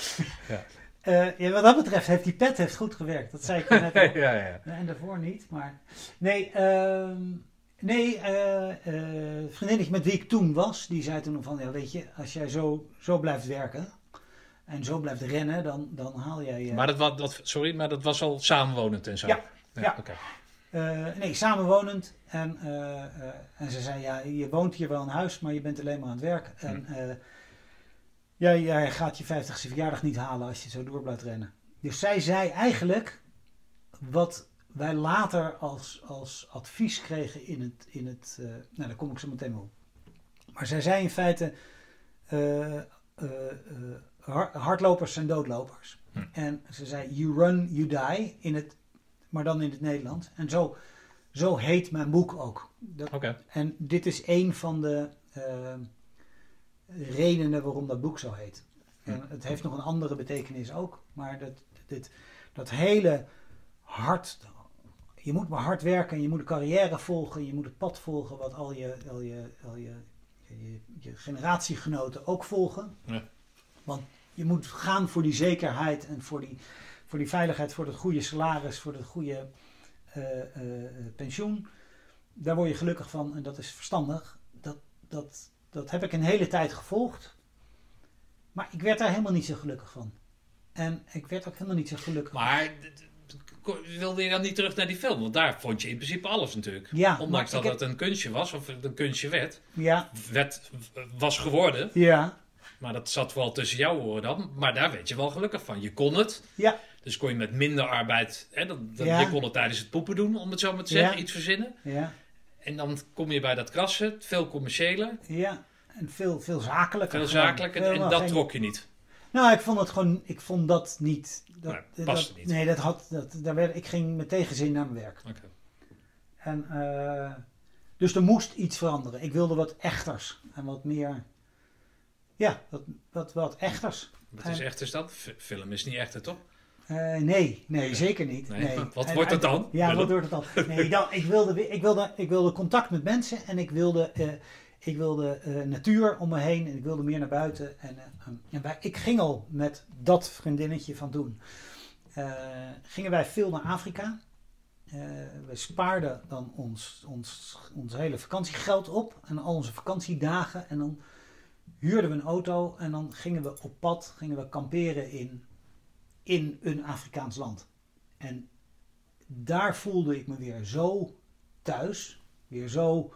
eh, ja, wat dat betreft heeft die pet heeft goed gewerkt. Dat zei ik net al.
ja, ja.
En daarvoor niet, maar... Nee, ehm, nee eh, eh, vriendinnetje met wie ik toen was, die zei toen van... Ja, weet je, als jij zo, zo blijft werken en zo blijft rennen, dan, dan haal jij... eh,
Maar dat, was, dat, sorry, maar dat was al samenwonend en zo?
Ja, ja.
oké.
Eh, nee, samenwonend. En, eh, en ze zei, ja, je woont hier wel in huis, maar je bent alleen maar aan het werk. En eh, jij, jij gaat je 50ste verjaardag niet halen als je zo door blijft rennen. Dus zij zei eigenlijk wat wij later als, als advies kregen in het... In het nou, daar kom ik zo meteen op. Maar zij zei in feite, hardlopers zijn doodlopers.
Hm.
En ze zei, you run, you die, in het, maar dan in het Nederlands. En zo, zo heet mijn boek ook. Dat,
Oké.
en dit is een van de eh, redenen waarom dat boek zo heet. En het heeft nog een andere betekenis ook. Maar dat, dit, dat hele hard. Je moet maar hard werken en je moet een carrière volgen. Je moet het pad volgen wat al je, al je, al je, je, je generatiegenoten ook volgen.
Ja.
Want je moet gaan voor die zekerheid en voor die, voor die veiligheid, voor het goede salaris, voor het goede eh, eh, eh, pensioen. Daar word je gelukkig van en dat is verstandig. Dat, dat, dat heb ik een hele tijd gevolgd. Maar ik werd daar helemaal niet zo gelukkig van. En ik werd ook helemaal niet zo gelukkig.
Maar wilde je dan niet terug naar die film? Want daar vond je in principe alles natuurlijk.
Ja,
Ondanks dat het een kunstje was, of het een kunstje werd,
Ja,
werd was geworden.
ja,
Maar dat zat wel tussen jouw oren dan. Maar daar werd je wel gelukkig van. Je kon het.
ja,
Dus kon je met minder arbeid. Hè,
Ja.
Je kon het tijdens het poepen doen, om het zo maar te zeggen.
Ja.
Iets verzinnen.
ja,
En dan kom je bij dat krassen. Veel commerciële,
ja. En veel, veel zakelijker.
veel
gewoon.
zakelijk. En, dat trok je niet.
Nou, ik vond het gewoon, ik vond dat niet. Dat,
Nee,
dat-
niet.
Nee, dat had, dat, daar werd, ik ging met tegenzin naar mijn werk.
Oké.
En, eh, dus er moest iets veranderen. Ik wilde wat echters en wat meer, ja, wat, wat, wat echters.
Wat is echt is dat? Film is niet echt, toch?
Eh, nee, nee, zeker niet.
Nee.
Nee.
Wat
En-
wordt het dan?
Ja,
Willem?
wat wordt het dan? Nee, dan, ik, wilde, ik, wilde, ik wilde contact met mensen en ik wilde, eh, Ik wilde eh, natuur om me heen en ik wilde meer naar buiten. En, eh, en wij, ik ging al met dat vriendinnetje van toen. eh, gingen wij veel naar Afrika. We spaarden dan ons, ons, ons hele vakantiegeld op en al onze vakantiedagen. En dan huurden we een auto en dan gingen we op pad, gingen we kamperen in, in een Afrikaans land. En daar voelde ik me weer zo thuis, weer zo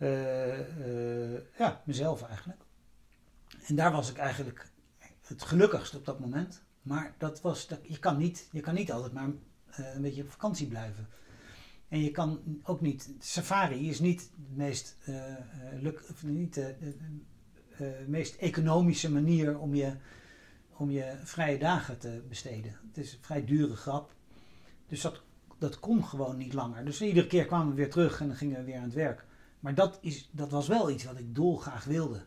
eh, eh, ja, mezelf eigenlijk. En daar was ik eigenlijk het gelukkigst op dat moment. Maar dat was, dat, je, kan niet, je kan niet altijd maar eh, een beetje op vakantie blijven. En je kan ook niet. Safari is niet de meest, luk, niet eh, meest economische manier om je, om je vrije dagen te besteden. Het is een vrij dure grap. Dus dat, dat kon gewoon niet langer. Dus iedere keer kwamen we weer terug en dan gingen we weer aan het werk. Maar dat, is, dat was wel iets wat ik dolgraag wilde.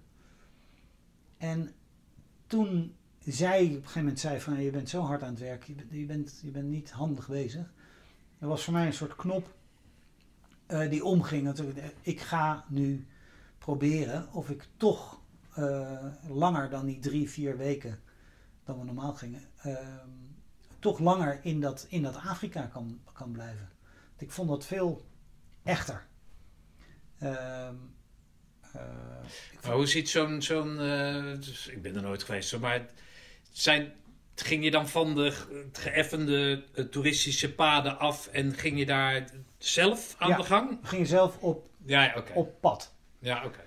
En toen zij op een gegeven moment zei van je bent zo hard aan het werk, je bent, je bent, niet handig bezig. Er was voor mij een soort knop eh, die omging. Dat ik, ga nu proberen of ik toch eh, langer dan die drie, vier weken dan we normaal gingen, ehm, toch langer in dat, in dat Afrika kan, kan blijven. Want ik vond dat veel echter. Ehm, eh,
Maar hoe ziet zo'n, zo'n eh, dus ik ben er nooit geweest, maar zijn, ging je dan van de ge- geëffende eh, toeristische paden af en ging je daar zelf aan
Ja.
de gang?
we gingen zelf op,
Ja,
op pad.
Ja, oké.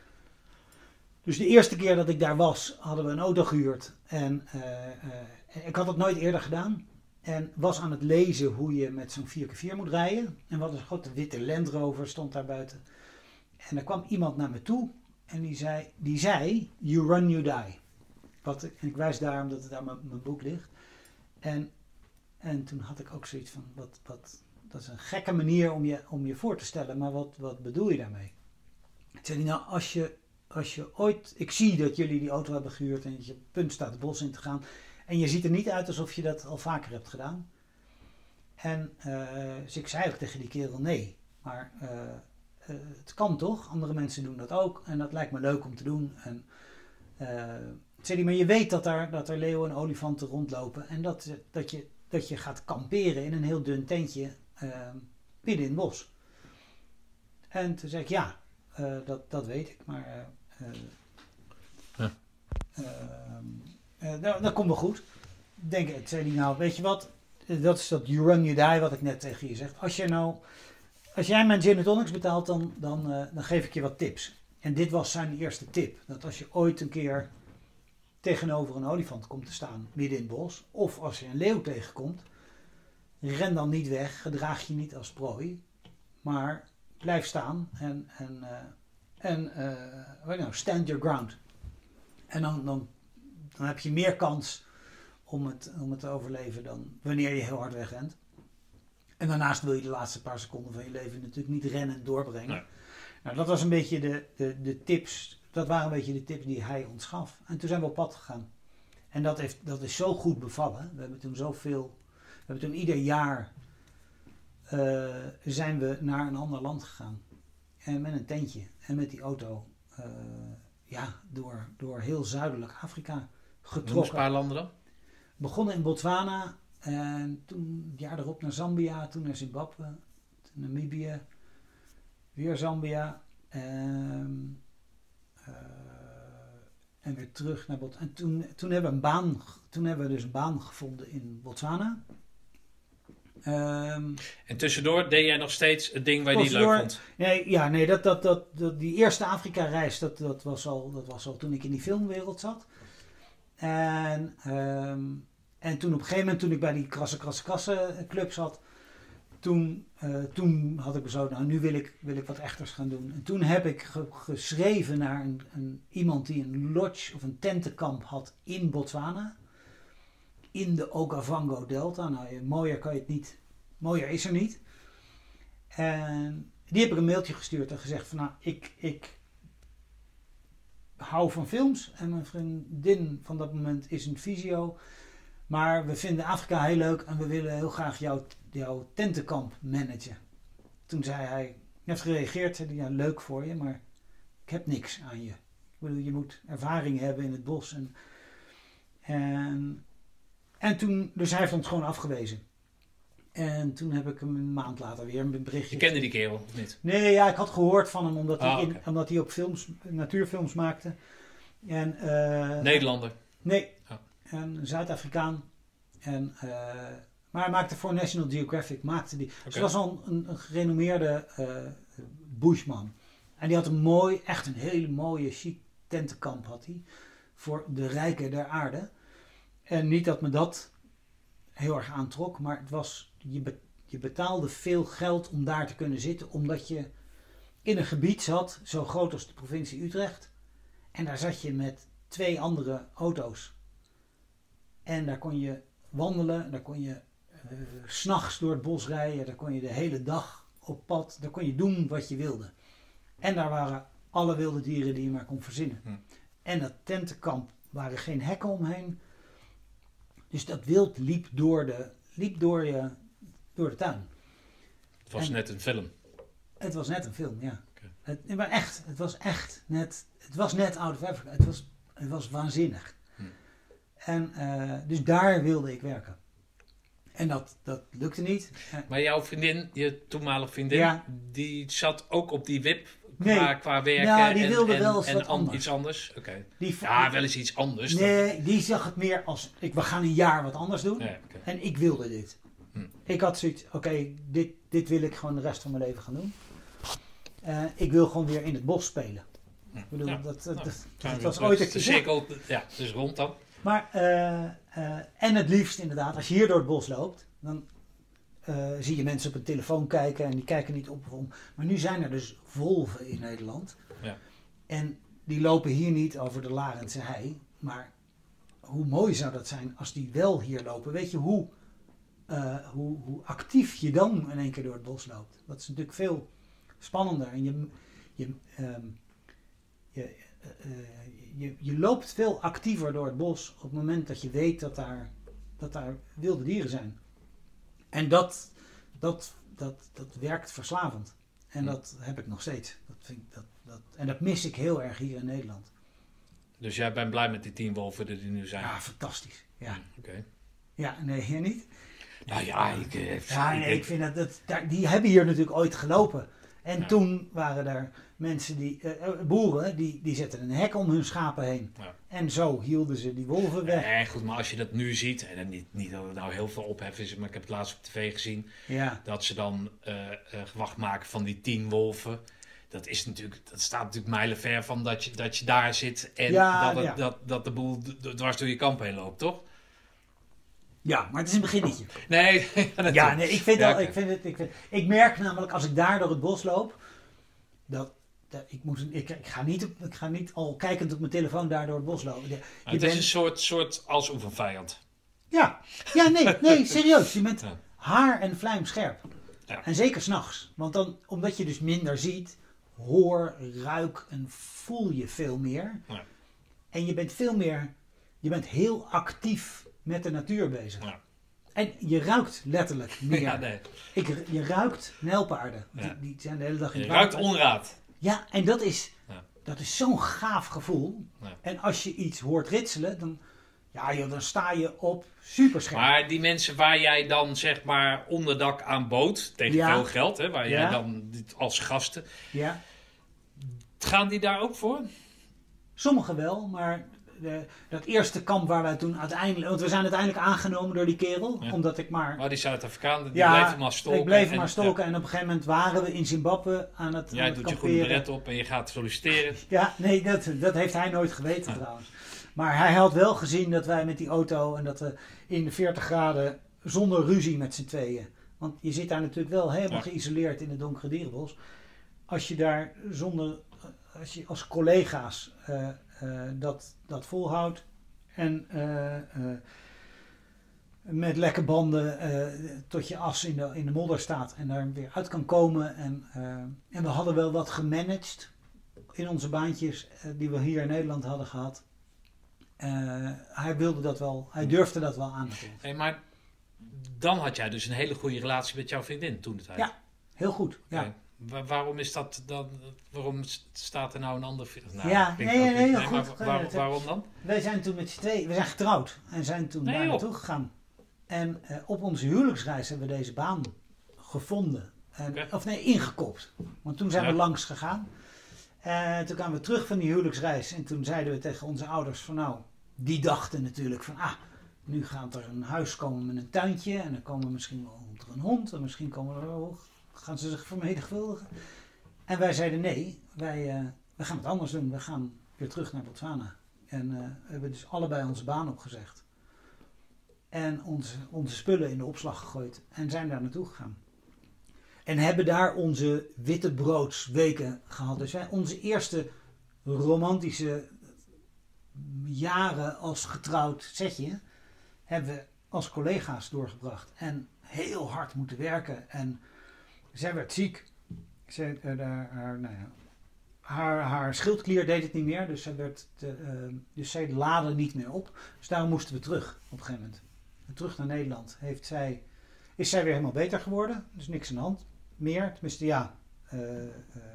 Dus de eerste keer dat ik daar was, hadden we een auto gehuurd. En eh, eh, ik had het nooit eerder gedaan. En was aan het lezen hoe je met zo'n 4x4 moet rijden. En wat een grote witte Land Rover stond daar buiten. En er kwam iemand naar me toe. En die zei, die zei you run, you die. Wat, ik- en ik wijs daar omdat het daar mijn, boek ligt. En, en toen had ik ook zoiets van, wat, wat, dat is een gekke manier om je, om je voor te stellen. Maar wat, wat bedoel je daarmee? Toen zei nou als je als je ooit, ik zie dat jullie die auto hebben gehuurd en dat je punt staat het bos in te gaan. En je ziet er niet uit alsof je dat al vaker hebt gedaan. En eh, dus ik zei ook tegen die kerel nee. Maar eh, eh, het kan toch? Andere mensen doen dat ook. En dat lijkt me leuk om te doen. En zei hij, maar je weet dat, daar, dat er leeuwen en olifanten rondlopen. En dat, dat, je, dat je gaat kamperen in een heel dun tentje midden in het bos. En toen zei ik ja, dat, dat weet ik. Maar Ehm, eh, dat, dat komt wel goed. Denk, ik zei hij nou, weet je wat? Eh, Dat is dat you run you die wat ik net tegen je zeg. Als, je nou, als jij mijn gin betaalt, dan, dan, eh, dan geef ik je wat tips. En dit was zijn eerste tip. Dat als je ooit een keer tegenover een olifant komt te staan midden in het bos. Of als je een leeuw tegenkomt. Ren dan niet weg. Gedraag je niet als prooi. Maar blijf staan en, en, eh, en eh, nou, stand your ground. En dan, dan, dan heb je meer kans om het, om het te overleven dan wanneer je heel hard wegrent. En daarnaast wil je de laatste paar seconden van je leven natuurlijk niet rennen doorbrengen.
Nee.
Nou, dat was een beetje de, de, de tips. Dat waren een beetje de tips die hij ons gaf. En toen zijn we op pad gegaan. En dat, heeft, dat is zo goed bevallen. We hebben toen zoveel. We hebben toen ieder jaar eh, zijn we naar een ander land gegaan. En met een tentje en met die auto. eh, ja, door, door heel zuidelijk Afrika
eens een
getrokken.
paar landen dan.
Begonnen in Botswana. En toen het jaar erop naar Zambia. Toen naar Zimbabwe. Toen Namibië. Weer Zambia. ehm, eh, en weer terug naar Botswana. En toen, toen, hebben we een baan, toen hebben we dus een baan gevonden in Botswana. Ehm,
En tussendoor deed jij nog steeds het ding waar je niet leuk vond.
Nee, ja, nee dat, dat, dat, dat- die eerste Afrika-reis, dat, dat, was al, dat was al toen ik in die filmwereld zat. En, ehm, en toen op een gegeven moment, toen ik bij die krasse, krasse, krasse club zat, toen, eh, toen had ik besloten, nou nu wil ik, wil ik wat echters gaan doen. En toen heb ik ge- geschreven naar een, een, iemand die een lodge of een tentenkamp had in Botswana. In de Okavango Delta. Nou, mooier kan je het niet, mooier is er niet. En die heb ik een mailtje gestuurd en gezegd van nou, ik, ik hou van films en mijn vriendin van dat moment is een visio. Maar we vinden Afrika heel leuk en we willen heel graag jouw, jouw tentenkamp managen. Toen zei hij, heeft gereageerd, zei ja leuk voor je, maar ik heb niks aan je. Ik bedoel, je moet ervaring hebben in het bos. En, en, en toen, dus hij heeft ons gewoon afgewezen. En toen heb ik hem een maand later weer een berichtje.
Je kende die kerel, of niet?
Nee, ja, ik had gehoord van hem omdat hij,
Ah,
in, omdat hij ook films, natuurfilms maakte. En, eh,
Nederlander.
Nee,
Oh.
een Zuid-Afrikaan. En, eh, maar hij maakte voor National Geographic. Maakte die. Dus hij was al een, een gerenommeerde eh, bushman. En die had een mooi, echt een hele mooie chic tentenkamp had hij. Voor de rijken der aarde. En niet dat me dat heel erg aantrok. Maar het was, je, be- je betaalde veel geld om daar te kunnen zitten. Omdat je in een gebied zat, zo groot als de provincie Utrecht. En daar zat je met twee andere auto's. En daar kon je wandelen, daar kon je eh, s s'nachts door het bos rijden, daar kon je de hele dag op pad, daar kon je doen wat je wilde. En daar waren alle wilde dieren die je maar kon verzinnen.
Hm.
En dat tentenkamp waren geen hekken omheen. Dus dat wild liep door de, liep door je, door de tuin.
Het was
En-
net een film.
Het was net een film, ja. Het, maar echt, het was echt net, het was net Out of Africa. Het was, het was waanzinnig.
Hm.
En eh, dus daar wilde ik werken. En dat, dat lukte niet.
Maar jouw vriendin, je toenmalige vriendin,
Ja.
die zat ook op die wip
Nee.
qua werken
Ja, die
en,
wilde
en,
wel eens
en
wat
an-
anders.
iets anders. Oké.
die,
Ja, wel eens iets anders. dan-
nee, die zag het meer als, ik, we gaan een jaar wat anders doen. En ik wilde dit.
Hm.
Ik had zoiets, oké, dit, dit wil ik gewoon de rest van mijn leven gaan doen. Eh, ik wil gewoon weer in het bos spelen.
Hm.
Ik bedoel,
Ja,
dat, dat,
nou,
dat, dat was ooit een
De cirkel, ja, dus rond dan.
Maar, eh, eh, en het liefst inderdaad, als je hier door het bos loopt, dan eh, zie je mensen op een telefoon kijken en die kijken niet op of om. Maar nu zijn er dus wolven in Nederland.
Ja.
En die lopen hier niet over de Larentse hei. Maar hoe mooi zou dat zijn als die wel hier lopen? Weet je hoe, eh, hoe, hoe actief je dan in één keer door het bos loopt? Dat is natuurlijk veel spannender. En je, je, ehm, je, eh, je, je loopt veel actiever door het bos op het moment dat je weet dat daar, dat daar wilde dieren zijn. En dat, dat, dat, dat werkt verslavend. En
Hm.
dat heb ik nog steeds. Dat vind ik, dat, dat, en dat mis ik heel erg hier in Nederland.
Dus jij bent blij met die tien wolven die er nu zijn?
Ja, fantastisch. Ja,
Oké.
ja nee, jij niet?
Nou ja, ik... eh,
Ja, nee, ik vind dat, dat die hebben hier natuurlijk ooit gelopen. En
Ja.
toen waren er mensen die, eh, eh, boeren, die, die zetten een hek om hun schapen heen.
Ja.
En zo hielden ze die wolven weg.
Nee, goed, maar als je dat nu ziet, en niet, niet dat het nou heel veel ophef is, maar ik heb het laatst op tv gezien,
Ja,
dat ze dan eh gewacht maken van die tien wolven. Dat, is natuurlijk, dat staat natuurlijk mijlenver van dat je, dat je daar zit en dat, het- dat, dat de boel dwars door je kamp heen loopt, toch?
Ja, maar het is een beginnetje.
Nee,
Ja, nee, ik vind,
Ja, oké.
ik, vind het, ik, vind, ik merk namelijk als ik daar door het bos loop, dat, dat ik, moet, ik, ik, ga niet, ik ga niet al kijkend op mijn telefoon daar door het bos lopen. Je
Maar het
bent-
is een soort, soort als oefenvijand.
ja, ja, nee, nee, serieus. Je bent
Ja.
haar en vlijmscherp.
Ja.
En zeker s'nachts. Want dan, omdat je dus minder ziet, hoor, ruik en voel je veel meer.
Ja.
En je bent veel meer, je bent heel actief met de natuur bezig.
Ja.
En je ruikt letterlijk meer.
Ja, nee.
Ik, je ruikt nijlpaarden.
Ja.
Die, die zijn de hele dag in
Je ruikt onraad.
Ja, en dat is,
Ja.
dat is zo'n gaaf gevoel. En als je iets hoort ritselen, dan, ja, joh, dan sta je op superscherp.
Maar die mensen waar jij dan zeg maar onderdak aan bood, tegen
Ja.
veel geld, hè, waar jij
Ja.
dan als gasten,
Ja,
gaan die daar ook voor?
sommigen wel, maar de, dat eerste kamp waar wij toen uiteindelijk... Want we zijn uiteindelijk aangenomen door die kerel,
Ja.
omdat ik maar...
Maar die Zuid-Afrikanen, die
ja,
bleven maar stolken.
ik bleef
en-
maar stolken. En op een gegeven moment waren we in Zimbabwe aan het,
Ja,
aan
jij
het
doet je groene beret op en je gaat solliciteren.
Ja, nee, dat, dat heeft hij nooit geweten trouwens. Maar hij had wel gezien dat wij met die auto en dat we in de 40 graden zonder ruzie met z'n tweeën. Want je zit daar natuurlijk wel helemaal
Ja.
geïsoleerd in het donkere dierenbos. Als je daar zonder, als je als collega's eh, eh, dat, dat volhoudt en eh, eh, met lekke banden eh, tot je as in de, in de modder staat en daar weer uit kan komen. En, eh, en we hadden wel wat gemanaged in onze baantjes eh, die we hier in Nederland hadden gehad. Eh, hij wilde dat wel, hij durfde dat wel aan te doen.
Hey, maar dan had jij dus een hele goede relatie met jouw vriendin toen de tijd.
Ja. Heel goed, ja.
Waarom is dat dan? Waarom staat er nou een ander nou,
ja, nee, nee, nee, nee, goed.
Maar, waarom dan?
Wij zijn toen met z'n twee, we zijn getrouwd en zijn toen daar naartoe gegaan. En uh, op onze huwelijksreis hebben we deze baan gevonden. En, Of nee, ingekopt. Want toen zijn we langs gegaan. En toen kwamen we terug van die huwelijksreis. En toen zeiden we tegen onze ouders van nou, die dachten natuurlijk van ah, nu gaat er een huis komen met een tuintje. En dan komen misschien wel een hond. En misschien komen er, gaan ze zich vermenigvuldigen. En wij zeiden nee, wij, uh, wij gaan het anders doen. We gaan weer terug naar Botswana. En uh, we hebben dus allebei onze baan opgezegd. En onze, onze spullen in de opslag gegooid. En zijn daar naartoe gegaan. En hebben daar onze witte broodsweken gehad. Dus wij, onze eerste romantische jaren als getrouwd setje hebben we als collega's doorgebracht. En heel hard moeten werken. En zij werd ziek. Zij, uh, haar, nou ja, haar, haar, schildklier deed het niet meer. Dus, zij werd te, uh, dus zij laadde niet meer op. Dus daarom moesten we terug op een gegeven moment. terug naar Nederland heeft zij, is zij weer helemaal beter geworden. Dus niks aan de hand meer. Tenminste, ja, uh,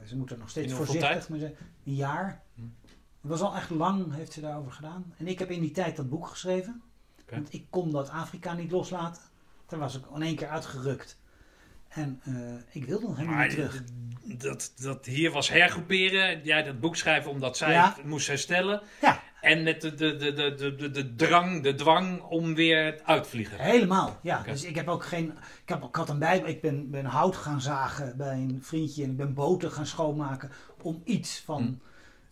ze moeten nog steeds voorzichtig. Maar een jaar. Hm. Het was al echt lang, heeft ze daarover gedaan. En ik heb in die tijd dat boek geschreven. Want ik kon dat Afrika niet loslaten. Daar was ik in één keer uitgerukt. En uh, ik wilde nog helemaal niet terug.
Dat, dat hier was hergroeperen. Jij dat boek schrijven omdat zij moest herstellen.
Ja.
En met de, de, de, de, de, de drang, de dwang om weer uitvliegen.
Helemaal, ja. Dus ik heb ook geen. Ik, heb, ik had een bij. Ik ben, ben hout gaan zagen bij een vriendje. En ik ben boten gaan schoonmaken. Om iets van.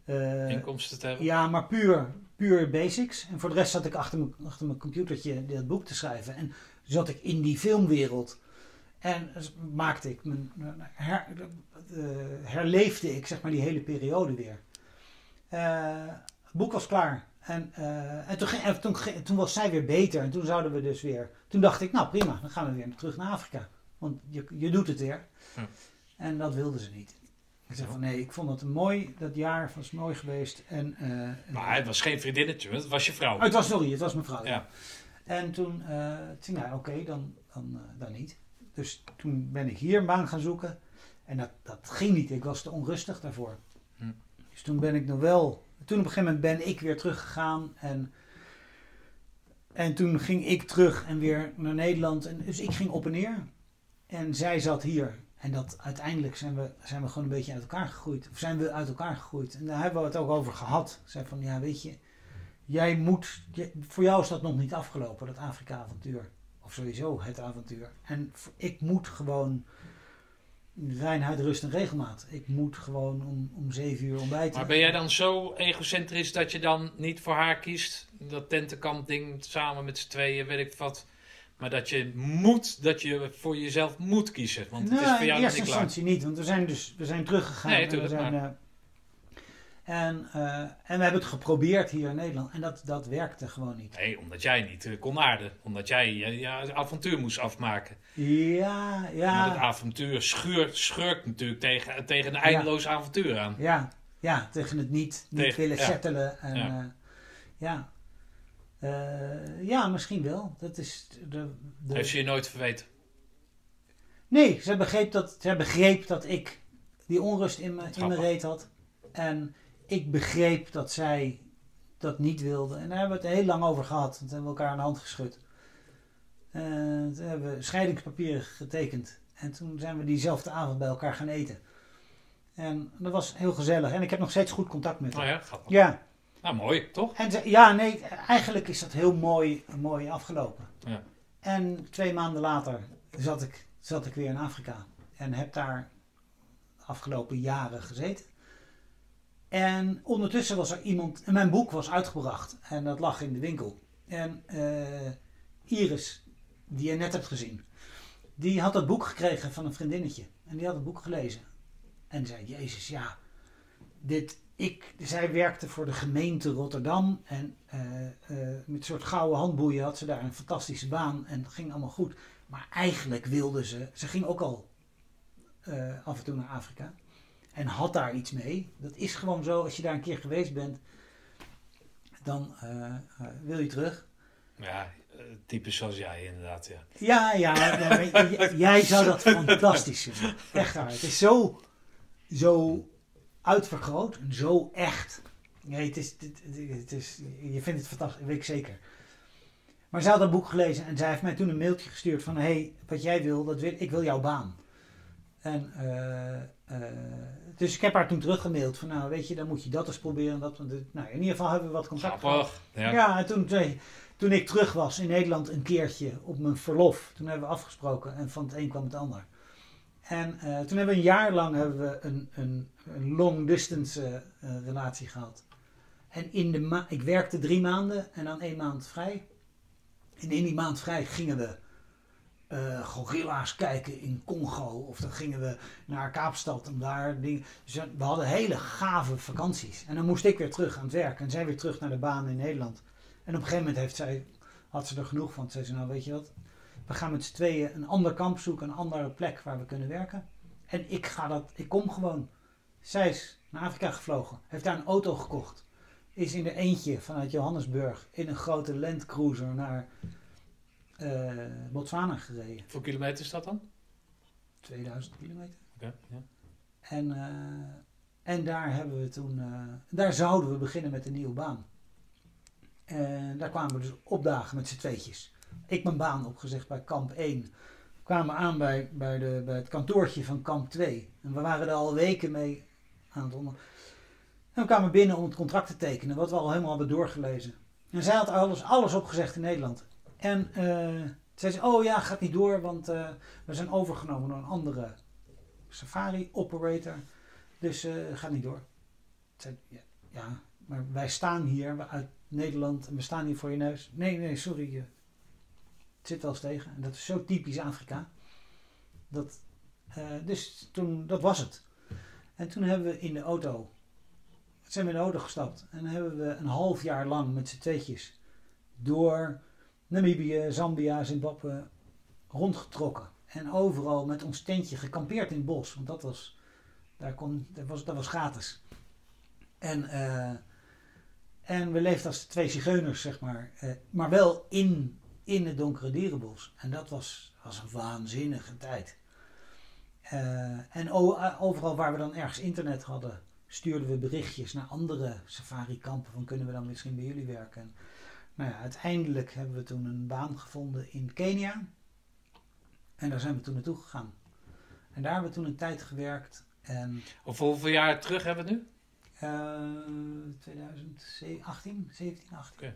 Hm. Uh, Inkomsten te hebben.
Ja, maar puur, puur basics. En voor de rest zat ik achter mijn, achter mijn computertje dat boek te schrijven. En zat ik in die filmwereld. En maakte ik mijn, her, uh, herleefde ik zeg maar die hele periode weer. Uh, het boek was klaar. En, uh, en, toen, en toen, toen, was zij weer beter. En toen zouden we dus weer. Toen dacht ik, nou prima, dan gaan we weer terug naar Afrika. Want je, je doet het weer. Ja. En dat wilden ze niet. Ik zei van nee, ik vond het mooi. Dat jaar was mooi geweest. En, uh,
maar het was geen vriendinnetje, het was je vrouw. Oh,
het was, sorry, het was mijn vrouw. Ja. En toen, uh, toen nou oké, dan, dan, dan niet. Dus toen ben ik hier een baan gaan zoeken. En dat, dat ging niet. Ik was te onrustig daarvoor. Hm. Dus toen ben ik nog wel. Toen op een gegeven moment ben ik weer teruggegaan. En, en toen ging ik terug en weer naar Nederland. En, dus ik ging op en neer. En zij zat hier. En dat uiteindelijk zijn we, zijn we gewoon een beetje uit elkaar gegroeid. Of zijn we uit elkaar gegroeid. En daar hebben we het ook over gehad. Zij van ja, weet je, jij moet. voor jou is dat nog niet afgelopen, dat Afrika-avontuur. Of sowieso het avontuur. En ik moet gewoon reinheid, rust en regelmaat. Ik moet gewoon om, om zeven uur ontbijten.
Maar ben jij dan zo egocentrisch dat je dan niet voor haar kiest? Dat tentenkamp ding samen met z'n tweeën, weet ik wat. Maar dat je moet, dat je voor jezelf moet kiezen. Want het is voor jou
in eerste instantie niet. Want we zijn dus we zijn teruggegaan.
Nee, we
zijn, uh, en, uh, en we hebben het geprobeerd hier in Nederland. En dat, dat werkte gewoon niet.
Nee, omdat jij niet uh, kon aarden. Omdat jij je ja, avontuur moest afmaken.
Ja, ja.
Maar het avontuur schuurt, schurkt natuurlijk tegen, tegen een eindeloos avontuur aan.
Ja, ja, tegen het niet, niet tegen, willen settelen. En, ja. ja. Uh, ja, misschien wel. Dat is de,
de... Heeft ze je nooit verweten?
Nee, ze begreep dat, ze begreep dat ik die onrust in, me, in mijn reet had. En ik begreep dat zij dat niet wilde. En daar hebben we het heel lang over gehad. Toen hebben we elkaar aan de hand geschud. En toen hebben we scheidingspapieren getekend. En toen zijn we diezelfde avond bij elkaar gaan eten. En dat was heel gezellig. En ik heb nog steeds goed contact met
haar.
Oh
ja, grappig.
Ja.
Nou, mooi, toch?
En ja, nee, eigenlijk is dat heel mooi, mooi afgelopen.
Ja.
En twee maanden later zat ik, zat ik weer in Afrika. En heb daar de afgelopen jaren gezeten. En ondertussen was er iemand, mijn boek was uitgebracht en dat lag in de winkel. En uh, Iris, die je net hebt gezien, die had dat boek gekregen van een vriendinnetje. En die had het boek gelezen. En zei, Jezus, ja, dit, ik, zij werkte voor de gemeente Rotterdam. En uh, uh, met een soort gouden handboeien had ze daar een fantastische baan. En het ging allemaal goed. Maar eigenlijk wilde ze, ze ging ook al af en toe naar Afrika en had daar iets mee. Dat is gewoon zo, als je daar een keer geweest bent, dan uh, wil je terug.
Ja, uh, typisch zoals jij inderdaad, ja.
Ja, ja, jij zou dat fantastisch vinden. Echt waar. Het is zo, zo uitvergroot en zo echt. Nee, het is, het, het is, je vindt het fantastisch, weet ik zeker. Maar zij had dat boek gelezen en zij heeft mij toen een mailtje gestuurd van... hé, hey, wat jij wil, dat wil, ik wil jouw baan. En, uh, dus ik heb haar toen teruggemaild van... nou, weet je, dan moet je dat eens proberen. Dat, nou, in ieder geval hebben we wat contact
gehad. Ja.
ja, en toen, toen ik terug was in Nederland een keertje op mijn verlof... toen hebben we afgesproken en van het een kwam het ander. En uh, toen hebben we een jaar lang hebben we een, een, een long distance relatie gehad. En in de ma ik werkte drie maanden en dan één maand vrij. En in die maand vrij gingen we uh, gorilla's kijken in Congo. Of dan gingen we naar Kaapstad om daar dingen. Dus we hadden hele gave vakanties. En dan moest ik weer terug aan het werk. En zij weer terug naar de baan in Nederland. En op een gegeven moment heeft zij, had ze er genoeg van. Zei ze, nou weet je wat, we gaan met z'n tweeën een ander kamp zoeken. Een andere plek waar we kunnen werken. En ik ga dat, ik kom gewoon. Zij is naar Afrika gevlogen. Heeft daar een auto gekocht is in de eentje vanuit Johannesburg in een grote landcruiser naar uh, Botswana gereden.
Hoeveel kilometer is dat dan?
2000 kilometer.
Oké. ja.
En, uh, en daar hebben we toen, uh, daar zouden we beginnen met een nieuwe baan. En daar kwamen we dus opdagen met z'n tweetjes. Ik mijn baan opgezegd bij kamp 1. We kwamen aan bij, bij, de, bij het kantoortje van kamp 2. En we waren er al weken mee aan het onder. En we kwamen binnen om het contract te tekenen, wat we al helemaal hadden doorgelezen. En zij had alles, alles opgezegd in Nederland. En uh, zei ze, oh ja, gaat niet door, want uh, we zijn overgenomen door een andere safari operator. Dus uh, gaat niet door. Zei, ja, ja, maar wij staan hier uit Nederland en we staan hier voor je neus. Nee, nee, sorry. het zit wel eens tegen. En dat is zo typisch Afrika. Dat, dus toen, dat was het. En toen hebben we in de auto zijn we in de auto gestapt. En hebben we een half jaar lang met z'n tweetjes door Namibië, Zambia, Zimbabwe rondgetrokken. En overal met ons tentje gekampeerd in het bos. Want dat was, daar kon, dat was, dat was gratis. En, uh, en we leefden als twee zigeuners, zeg maar. Uh, maar wel in, in het donkere dierenbos. En dat was, was een waanzinnige tijd. En overal waar we dan ergens internet hadden, stuurden we berichtjes naar andere safari-kampen van kunnen we dan misschien bij jullie werken. Nou ja, uiteindelijk hebben we toen een baan gevonden in Kenia. En daar zijn we toen naartoe gegaan. En daar hebben we toen een tijd gewerkt. En,
of hoeveel jaar terug hebben we het nu?
Uh, 2018, 17, 18. Okay.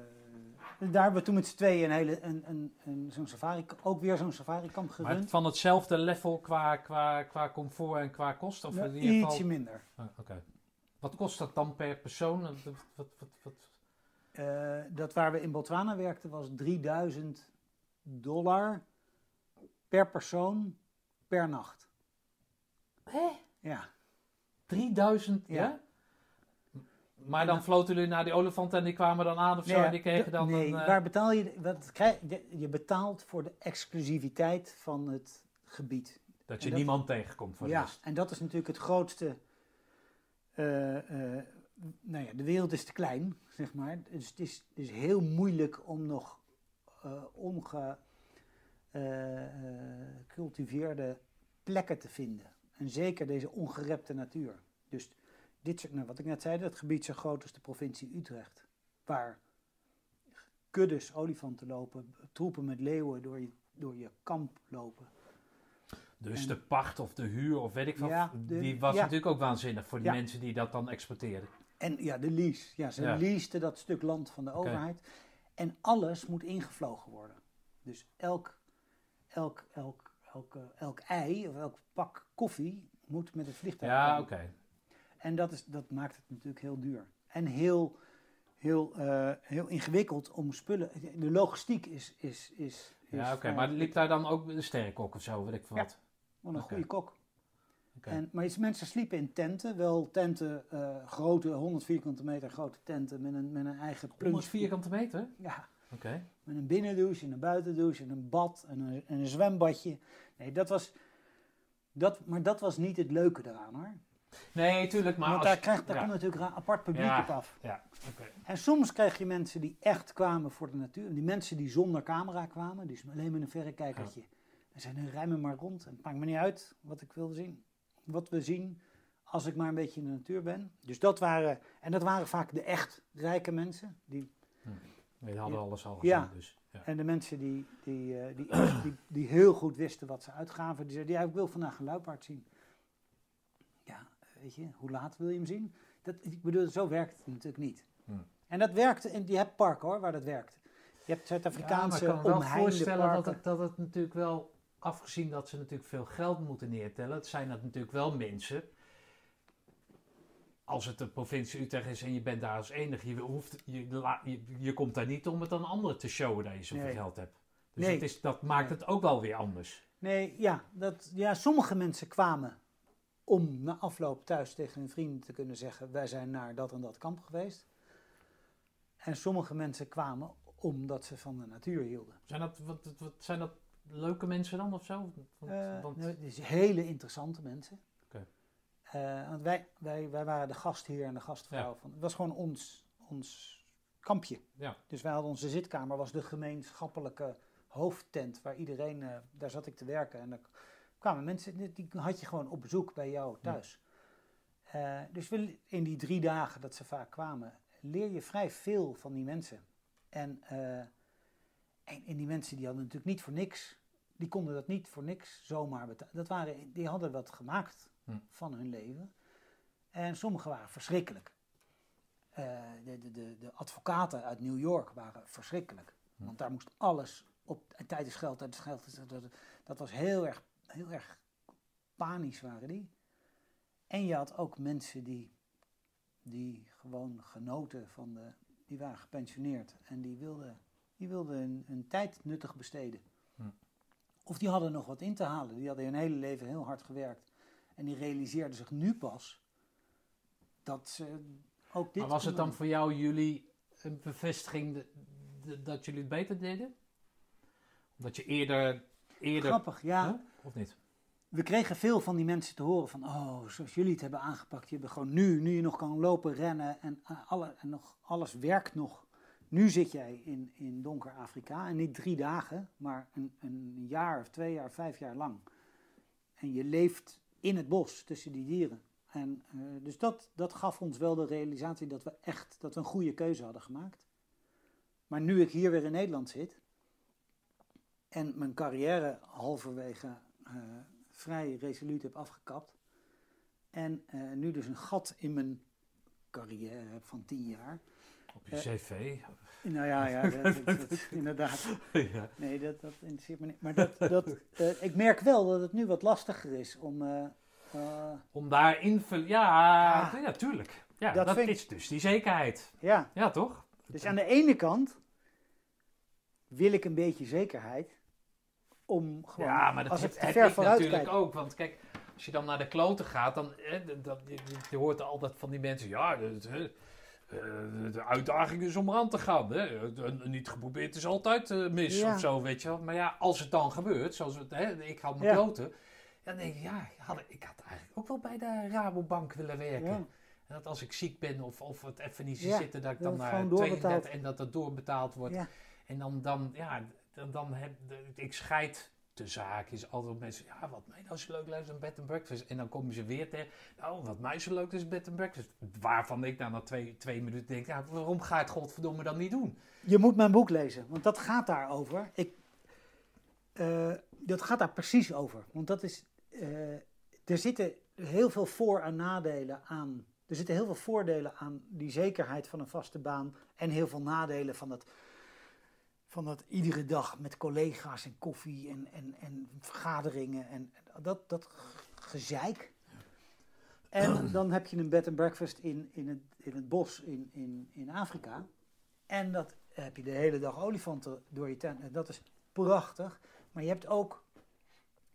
daar hebben we toen met z'n tweeën een hele, een, een, een, zo'n safari, ook weer zo'n safari-kamp gerund.
Maar van hetzelfde level qua, qua, qua comfort en qua kost? Of
ja, in ieder geval... Ietsje minder.
Ah, Oké. Wat kost dat dan per persoon? Wat, wat, wat, wat?
Uh, dat waar we in Botswana werkten was 3000 dollar per persoon per nacht.
Hé?
Ja.
3000, ja? ja? Maar dan floten jullie naar die olifanten en die kwamen dan aan of zo en die kregen dan
nee,
een...
Uh... waar betaal je... Wat krijg, je betaalt voor de exclusiviteit van het gebied.
Dat je niemand tegenkomt voor
ja, en dat is natuurlijk het grootste... Uh, uh, nou ja, de wereld is te klein, zeg maar. Dus het is, het is heel moeilijk om nog omge gecultiveerde plekken te vinden. En zeker deze ongerepte natuur. Dus dit, nou, wat ik net zei, dat gebied zo groot als de provincie Utrecht. Waar kuddes olifanten lopen, troepen met leeuwen door je, door je kamp lopen.
Dus
En-
de pacht of de huur of weet ik wat,
Ja, de-
die was
ja.
natuurlijk ook waanzinnig voor die
Ja.
mensen die dat dan exporteren.
En ja, de lease. Ja, ze leasten dat stuk land van de overheid. En alles moet ingevlogen worden. Dus elk, elk, elk, elk, elk ei of elk pak koffie moet met het vliegtuig
Ja, oké.
En dat, is, dat maakt het natuurlijk heel duur. En heel, heel, eh, heel ingewikkeld om spullen... De logistiek is... is, is, is
Ja, oké.
vrij-
Maar liep daar dan ook een sterrenkok of zo, weet ik
Ja.
wat?
Een goede kok.
Oké.
En, maar mensen sliepen in tenten. Wel tenten, eh, grote, 100 vierkante meter grote tenten met een, met een eigen
100
plunge.
vierkante meter?
Ja,
Oké.
met een binnendouche en een buitendouche en een bad en een, en een zwembadje. Nee, dat was... Dat, maar dat was niet het leuke eraan hoor.
Nee, tuurlijk, maar
Want
als...
daar, krijgt, daar
ja.
komt natuurlijk een apart publiek
Ja.
op af.
Ja, oké.
En soms kreeg je mensen die echt kwamen voor de natuur. Die mensen die zonder camera kwamen, die alleen met een verrekijkertje. En zeiden, rij me maar rond. En het maakt me niet uit wat ik wilde zien. Wat we zien, als ik maar een beetje in de natuur ben. Dus dat waren, en dat waren vaak de echt rijke mensen. Die,
We hadden
Ja.
alles al gezien,
Ja.
dus... Ja.
en de mensen die, die, eh, die, die, die heel goed wisten wat ze uitgaven. Die zeiden, ja, ik wil vandaag een luipaard zien. Weet je, hoe laat wil je hem zien? Dat, ik bedoel, zo werkt het natuurlijk niet.
Hmm.
En dat werkte, en je hebt parken hoor, waar dat werkt. Je hebt
Ja, maar
Zuid-Afrikaanse
ik kan me wel
omheinde
voorstellen dat het, dat het natuurlijk wel, afgezien dat ze natuurlijk veel geld moeten neertellen, het zijn dat natuurlijk wel mensen. Als het de provincie Utrecht is en je bent daar als enige, je, hoeft, je, je, je komt daar niet om het aan anderen te showen dat je zoveel
Nee.
geld hebt. Dus
Nee.
het is, dat maakt
Nee.
het ook wel weer anders.
Nee, ja, dat, ja, sommige mensen kwamen om na afloop thuis tegen hun vrienden te kunnen zeggen: Wij zijn naar dat en dat kamp geweest. En sommige mensen kwamen omdat ze van de natuur hielden.
Zijn dat, wat, wat- zijn dat leuke mensen dan of zo? Want,
Eh,
want-
nou, het is hele interessante mensen.
Oké.
Eh, want wij, wij, wij waren de gastheer en de gastvrouw.
Ja.
Van, het was gewoon ons, ons kampje.
ja,
Dus wij hadden onze zitkamer, was de gemeenschappelijke hoofdtent waar iedereen, eh, daar zat ik te werken. En kwamen mensen, die, had je gewoon op bezoek bij jou thuis. Eh, dus in die drie dagen dat ze vaak kwamen, leer je vrij veel van die mensen. En, eh, en, en die mensen die hadden natuurlijk niet voor niks, die konden dat niet voor niks zomaar betalen. Dat waren, die hadden wat gemaakt
Hm.
van hun leven. En sommigen waren verschrikkelijk. Eh, de, de, de, de advocaten uit New York waren verschrikkelijk.
Hm.
Want daar moest alles op. En tijd is geld, tijd is geld. Dat, dat was heel erg, heel erg panisch, waren die. En je had ook mensen die, die gewoon genoten van de. die waren gepensioneerd en die wilden, die wilden hun, hun tijd nuttig besteden.
Hm.
Of die hadden nog wat in te halen. Die hadden hun hele leven heel hard gewerkt. En die realiseerden zich nu pas dat ze ook dit.
maar was het dan voor jou, jullie, een bevestiging de- de- dat jullie het beter deden? Omdat je eerder... eerder
Grappig, ja.
Of niet?
We kregen veel van die mensen te horen van, oh, zoals jullie het hebben aangepakt. Je hebt gewoon nu, nu je nog kan lopen, rennen en, eh, en nog, alles werkt nog. Nu zit jij in, in donker Afrika en niet drie dagen, maar een, een jaar of twee jaar, vijf jaar lang. En je leeft in het bos tussen die dieren. En, eh, dus dat, dat gaf ons wel de realisatie dat we echt dat we een goede keuze hadden gemaakt. Maar nu ik hier weer in Nederland zit en mijn carrière halverwege vrij resoluut heb afgekapt. En eh, nu dus een gat in mijn carrière heb van tien jaar.
Op je
Eh,
cv?
Nou ja, ja dat, dat- dat- inderdaad.
ja.
Nee, dat, dat interesseert me niet. Maar dat, dat, eh, ik merk wel dat het nu wat lastiger is om... eh, eh,
Om daar invulling... Ja,
Ah.
ja, tuurlijk. Ja,
Dat vind
is dus die zekerheid.
ja,
Ja, toch?
dus aan de ene kant wil ik een beetje zekerheid om gewoon...
ja, maar dat
als
heb,
ik te
heb
ver
ik
vooruit
natuurlijk
kijk.
ook. Want kijk, als je dan naar de kloten gaat, dan... Hè, dat, je, je hoort altijd van die mensen... Ja, hè, eh, de uitdaging is om eraan te gaan. Hè. Eh, Niet geprobeerd is altijd eh, mis
Ja.
of zo, weet je wel. Maar ja, als het dan gebeurt, zoals het, hè, ik had mijn
Ja.
kloten... Dan denk ik, ja, ik had, ik had eigenlijk ook wel bij de Rabobank willen werken.
Ja.
En dat als ik ziek ben of, of het even niet ziet
Ja,
zitten, dat ik
dat
dan naar
gewoon doorbetaald.
32 en dat het doorbetaald wordt.
Ja.
En dan, dan ja, dan, heb ik scheid tussen haakjes altijd mensen, ja, wat mij nou zo leuk lijkt is een bed and breakfast. En dan komen ze weer tegen, nou, wat mij zo leuk is bed and breakfast. Waarvan ik dan na twee, twee minuten denk, ja, waarom ga ik het godverdomme dan niet doen?
Je moet mijn boek lezen, want dat gaat daarover. Ik, eh, dat gaat daar precies over. Want dat is, eh, er zitten heel veel voor- en nadelen aan. Er zitten heel veel voordelen aan die zekerheid van een vaste baan. En heel veel nadelen van dat, van dat iedere dag met collega's en koffie en, en, en vergaderingen. En dat, dat gezeik. En dan heb je een bed and breakfast in, in, het, in het bos in, in, in Afrika. En dat heb je de hele dag olifanten door je tent. En dat is prachtig. Maar je hebt ook.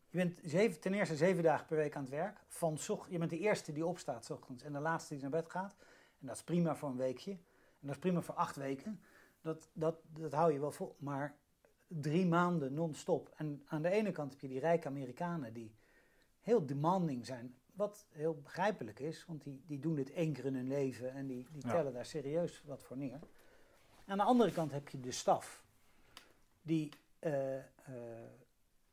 Je bent zeven, ten eerste zeven dagen per week aan het werk. Van zocht, je bent de eerste die opstaat s ochtends en de laatste die naar bed gaat. En dat is prima voor een weekje. En dat is prima voor acht weken. Dat, dat, dat hou je wel vol. Maar drie maanden non-stop. En aan de ene kant heb je die rijke Amerikanen die heel demanding zijn. Wat heel begrijpelijk is, want die, die doen dit één keer in hun leven en die, die
Ja.
tellen daar serieus wat voor neer. Aan de andere kant heb je de staf, die, eh, eh,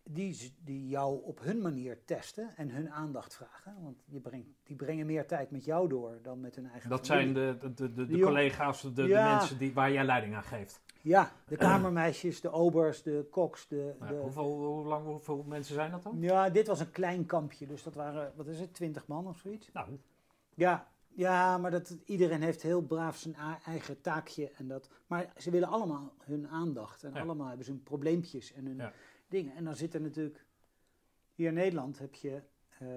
die, die jou op hun manier testen en hun aandacht vragen. Want je brengt, die brengen meer tijd met jou door dan met hun eigen
Dat
familie.
zijn de, de, de, de, collega's, de, de mensen die, waar jij leiding aan geeft.
Ja, de kamermeisjes, de obers, de koks, de...
Hoeveel, hoe lang, hoeveel mensen zijn dat dan?
ja, dit was een klein kampje, dus dat waren, wat is het, twintig man of zoiets?
Nou,
Ja, ja maar dat, iedereen heeft heel braaf zijn eigen taakje. En dat, maar ze willen allemaal hun aandacht. En
Ja.
allemaal hebben ze hun probleempjes en hun
Ja.
Dingen. En dan zit er natuurlijk... Hier in Nederland heb je... eh,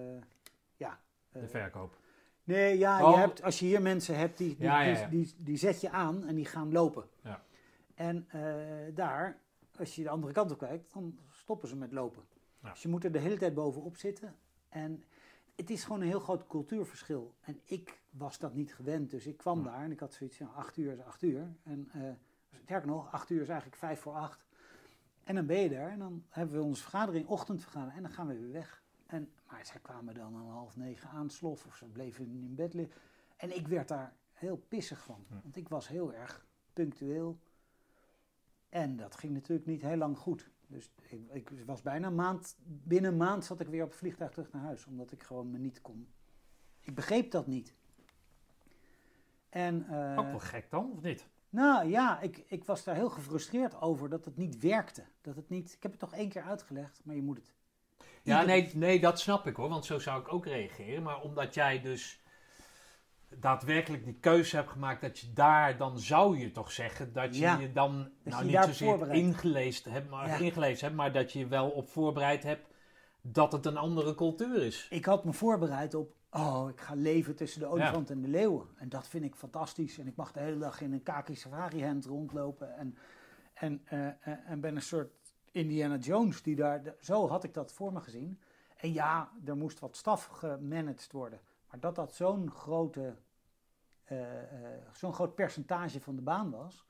ja... eh,
de verkoop.
nee, ja,
Oh.
je hebt, als je hier mensen hebt, die, die,
Ja, ja,
die-
ja.
Die, die, zet je aan en die gaan lopen.
Ja.
En eh, daar, als je de andere kant op kijkt, dan stoppen ze met lopen. Dus je moet er de hele tijd bovenop zitten. En het is gewoon een heel groot cultuurverschil. En ik was dat niet gewend, dus ik kwam daar en ik had zoiets van acht uur is acht uur. En eh sterker nog, acht uur is eigenlijk vijf voor acht. En dan ben je daar en dan hebben we onze vergadering, ochtendvergadering, en dan gaan we weer weg. En, maar zij kwamen dan om half negen aanslof of ze bleven in bed liggen. En ik werd daar heel pissig van, want ik was heel erg punctueel. En dat ging natuurlijk niet heel lang goed. Dus ik, ik was bijna een maand, binnen een maand zat ik weer op het vliegtuig terug naar huis, omdat ik gewoon me niet kon. Ik begreep dat niet. En, eh,
Ook wel gek dan, of niet?
Nou ja, ik, ik was daar heel gefrustreerd over dat het niet werkte. Dat het niet, ik heb het toch één keer uitgelegd, maar je moet het.
Ja, nee, nee, dat snap ik hoor, want zo zou ik ook reageren. Maar omdat jij dus daadwerkelijk die keuze hebt gemaakt dat je daar, dan zou je toch zeggen dat je
Ja,
je dan nou
je
niet zozeer ingelezen hebt, maar,
Ja.
ingelezen hebt, maar dat je je wel op voorbereid hebt dat het een andere cultuur is.
Ik had me voorbereid op, oh, ik ga leven tussen de olifant en de leeuwen. En dat vind ik fantastisch. En ik mag de hele dag in een kaki safari hemd rondlopen. En, en, eh, eh, en ben een soort Indiana Jones die daar, zo had ik dat voor me gezien. En ja, er moest wat staf gemanaged worden. Maar dat dat zo'n grote, eh, zo'n groot percentage van de baan was.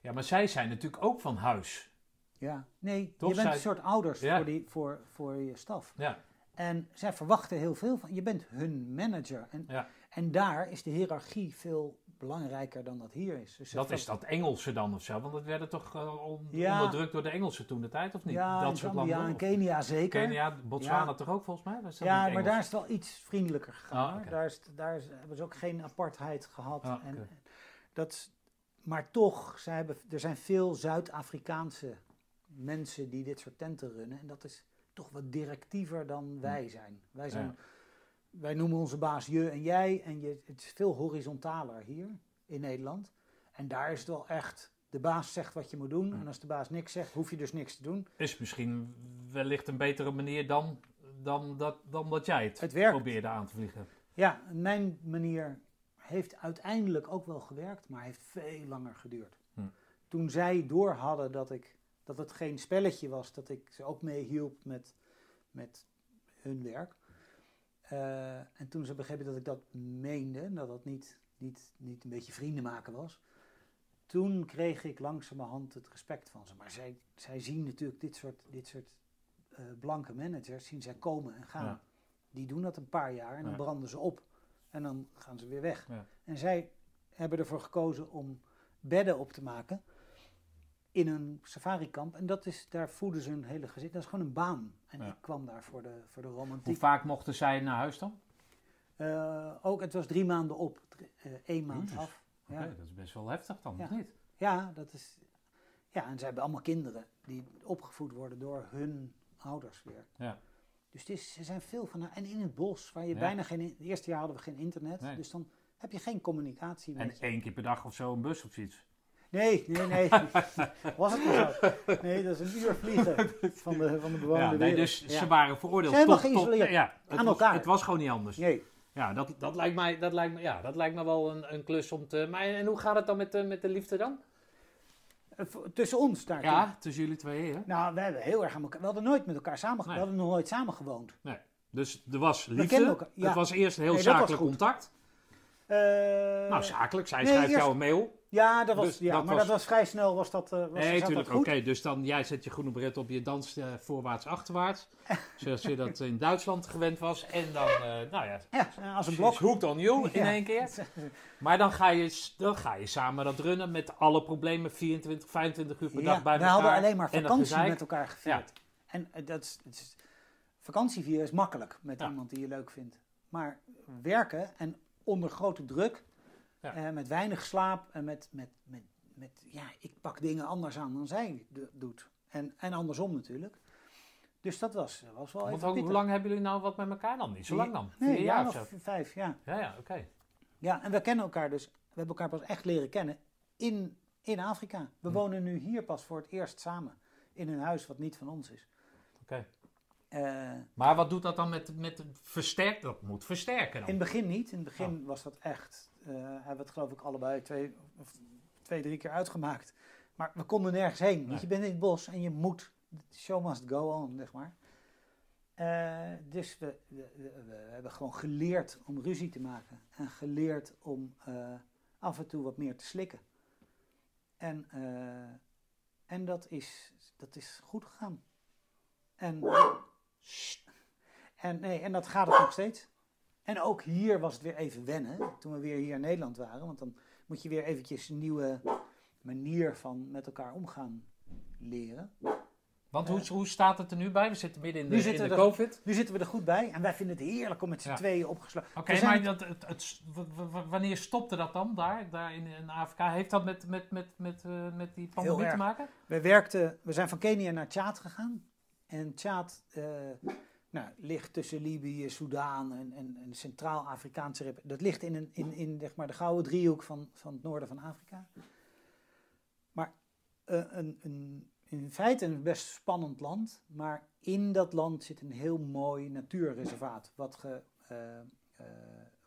Ja, maar zij zijn natuurlijk ook van huis.
Ja, nee,
Toch
je bent
zij-
een soort ouders
Ja.
voor, die, voor, voor je staf.
Ja,
En zij verwachten heel veel van je. bent hun manager. En,
Ja.
en daar is de hiërarchie veel belangrijker dan dat hier is. Dus
dat
ze-
is dat Engelse dan of zo, want dat werden toch eh, on-
Ja.
onderdrukt door de Engelsen toen de tijd, of niet?
Ja,
dat
in
soort landen.
en
of-
Kenia zeker.
Kenia, Botswana
Ja.
toch ook volgens mij?
Ja, maar daar is het wel iets vriendelijker gegaan.
Ah.
Daar, is, daar is, hebben ze ook geen apartheid gehad.
Ah,
en, dat, maar toch, zij hebben, er zijn veel Zuid-Afrikaanse mensen die dit soort tenten runnen. En dat is toch wat directiever dan wij zijn. Wij, zijn.
Ja.
wij noemen onze baas je en jij. En je, het is veel horizontaler hier in Nederland. En daar is het wel echt, de baas zegt wat je moet doen.
Hm.
En als de baas niks zegt, hoef je dus niks te doen.
Is misschien wellicht een betere manier dan, dan, dat, dan dat jij het,
Het
probeerde aan te vliegen.
Ja, mijn manier heeft uiteindelijk ook wel gewerkt, maar heeft veel langer geduurd.
Hm.
Toen zij door hadden dat, ik, dat het geen spelletje was, dat ik ze ook mee hielp met, met hun werk. eh, en toen ze begrepen dat ik dat meende, dat dat niet, niet, niet een beetje vrienden maken was. Toen kreeg ik langzamerhand het respect van ze. Maar zij, zij zien natuurlijk dit soort, dit soort eh, blanke managers, zien zij komen en gaan.
Ja.
Die doen dat een paar jaar en dan branden ze op. En dan gaan ze weer weg.
Ja.
En zij hebben ervoor gekozen om bedden op te maken in een safarikamp. En dat is, daar voeden ze een hele gezin. Dat is gewoon een baan. En
Ja.
ik kwam daar voor de, voor de
Hoe
romantiek.
vaak mochten zij naar huis dan?
Eh, ook, het was drie maanden op, eh, één maand
Jezus.
af. Ja.
Oké, dat is best wel heftig dan,
Ja.
of niet?
ja, dat is... Ja, en ze hebben allemaal kinderen die opgevoed worden door hun ouders weer.
Ja.
Dus het is, zijn veel van... En in het bos, waar je
Ja.
bijna geen... Het eerste jaar hadden we geen internet,
Nee.
dus dan heb je geen communicatie
En
met...
één keer per dag of zo een bus of iets.
Nee, nee, nee. Was het maar zo? Nee, dat is een uur vliegen van de, van de bewoonde
Ja, nee,
wereld.
dus
Ja.
ze waren veroordeeld
Ze
tot, tot,
geïsoleerd.
ja, het
Aan
was,
elkaar.
Het was gewoon niet anders.
Nee.
Ja, dat, dat, lijkt mij, dat, lijkt me, ja, dat lijkt me wel een, een klus om te... Maar en hoe gaat het dan met de, met de liefde dan?
Eh, Tussen ons daar.
Ja, tussen jullie twee, hè?
Nou, we hebben heel erg aan elkaar. We hadden nooit met elkaar samen.
Nee.
We hadden nog nooit samen gewoond.
Nee. Dus er was liefde.
elkaar, ja.
Het was eerst een heel
Nee,
zakelijk contact.
Eh,
nou, zakelijk. Zij
nee,
schrijft
eerst-
jou een mail.
Ja, dat was,
dus
ja
dat
maar
was-
dat was vrij snel. Was dat, eh, was,
Nee, natuurlijk. Oké, dus dan jij zet je groene bret op, je danst eh, voorwaarts, achterwaarts. zoals je dat in Duitsland gewend was. En dan, eh, nou ja,
Ja, als een
blok. hooked on you in
Ja.
één keer. Maar dan ga, je, dan ga je samen dat runnen met alle problemen 24, 25 uur per dag bij
we
elkaar.
hadden alleen maar vakantie met elkaar gevierd. En dat is, vakantie vieren is makkelijk met iemand die je leuk vindt. Maar werken en onder grote druk,
Ja.
eh, met weinig slaap en met, met, met, met, ja, ik pak dingen anders aan dan zij do- doet. En, en andersom natuurlijk. Dus dat was, was wel
Want hoe, lang hebben jullie nou wat met elkaar dan? Niet zo lang dan?
Nee,
Vier jaar
jaar
of zo?
vijf, ja.
Ja, ja, oké.
Ja, en we kennen elkaar dus, we hebben elkaar pas echt leren kennen in, in Afrika. We
Hm.
wonen nu hier pas voor het eerst samen. In een huis wat niet van ons is.
Oké.
Eh,
Maar wat doet dat dan met, met versterkt? Dat moet versterken
in
dan.
het begin niet. In het begin
Oh.
was dat echt. Eh hebben we het geloof ik allebei twee, of twee, drie keer uitgemaakt. Maar we konden nergens heen.
Nee.
Want je bent in het bos en je moet. The show must go on, zeg maar. Eh, dus we, we, we- we hebben gewoon geleerd om ruzie te maken. En geleerd om eh, af en toe wat meer te slikken. En, eh, en dat, is, dat is goed gegaan. En, en, nee, en dat gaat het nog steeds. En ook hier was het weer even wennen, toen we weer hier in Nederland waren. Want dan moet je weer eventjes een nieuwe manier van met elkaar omgaan leren.
Want hoe, hoe staat het er nu bij? We zitten midden in de, in de
er-
COVID.
Nu zitten we er goed bij en wij vinden het heerlijk om met z'n
Ja.
tweeën opgesloten.
Oké,
zijn-
maar dat, het, wanneer stopte dat dan daar, daar in, in Afrika? Heeft dat met, met, met, met, eh, met die pandemie te maken?
We, werkten, we zijn van Kenia naar Tjaad gegaan. En Tjaad eh, nou, ligt tussen Libië, Soudaan en, en, en Centraal-Afrikaanse Republiek. Dat ligt in, een, in, in zeg maar, de gouden driehoek van, van het noorden van Afrika. Maar eh, een, een, in feite een best spannend land. Maar in dat land zit een heel mooi natuurreservaat. Wat, ge, eh, eh,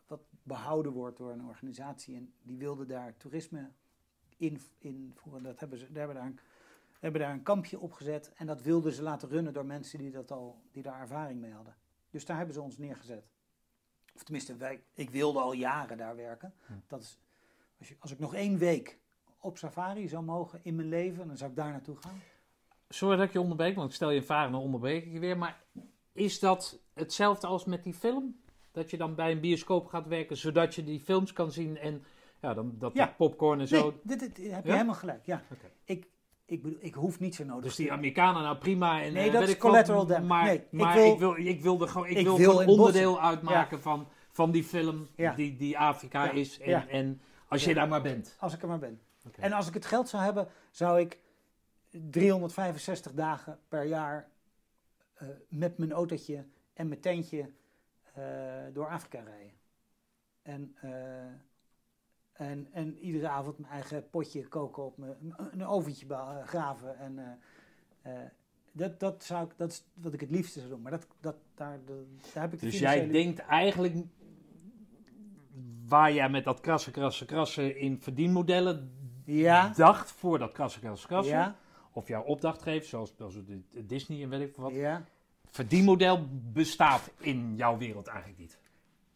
wat behouden wordt door een organisatie. En die wilde daar toerisme in, invoeren. Dat hebben ze, daar hebben daar een hebben daar een kampje opgezet en dat wilden ze laten runnen door mensen die, dat al, die daar ervaring mee hadden. Dus daar hebben ze ons neergezet. Of tenminste, wij, ik wilde al jaren daar werken.
Hm.
Dat is, als, je, als ik nog één week op safari zou mogen in mijn leven, dan zou ik daar naartoe gaan.
Sorry dat ik je onderbreek, want ik stel je een vraag en dan onderbreek ik je weer. Maar is dat hetzelfde als met die film? Dat je dan bij een bioscoop gaat werken, zodat je die films kan zien en ja, dan, dat
Ja.
popcorn en zo.
Nee, dit, heb je
Ja?
helemaal gelijk. Ja. Ik, ik, bedoel, ik hoef niet zo nodig.
Dus die Amerikanen, nou prima. En,
Nee,
eh,
dat is collateral damage.
Maar,
Nee, ik wil-
ik wil, ik wil er gewoon, ik
ik
wil,
bossen.
onderdeel uitmaken van, van die film
Ja.
die, die Afrika
Ja.
is. En, en als je daar maar bent.
Als ik er maar ben. En als ik het geld zou hebben, zou ik 365 dagen per jaar eh, met mijn autootje en mijn tentje eh, door Afrika rijden. En, en, en iedere avond mijn eigen potje koken op mijn, een oventje ba- graven. En, eh, eh, dat, dat, zou ik, dat is wat ik het liefste zou doen. Maar dat, dat, daar, daar heb ik
Dus jij denkt eigenlijk waar jij met dat krassen, krassen, krassen in verdienmodellen
Ja,
dacht voor dat krassen, krassen, krassen.
ja,
Of jouw opdrachtgever, zoals, zoals Disney en weet ik wat.
ja.
Verdienmodel bestaat in jouw wereld eigenlijk niet.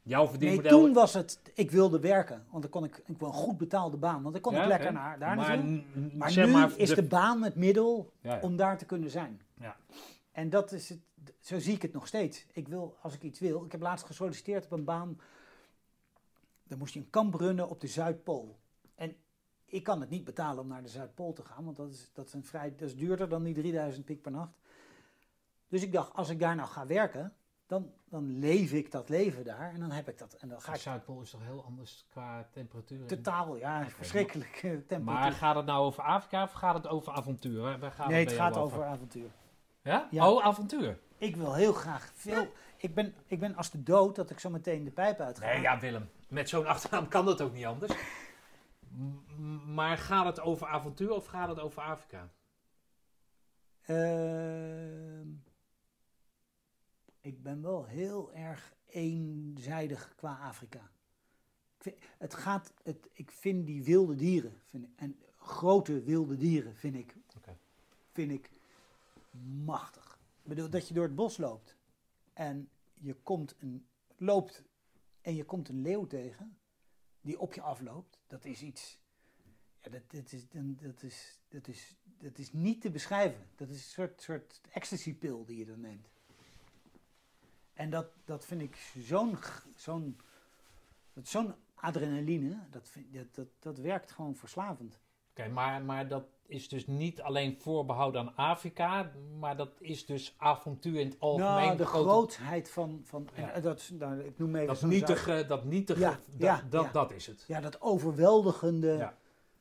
Jouw
Nee,
verdienmodel...
toen was het, ik wilde werken. Want dan kon ik, ik wil een goed betaalde baan. Want dan kon
Ja,
ik lekker naar daar
maar,
naartoe. Maar
zeg
nu
maar,
is de, baan het middel
Ja, ja.
om daar te kunnen zijn.
Ja.
En dat is het, zo zie ik het nog steeds. Ik wil, als ik iets wil, ik heb laatst gesolliciteerd op een baan. Dan moest je een kamp runnen op de Zuidpool. En ik kan het niet betalen om naar de Zuidpool te gaan, want dat is, dat is, een vrij, dat is duurder dan die 3000 piek per nacht. Dus ik dacht, als ik daar nou ga werken, dan, dan leef ik dat leven daar en dan heb ik dat. En dan ga
De
ik
Zuidpool is toch heel anders qua temperatuur?
totaal, ja, verschrikkelijk eh, temperatuur.
Maar gaat het nou over Afrika of gaat het over avontuur? Waar- Waar gaat
nee, het gaat over avontuur.
Ja?
Ja.
Oh, avontuur.
Ik wil heel graag veel. Ik ben, ik ben als de dood dat ik zo meteen de pijp uitga.
Nee, ja, Willem. Met zo'n achternaam kan dat ook niet anders. M- maar gaat het over avontuur of gaat het over Afrika?
Ehm, ik ben wel heel erg eenzijdig qua Afrika. Ik vind, het gaat, het, ik vind die wilde dieren, vind en grote wilde dieren, vind ik, vind ik machtig. Ik bedoel, dat je door het bos loopt en je komt een, loopt en je komt een leeuw tegen die op je afloopt, dat is iets. Ja, dat, dat, is, dat, is, dat, is, dat is niet te beschrijven. Dat is een soort, soort ecstasy-pil die je dan neemt. En dat, dat vind ik zo'n zo'n zo'n adrenaline. Dat, vind, dat, dat, dat werkt gewoon verslavend.
Oké, maar, maar dat is dus niet alleen voorbehouden aan Afrika, maar dat is dus avontuur in het algemeen.
nou, de
grote-
grootheid van. van
Ja.
dat, nou, ik noem even
Dat nietige, dat nietige,
Ja,
dat,
ja,
dat, is het.
Ja, dat overweldigende.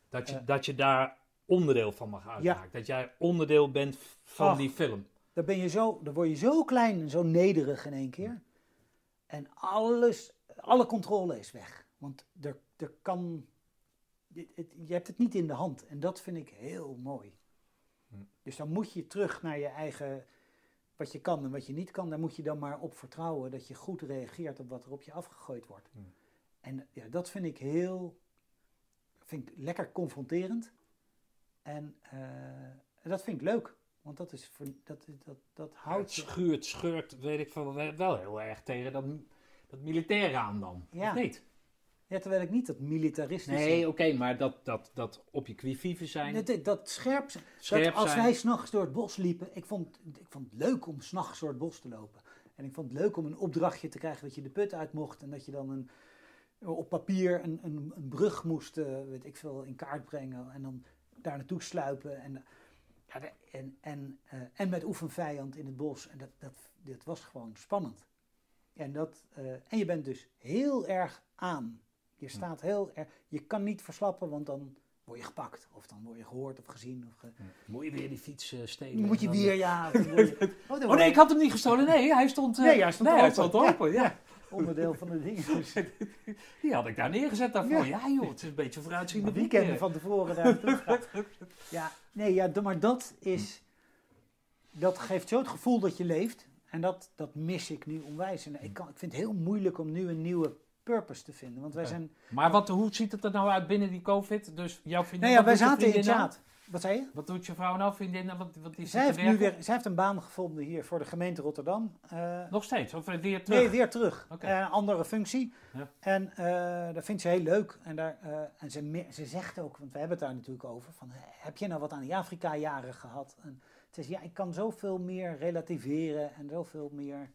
Dat je,
Eh.
dat je daar onderdeel van mag uitmaken. Dat jij onderdeel bent van
Ach.
die film.
Dan, ben je zo, dan word je zo klein en zo nederig in één keer. En alles, alle controle is weg. Want er, er kan. Je, het- je hebt het niet in de hand. En dat vind ik heel mooi.
Hm.
Dus dan moet je terug naar je eigen. Wat je kan en wat je niet kan. Daar moet je dan maar op vertrouwen dat je goed reageert op wat er op je afgegooid wordt.
Hm.
En ja, dat vind ik heel. Vind ik lekker confronterend. En eh, dat vind ik leuk. Want dat, is voor, dat, dat, dat
Het
houdt je.
schuurt, scheurt, weet ik veel, wel heel erg tegen dat, dat militaire aan dan.
Ja.
Of niet?
Ja, terwijl ik niet dat militaristische...
Nee, oké, maar dat, dat, dat op je quivive zijn.
Dat, dat. Scherp dat als
zijn.
wij s'nachts door het bos liepen, ik vond, ik vond het leuk om s'nachts door het bos te lopen. En ik vond het leuk om een opdrachtje te krijgen dat je de put uit mocht en dat je dan een, op papier een, een, een brug moest, eh, weet ik veel, in kaart brengen en dan daar naartoe sluipen. En, ja, en, en, eh, en met oefenvijand in het bos. En dat, dat, dat was gewoon spannend. En, dat, eh, en je bent dus heel erg aan. Je staat heel erg, je kan niet verslappen, want dan word je gepakt. Of dan word je gehoord of gezien. Of ge-
Moet je weer die fiets eh, stelen?
moet je
dan-
weer, ja. word je- Oh,
Oh nee, ik had hem niet gestolen. Nee, hij stond, eh,
Nee, hij stond
nee,
open.
stond open. Ja.
onderdeel van de dingen. Dus
Die had ik daar neergezet daarvoor.
Ja.
Ja, joh, het is een beetje vooruitziende
een
blik,
weekend
eh.
van tevoren daar. Ja, nee, ja, maar dat is... Dat geeft zo het gevoel dat je leeft. En dat, dat mis ik nu onwijs. En ik, kan, ik vind het heel moeilijk om nu een nieuwe purpose te vinden. Want wij zijn...
Maar wat, hoe ziet het er nou uit binnen die COVID? Dus jouw vriendin...
Nou ja, wij zaten in
nou?
Wat zei je?
Wat doet je vrouw nou, vriendin? Wat, wat is
Zij heeft, nu weer, zij heeft een baan gevonden hier voor de gemeente Rotterdam. Eh,
Nog steeds? Of weer terug?
Nee, weer terug. Eh, Een andere functie.
Ja.
En eh, dat vindt ze heel leuk. En, daar, eh, en ze, ze zegt ook, want we hebben het daar natuurlijk over, van, heb je nou wat aan die Afrika-jaren gehad? En ze zegt, ja, ik kan zoveel meer relativeren en zoveel meer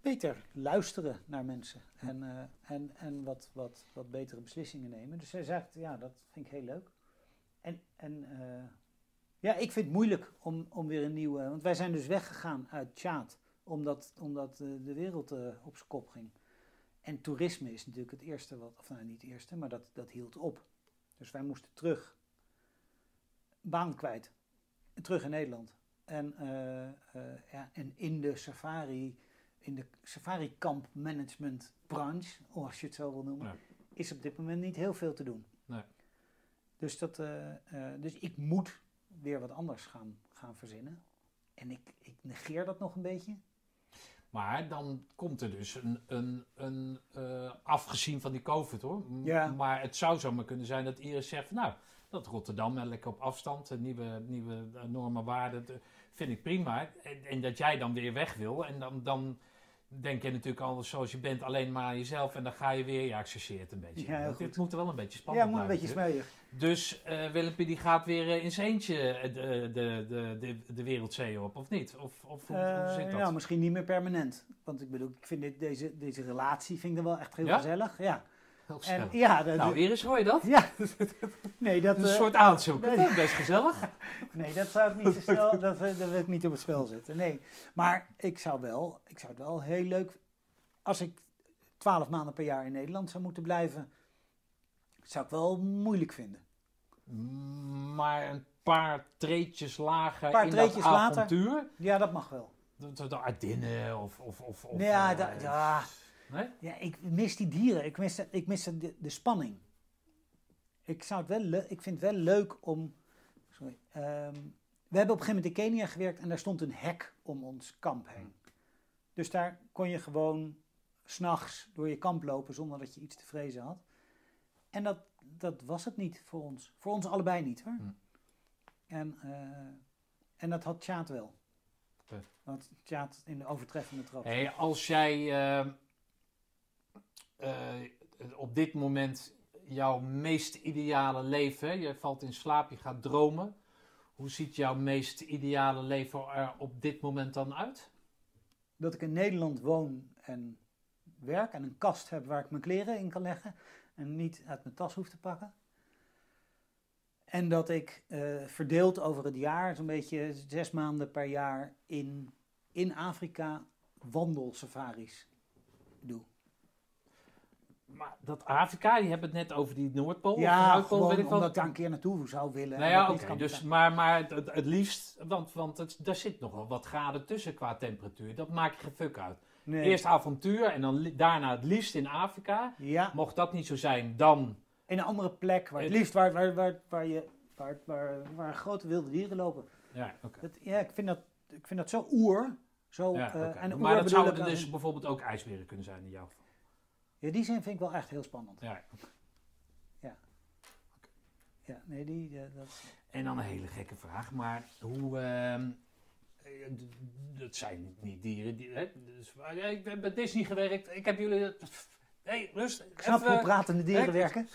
beter luisteren naar mensen. En, eh, en, en wat, wat, wat betere beslissingen nemen. Dus zij zegt, ja, dat vind ik heel leuk. En, en eh, ja, ik vind het moeilijk om, om weer een nieuwe... Want wij zijn dus weggegaan uit Tjaat omdat, omdat eh, de wereld op zijn kop ging. En toerisme is natuurlijk het eerste wat, of nou niet het eerste, maar dat, dat hield op. Dus wij moesten terug, baan kwijt, terug in Nederland. En, ja, en in de safari, in de safari kamp management branche, of als je het zo wil noemen,
Ja.
is op dit moment niet heel veel te doen.
Nee.
Dus, dat, eh, eh, dus ik moet weer wat anders gaan, gaan verzinnen. En ik, ik negeer dat nog een beetje.
Maar dan komt er dus een, een, een eh, afgezien van die COVID hoor.
Ja.
Maar het zou zomaar kunnen zijn dat Iris zegt van nou, dat Rotterdam lekker op afstand, nieuwe, nieuwe normen, waarden, vind ik prima. En, en dat jij dan weer weg wil en dan, dan denk je natuurlijk al zoals je bent alleen maar aan jezelf en dan ga je weer, ja ik chargeer het een beetje.
Ja,
Want moet er wel een beetje
Ja,
spannend
moet een beetje smeuig.
Dus eh Willempje die gaat weer eh, in zijn eentje eh, de, de, de, de, wereldzee op, of niet? Of, of hoe, hoe zit dat?
nou, misschien niet meer permanent. Want ik bedoel, ik vind dit, deze, deze relatie vind ik dan wel echt heel
Ja?
gezellig. Ja.
Heel
En ja, dat,
nou, Iris, hoor je dat?
ja. nee, dat,
een
eh,
soort aanzoek.
nee.
Dat is best gezellig.
nee, dat zou ik niet te snel, dat, dat wil ik niet op het spel zetten. Nee, maar ik zou wel, ik zou het wel heel leuk, als ik twaalf maanden per jaar in Nederland zou moeten blijven, zou ik wel moeilijk vinden.
Maar een paar treetjes lager
Paar
in
treetjes
dat
later.
avontuur.
Ja, dat mag wel.
De, de, de Ardennen of... of, of, of
ja,
eh,
ja,
Nee?
ja, ik mis die dieren. Ik mis, ik mis de, de spanning. Ik, zou het wel ik vind het wel leuk om. Sorry. ehm, we hebben op een gegeven moment in Kenia gewerkt en daar stond een hek om ons kamp heen. Dus daar kon je gewoon s'nachts door je kamp lopen zonder dat je iets te vrezen had. En dat, dat was het niet voor ons. Voor ons allebei niet hoor.
Hm.
En, eh, en dat had Tjaat wel. Want Tjaat in de overtreffende trap.
Hey, als jij eh, eh, op dit moment jouw meest ideale leven, je valt in slaap, je gaat dromen. Hoe ziet jouw meest ideale leven er op dit moment dan uit?
dat ik in Nederland woon en werk en een kast heb waar ik mijn kleren in kan leggen en niet uit mijn tas hoef te pakken. En dat ik eh, verdeeld over het jaar, zo'n beetje zes maanden per jaar in, in Afrika wandelsafaris doe.
Maar dat Afrika, je hebt het net over die Noordpool. of
ja, gewoon
weet ik
omdat ik daar een keer naartoe zou willen.
Nou ja, oké. dus, maar, maar het, het liefst, want, want het, daar zit nogal wat graden tussen qua temperatuur. Dat maakt je geen fuck uit.
Nee.
Eerst avontuur en dan daarna het liefst in Afrika.
Ja,
Mocht dat niet zo zijn, dan
in een andere plek, waar het liefst waar, waar, waar, waar, je, waar, waar, waar grote wilde dieren lopen.
Ja, oké.
Dat, ja, ik vind dat, ik vind dat zo oer. Zo,
Ja,
eh, en oer
maar dat zouden dus bijvoorbeeld ook ijsberen kunnen zijn in jouw geval.
Ja, die zin vind ik wel echt heel spannend.
Ja.
Ja, nee, die, eh, dat...
En dan een hele gekke vraag, maar hoe... ehm, eh, dat zijn niet dieren die... Hè, dus, ja, ik ben bij Disney gewerkt, ik heb jullie... Hé, hey, rust.
Ik snap
even,
hoe pratende dieren
hè,
werken.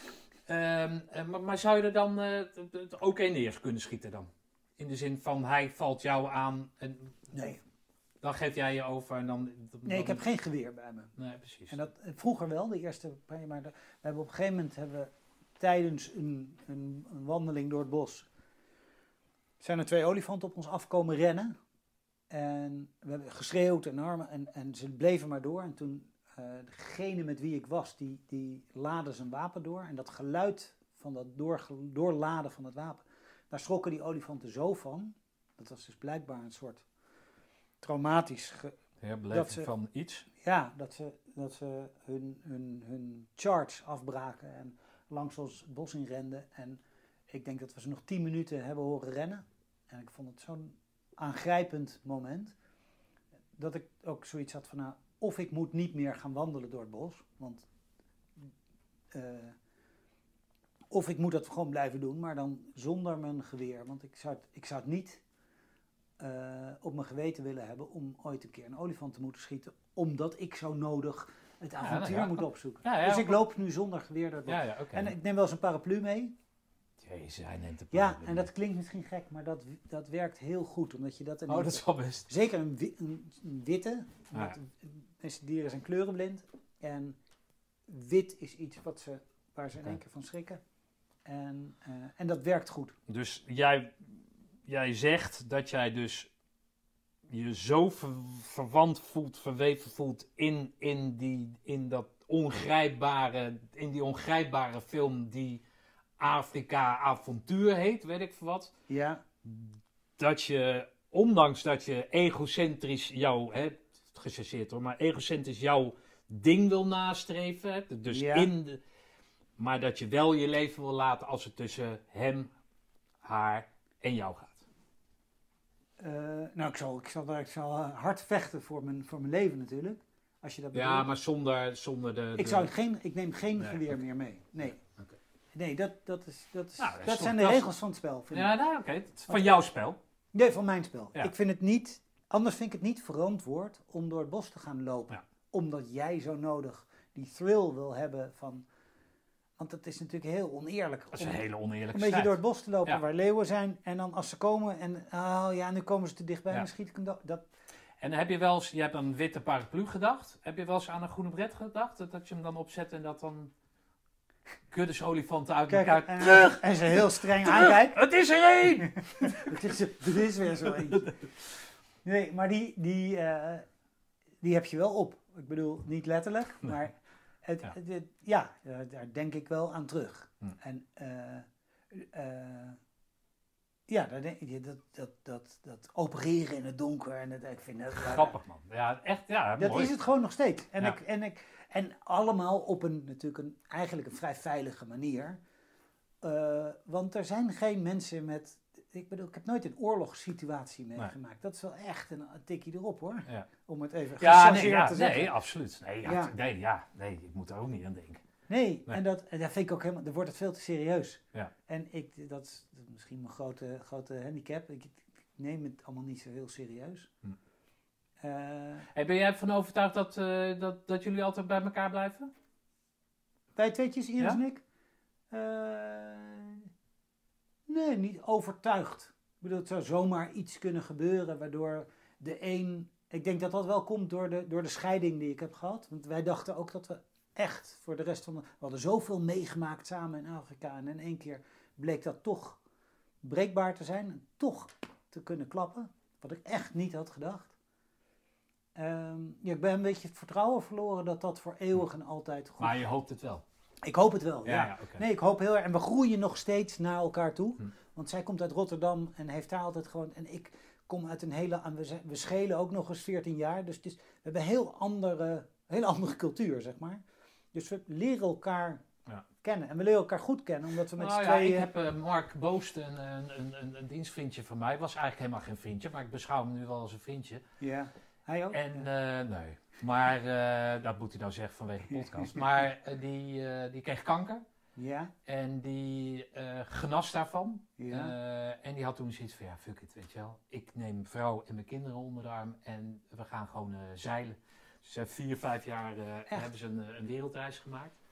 Ehm, eh, maar, maar zou je er dan ook een neer kunnen schieten dan? In de zin van, hij valt jou aan en
Nee.
Dan geef jij je over en dan...
Nee, ik heb geen geweer bij me.
Nee, precies.
En dat, eh, vroeger wel, de eerste paar jaar, maar de- we hebben op een gegeven moment hebben we tijdens een, een, een wandeling door het bos zijn er twee olifanten op ons afkomen rennen. En we hebben geschreeuwd en armen en, en ze bleven maar door. En toen eh, degene met wie ik was, die, die laadde zijn wapen door. En dat geluid van dat doorge- doorladen van het wapen, daar schrokken die olifanten zo van. Dat was dus blijkbaar een soort traumatisch ge- ze-
van iets.
ja, dat ze, dat ze hun, hun, hun charge afbraken en langs ons bos in renden. En ik denk dat we ze nog tien minuten hebben horen rennen. En ik vond het zo'n aangrijpend moment. Dat ik ook zoiets had van, nou, of ik moet niet meer gaan wandelen door het bos. Want, eh, of ik moet dat gewoon blijven doen, maar dan zonder mijn geweer. Want ik zou het, ik zou het niet eh, op mijn geweten willen hebben om ooit een keer een olifant te moeten schieten. Omdat ik zo nodig het avontuur
ja.
moet opzoeken.
Ja,
dus ik loop nu zonder geweer door. En ik neem wel eens een paraplu mee.
Jezus, hij neemt de
Ja, en dat klinkt misschien gek, maar dat, dat werkt heel goed. Omdat je dat
Oh, dat is wel best.
Zeker een, wi- een, een witte.
Ja.
Meeste dieren zijn kleurenblind. En wit is iets wat ze, waar ze in één keer van schrikken. En, eh, en dat werkt goed.
Dus jij, jij zegt dat jij dus je zo ver- verwant voelt, verweven voelt in, in, die, in dat ongrijpbare, in die ongrijpbare film die Afrika Avontuur heet, weet ik veel wat.
Ja,
Dat je, ondanks dat je egocentrisch jouw, hè, gechargeerd hoor, maar egocentrisch jouw ding wil nastreven. hè, Dus
Ja.
in de, maar dat je wel je leven wil laten als het tussen hem, haar en jou gaat.
Eh, nou ik zal, ik, zal, ik zal eh, hard vechten voor mijn, voor mijn leven natuurlijk. Als je dat
Ja,
bedoelt.
maar zonder, zonder de...
Ik, zou geen, ik neem geen
Nee,
geweer meer mee. Nee, nee dat, dat, is, dat, is,
Nou, dat
zijn de
is-
regels van het spel. Vind
Ja, nou, oké. Van jouw spel.
Nee, van mijn spel.
Ja.
Ik vind het niet, anders vind ik het niet verantwoord om door het bos te gaan lopen.
Ja.
Omdat jij zo nodig die thrill wil hebben van... Want het is natuurlijk heel oneerlijk
Dat is een hele oneerlijke
een beetje
strijd.
door het bos te lopen
Ja.
waar leeuwen zijn. En dan als ze komen en, oh ja, nu komen ze te dichtbij,
Ja.
dan schiet ik hem dood. Dat,
En heb je wel eens, je hebt een witte paraplu gedacht. Heb je wel eens aan een groene bret gedacht? Dat, dat je hem dan opzet en dat dan kuddes-olifanten uit
Kijk,
elkaar.
en,
Terug!
en ze heel streng aankijkt.
Het is er één!
Het is, er is weer zo eentje. Nee, maar die, die, eh, die heb je wel op. Ik bedoel, niet letterlijk, maar het,
Ja.
het- het- ja, daar, denk ik wel aan terug.
Hm.
En eh, eh, ja, daar denk je, dat, dat, dat, dat opereren in het donker. En het, ik vind dat,
Grappig man. Ja, echt, ja,
Dat
mooi.
is het gewoon nog steeds. En,
Ja.
ik, en, ik, en allemaal op een natuurlijk een, eigenlijk een vrij veilige manier. Eh, want er zijn geen mensen met. Ik bedoel, ik heb nooit een oorlogssituatie meegemaakt. Dat is wel echt een, een tikje erop hoor.
Ja.
Om het even
Ja, nee, ja,
te zeggen.
nee, absoluut. Nee, ja,
Ja.
nee, ja, nee, ik moet er ook niet aan denken.
Nee,
Nee.
en dat, en dat vind ik ook helemaal. Dan wordt het veel te serieus.
Ja.
En ik, dat is, misschien mijn grote, grote handicap. Ik, ik neem het allemaal niet zo heel serieus.
Hm.
Eh,
Hey, ben jij ervan overtuigd dat, eh, dat, dat jullie altijd bij elkaar blijven?
Wij tweetjes, Iris en ik? Eh, nee, niet overtuigd. Ik bedoel, het zou zomaar iets kunnen gebeuren waardoor de een... Ik denk dat dat wel komt door de, door de scheiding die ik heb gehad. Want wij dachten ook dat we echt voor de rest van de... We hadden zoveel meegemaakt samen in Afrika. En in één keer bleek dat toch breekbaar te zijn. En toch te kunnen klappen. Wat ik echt niet had gedacht. Ehm, ja, ik ben een beetje het vertrouwen verloren dat dat voor eeuwig en altijd goed
Maar je hoopt het wel.
Ik hoop het wel, ja.
Ja, ja, oké.
Nee, ik hoop heel erg. En we groeien nog steeds naar elkaar toe.
Hm.
Want zij komt uit Rotterdam en heeft daar altijd gewoon... En ik kom uit een hele... We, schelen ook nog eens 14 jaar. Dus het is, we hebben een heel andere, hele andere cultuur, zeg maar. Dus we leren elkaar
Ja.
kennen. En we leren elkaar goed kennen, omdat we met
Nou
z'n
ja, ik heb eh, Mark Boost, een, een, een, van mij. Was eigenlijk helemaal geen vriendje, maar ik beschouw hem nu wel als een vriendje.
Ja, hij ook?
En eh, nee, maar eh, dat moet hij nou zeggen vanwege de podcast. Maar eh, die, eh, die kreeg kanker
ja,
en die genas daarvan.
ja.
En die had toen zoiets van, ja, fuck it, weet je wel. Ik neem vrouw en mijn kinderen onder de arm en we gaan gewoon zeilen. Dus ze hebben vier, vijf jaar hebben ze een, een wereldreis gemaakt.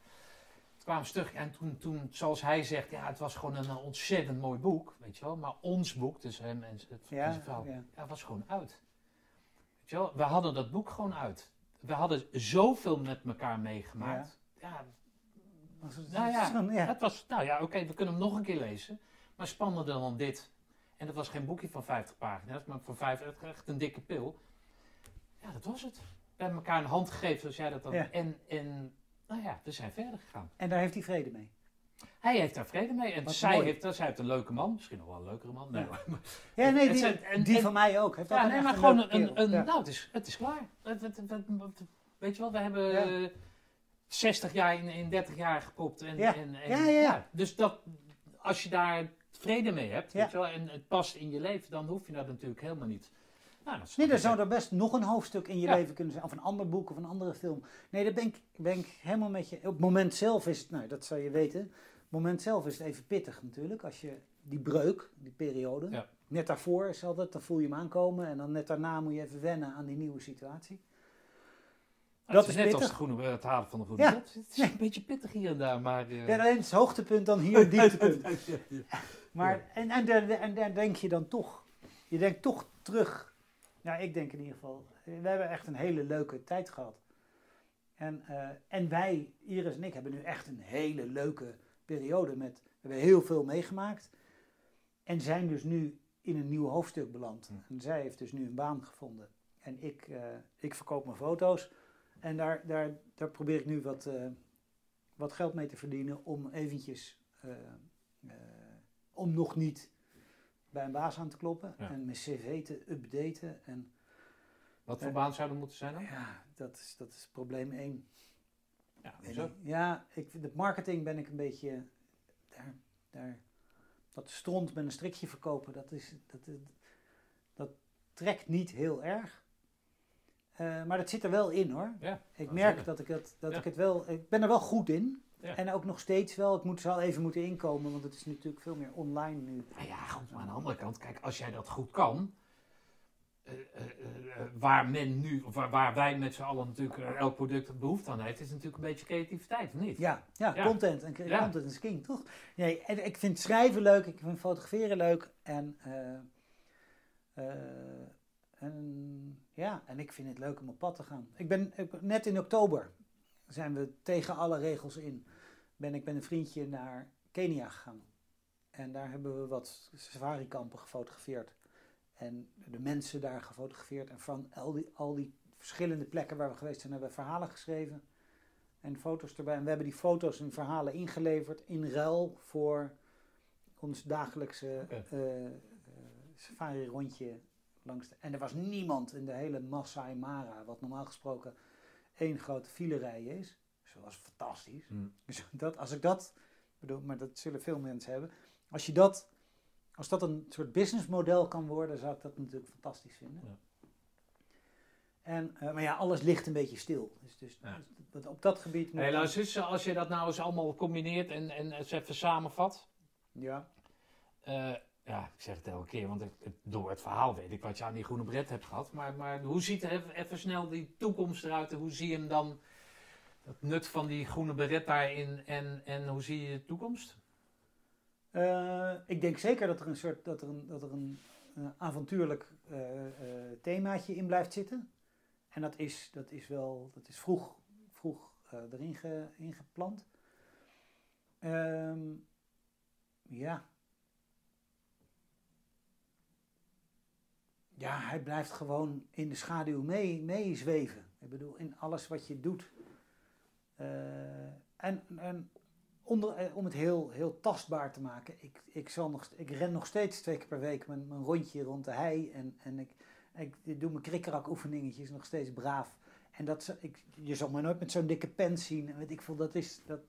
Toen kwamen ze terug en toen, toen, zoals hij zegt, ja, het was gewoon een, ontzettend mooi boek, weet je wel. Maar ons boek, dus hem en, en zijn vrouw,
ja.
ja, was gewoon uit. Weet je wel, we hadden dat boek gewoon uit. We hadden zoveel met elkaar meegemaakt. Ja,
Was het-
nou ja, het was, nou ja, oké, we kunnen hem nog een keer lezen. Maar spannender dan dit. En dat was geen boekje van 50 pagina's, maar van 5, echt een dikke pil. Ja, dat was het. We hebben elkaar een hand gegeven, zoals jij dat dan.
Ja.
En, en, nou ja, we zijn verder gegaan.
En daar heeft hij vrede mee.
Hij heeft daar vrede mee. En
Wat
zij
mooi.
heeft, zij heeft een leuke man. Misschien nog wel een leukere man. Nee,
Ja.
hoor. Maar-
Ja, nee, die,
zijn- en-
die
en-
van mij ook. Heeft
Ja, nee, maar gewoon een, een, nou, het is, het is klaar. Het, het, het- het- weet je wel, we hebben
Ja.
eh, 60 jaar in, in 30 jaar gepropt. En,
Ja.
en, en,
Ja, ja, ja.
Dus dat, als je daar vrede mee hebt,
Ja.
weet je wel, en het past in je leven, dan hoef je dat natuurlijk helemaal niet. Nou, dat
Nee, er zou er best nog een hoofdstuk in je
Ja.
leven kunnen zijn. Of een ander boek of een andere film. Nee, daar ben ik, ben ik helemaal met je. Op het moment zelf is het, nou dat zou je weten. Op het moment zelf is het even pittig natuurlijk. Als je die breuk, die periode.
Ja.
Net daarvoor is altijd, dan voel je hem aankomen. En dan net daarna moet je even wennen aan die nieuwe situatie.
Nou,
dat is
net als het, groene, het halen van de groene
Ja.
Het is een beetje pittig hier en daar, maar... eh,
Ja, alleen het hoogtepunt, dan hier het dieptepunt. Maar, en, en, en daar denk je dan toch. Je denkt toch terug. Ja, ik denk in ieder geval. We hebben echt een hele leuke tijd gehad. En, eh, en wij, Iris en ik, hebben nu echt een hele leuke periode. Met, we hebben heel veel meegemaakt. En zijn dus nu in een nieuw hoofdstuk beland.
Hm.
En zij heeft dus nu een baan gevonden. En ik, eh, ik verkoop mijn foto's. En daar, daar, daar probeer ik nu wat, eh, wat geld mee te verdienen om eventjes, eh, eh, om nog niet bij een baas aan te kloppen
Ja.
en mijn cv te updaten. En
Wat voor
Eh,
baan zou er moeten zijn dan?
ja, dat is, dat is probleem één.
Ja, hoezo?
ik. Ja, ik, de marketing ben ik een beetje, daar, daar, dat stront met een strikje verkopen, dat, is, dat, dat, dat trekt niet heel erg. Eh, maar dat zit er wel in hoor.
Ja,
Ik
dat
merk dat ik, het, dat
Ja.
ik het wel. Ik ben er wel goed in.
Ja.
En ook nog steeds wel. Ik moet zal even moeten inkomen, want het is natuurlijk veel meer online nu.
Nou ja, goed, maar aan de andere kant, kijk, als jij dat goed kan, eh, eh, eh, waar men nu, of waar, waar wij met z'n allen natuurlijk elk product behoefte aan heeft, is natuurlijk een beetje creativiteit, of niet?
Ja, ja,
Ja.
content. En
Ja.
content is king, toch? Nee, en ik vind schrijven leuk, ik vind fotograferen leuk. En, eh, eh, en, ja, en ik vind het leuk om op pad te gaan. Ik ben ik- net in oktober zijn we tegen alle regels in ben ik met een vriendje naar Kenia gegaan. En daar hebben we wat safari-kampen gefotografeerd. En de mensen daar gefotografeerd. En van al die, al die verschillende plekken waar we geweest zijn, hebben we verhalen geschreven. En foto's erbij. En we hebben die foto's en verhalen ingeleverd in ruil voor ons dagelijkse eh, eh, safari-rondje. Langs de, en er was niemand in de hele Masai Mara, wat normaal gesproken één grote filerij is. Dus dat was fantastisch.
Hm.
Dus dat, als ik dat, bedoel, maar dat zullen veel mensen hebben. Als je dat, als dat een soort businessmodel kan worden, zou ik dat natuurlijk fantastisch vinden.
Ja.
En, eh, maar ja, alles ligt een beetje stil. Dus, dus
Ja.
dus op dat gebied moet
Hey, luister eens, als je dat nou eens allemaal combineert en, en eens even samenvat.
Ja.
Eh, ja, ik zeg het elke keer, want ik, door het verhaal weet ik wat je aan die groene bret hebt gehad. Maar, maar hoe ziet er even, even snel die toekomst eruit en hoe zie je hem dan, het nut van die groene beret daarin en, en hoe zie je de toekomst?
Eh, ik denk zeker dat er een soort dat er een, dat er een eh, avontuurlijk eh, themaatje in blijft zitten. En dat is, dat is wel dat is vroeg, vroeg erin ge, ingeplant. Ehm, ja. Ja, hij blijft gewoon in de schaduw mee, meezweven. Ik bedoel, in alles wat je doet. Eh, en, en onder, eh, om het heel, heel tastbaar te maken. Ik, ik, nog, ik ren nog steeds twee keer per week mijn, mijn rondje rond de hei. En, en ik, ik, doe mijn krikkerak oefeningetjes nog steeds braaf. En dat, ik, je zal me nooit met zo'n dikke pen zien. En weet ik veel, dat, is, dat,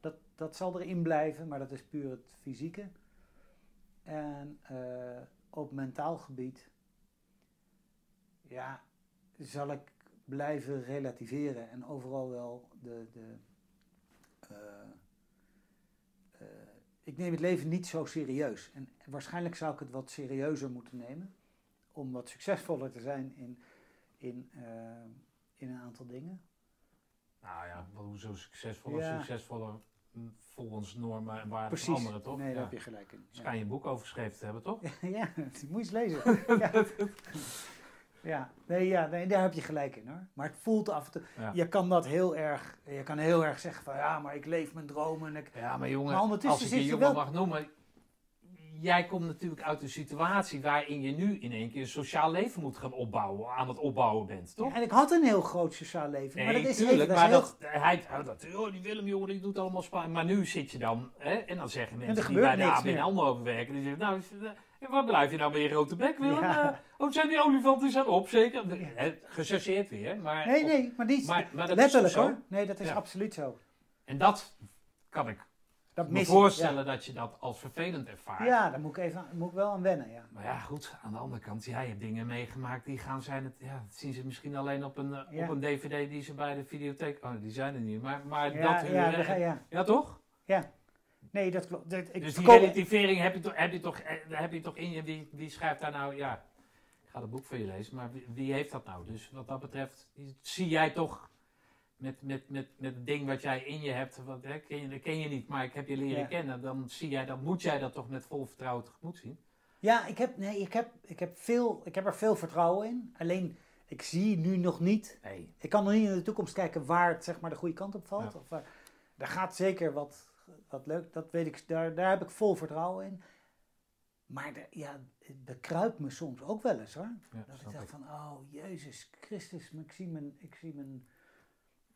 dat, dat zal erin blijven. Maar dat is puur het fysieke. En eh, op mentaal gebied... Ja, zal ik blijven relativeren. En overal wel de... de eh, eh, ik neem het leven niet zo serieus. En waarschijnlijk zou ik het wat serieuzer moeten nemen. Om wat succesvoller te zijn in, in, eh, in een aantal dingen.
Nou ja, hoezo succesvoller?
Ja.
Succesvoller volgens normen en waarden
Precies.
van anderen, toch?
Nee, daar
ja.
heb je gelijk in.
Je een boek over geschreven te hebben, toch?
Ja, ja die moet je eens lezen. ja. Nee, ja, nee, daar heb je gelijk in hoor. Maar het voelt af en toe.
Ja.
Je kan dat heel erg. Je kan heel erg zeggen van ja, maar ik leef mijn dromen. En ik,
Ja, maar jongen,
Maar ondertussen
als ik je jongen
wel-
mag noemen. Jij komt natuurlijk uit een situatie waarin je nu in één keer een sociaal leven moet gaan opbouwen, aan het opbouwen bent, toch?
Ja, en ik had een heel groot sociaal leven. maar dat is
tuurlijk,
even, dat
maar
is heel-
dat, hij, oh, dat, oh, die Willem, jongen, die doet allemaal spannend. Maar nu zit je dan, hè, en dan zeggen mensen die bij de ABN. AMRO werken, die zeggen, nou, waar blijf je nou met je grote bek, Willem?
Ja.
Eh, oh, zijn die olifanten zijn op, zeker? Hè, Gechargeerd weer, maar...
Nee, nee, maar die
Maar,
letterlijk hoor. Nee, dat is
Ja.
absoluut zo.
En dat kan ik
Dat
me voorstellen dat je dat als vervelend ervaart.
Ja, daar moet ik, even, moet ik wel aan wennen. Ja.
Maar ja, goed, aan de andere kant, jij hebt dingen meegemaakt die gaan zijn, het, ja, dat zien ze misschien alleen op een, eh, op een dvd die ze bij de videotheek, oh die zijn er niet, maar, maar
Ja,
dat
ja, ja,
ja toch?
ja. Nee, dat klopt. Dat- Ik
dus die
verkoop-
relativering heb je, toch, heb, je toch, eh, heb je toch in je, wie, wie schrijft daar nou, ja, ik ga het boek voor je lezen, maar wie, wie heeft dat nou? Dus wat dat betreft, zie jij toch met, met, met, met het ding wat jij in je hebt, wat, hè, ken, je, dat ken je niet, maar ik heb je leren
Ja.
kennen, dan zie jij, dan moet jij dat toch met vol vertrouwen tegemoet zien?
Ja, ik heb, nee, ik, heb, ik, heb veel, ik heb er veel vertrouwen in. Alleen, ik zie nu nog niet...
Nee.
Ik kan nog niet in de toekomst kijken waar het zeg maar, de goede kant op valt.
Ja.
Of waar, daar gaat zeker wat, wat leuk. Dat weet ik, daar, daar heb ik vol vertrouwen in. Maar de, ja, het bekruipt me soms ook wel eens hoor.
Ja,
Dat ik dacht van, oh Jezus Christus, maar ik zie mijn, ik zie mijn,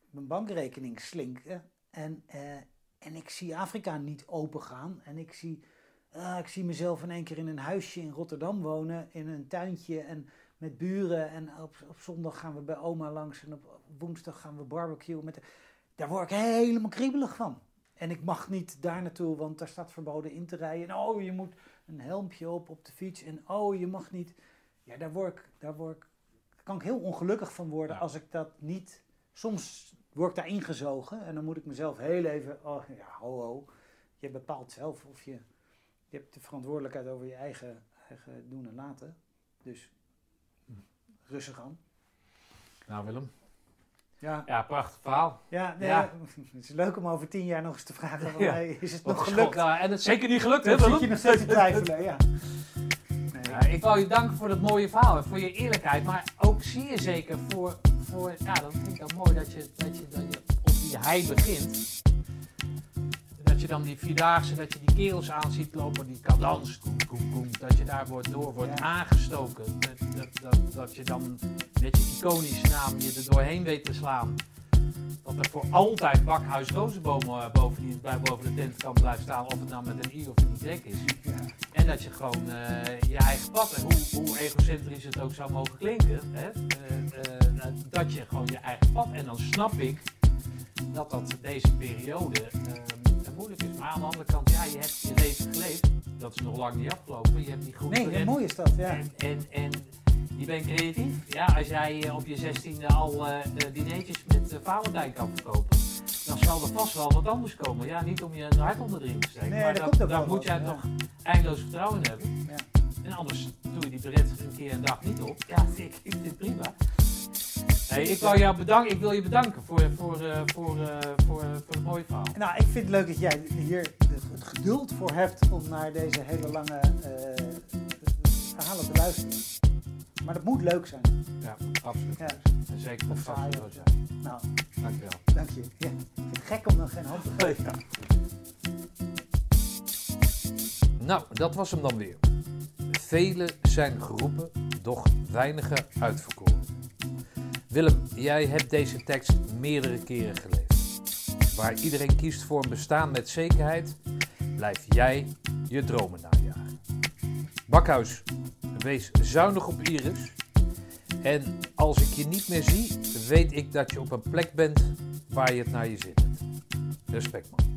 mijn bankrekening slinken. En, eh, en ik zie Afrika niet open gaan. En ik zie, ah, ik zie mezelf in één keer in een huisje in Rotterdam wonen. In een tuintje en met buren. En op, op zondag gaan we bij oma langs. En op woensdag gaan we barbecuen. Met de, daar word ik helemaal kriebelig van. En ik mag niet daar naartoe, want daar staat verboden in te rijden. En oh, je moet een helmpje op op de fiets. En oh, je mag niet. Ja, daar, word ik, daar, word ik, daar kan ik heel ongelukkig van worden
Ja.
als ik dat niet. Soms word ik daar ingezogen en dan moet ik mezelf heel even. Oh ja, ho, ho. Je bepaalt zelf of je. Je hebt de verantwoordelijkheid over je eigen, eigen doen en laten. Dus rustig aan.
Nou Willem.
Ja,
Ja, prachtig verhaal.
ja, nee,
Ja.
het is leuk om over tien jaar nog eens te vragen: van,
Ja.
hey, is het
Wat
nog gelukt?
Nou, en het is zeker niet gelukt, hè
Dan zit je nog steeds te twijfelen, ja. Nee.
Ja, ik wil je danken voor dat mooie verhaal en voor je eerlijkheid. Maar ook zie je zeker voor, voor ja, dat vind ik dan mooi dat je, dat je, dat je op die hei begint. Dat je dan die vierdaagse, dat je die kerels aan ziet lopen, die cadans, koem, koem, koem, dat je daar wordt, door wordt
Ja.
aangestoken. Dat, dat, dat, dat je dan met je iconische naam je er doorheen weet te slaan. Dat er voor altijd bakhuis rozenbomen eh, boven, die, boven de tent kan blijven staan, of het nou met een i of een y is.
Ja.
En dat je gewoon eh, je eigen pad, en hoe, hoe egocentrisch het ook zou mogen klinken, hè, eh, dat je gewoon je eigen pad. En dan snap ik dat dat deze periode moeilijk is. Maar aan de andere kant, ja, je hebt je leven geleefd. Dat is nog lang niet afgelopen. Je hebt die groep
Nee, ja, mooi is dat, ja.
En, en, en je bent creatief. Ja, als jij eh, op je zestiende al eh, dineetjes met uh, Valentijn kan verkopen, dan zal er vast wel wat anders komen. Ja, niet om je een hart onder de riem te steken,
Nee,
maar
dat
dat- daar moet jij
ja.
toch eindeloos vertrouwen in hebben.
Ja.
En anders doe je die beret een keer een dag niet op. Ja, ik, ik vind het prima. Hey, ik, wil jou bedanken, ik wil je bedanken voor, voor, eh, voor, eh, voor, voor het mooie verhaal.
Nou, ik vind het leuk dat jij hier het geduld voor hebt om naar deze hele lange eh, verhalen te luisteren. Maar dat moet leuk zijn.
Ja, absoluut.
Ja.
En zeker vast
saai, zo. Nou,
Dankjewel.
dank je. Ja, ik vind het gek om dan geen hand te geven.
Nou, dat was hem dan weer. Velen zijn geroepen, doch weinigen uitverkoren. Willem, jij hebt deze tekst meerdere keren gelezen. Waar iedereen kiest voor een bestaan met zekerheid, blijf jij je dromen najagen. Bakhuis, wees zuinig op Iris. En als ik je niet meer zie, weet ik dat je op een plek bent waar je het naar je zin hebt. Respect man.